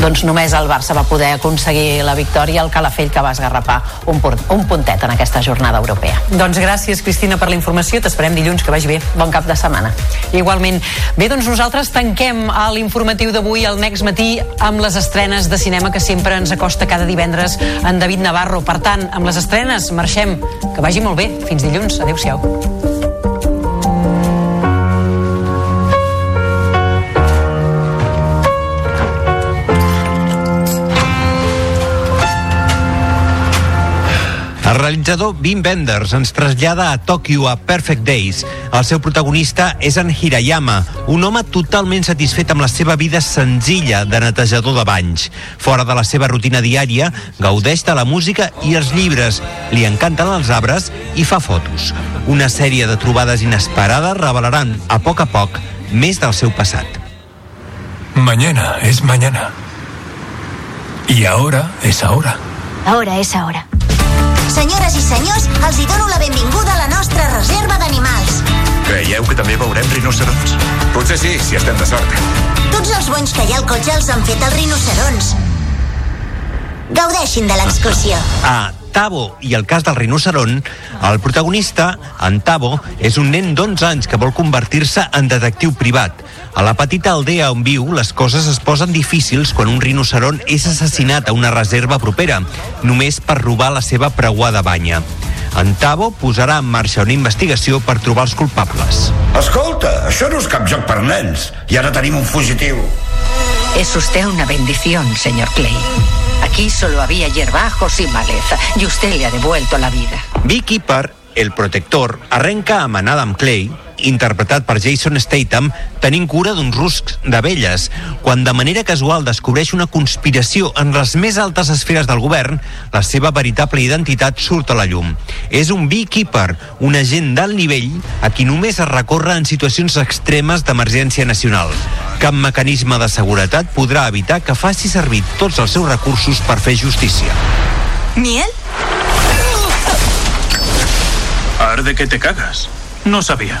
doncs només el Barça va poder aconseguir la victòria, el Calafell que va esgarrapar un, un puntet en aquesta jornada europea. Doncs gràcies, Cristina, per la informació. T'esperem dilluns, que vagi bé. Bon cap de setmana. Igualment. Bé, doncs nosaltres tanquem l'informatiu d'avui al Next Matí amb les estrenes de cinema que sempre ens acosta cada divendres en David Navarro. Per tant, amb les estrenes marxem. Que vagi molt bé. Fins dilluns. Adéu-siau. El realitzador Wim Wenders ens trasllada a Tòquio a Perfect Days. El seu protagonista és en Hirayama, un home totalment satisfet amb la seva vida senzilla de netejador de banys. Fora de la seva rutina diària, gaudeix de la música i els llibres, li encanten els arbres i fa fotos. Una sèrie de trobades inesperades revelaran, a poc a poc, més del seu passat. Mañana es mañana. Y ahora es ahora. Ahora es ahora. Senyores i senyors, els hi dono la benvinguda a la nostra reserva d'animals. Creieu que també veurem rinocerons? Potser sí, si estem de sort. Tots els bons que hi ha al cotxe els han fet els rinocerons. Gaudeixin de l'excursió. A Tabo i el cas del rinoceron, el protagonista, en Tabo, és un nen d'11 anys que vol convertir-se en detectiu privat. A la petita aldea on viu, les coses es posen difícils quan un rinoceron és assassinat a una reserva propera, només per robar la seva preuada banya. En Tabo posarà en marxa una investigació per trobar els culpables. Escolta, això no és cap joc per nens. I ara tenim un fugitiu. Es usted una bendición, señor Clay. Aquí solo había hierbajos y maleza, y usted le ha devuelto la vida. Beekeeper, el protector, arrenca amb en Adam Clay interpretat per Jason Statham, tenint cura d'uns ruscs d'abelles, quan de manera casual descobreix una conspiració en les més altes esferes del govern, la seva veritable identitat surt a la llum. És un beekeeper, un agent d'alt nivell a qui només es recorre en situacions extremes d'emergència nacional. Cap mecanisme de seguretat podrà evitar que faci servir tots els seus recursos per fer justícia. ¿Miel? Arde que te cagas. No sabía.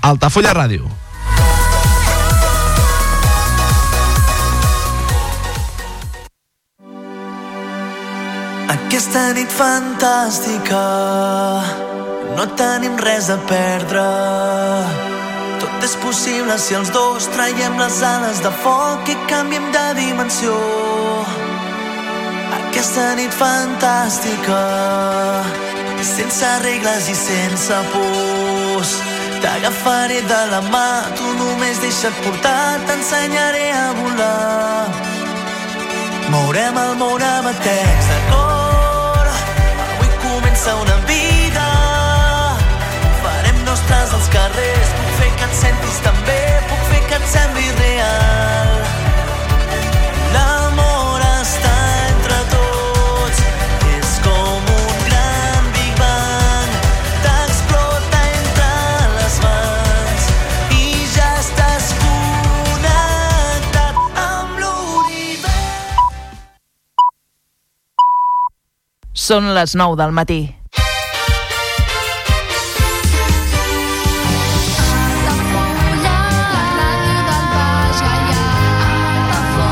Altafulla Ràdio. Aquesta nit fantàstica no tenim res a perdre. Tot és possible si els dos traiem les ales de foc i canviem de dimensió. Aquesta nit fantàstica sense regles i sense pors T'agafaré de la mà, tu només deixa't portar, t'ensenyaré a volar. Mourem el món amb batecs de cor, avui comença una vida. Farem nostres els carrers, puc fer que et sentis tan Són les 9 del matí.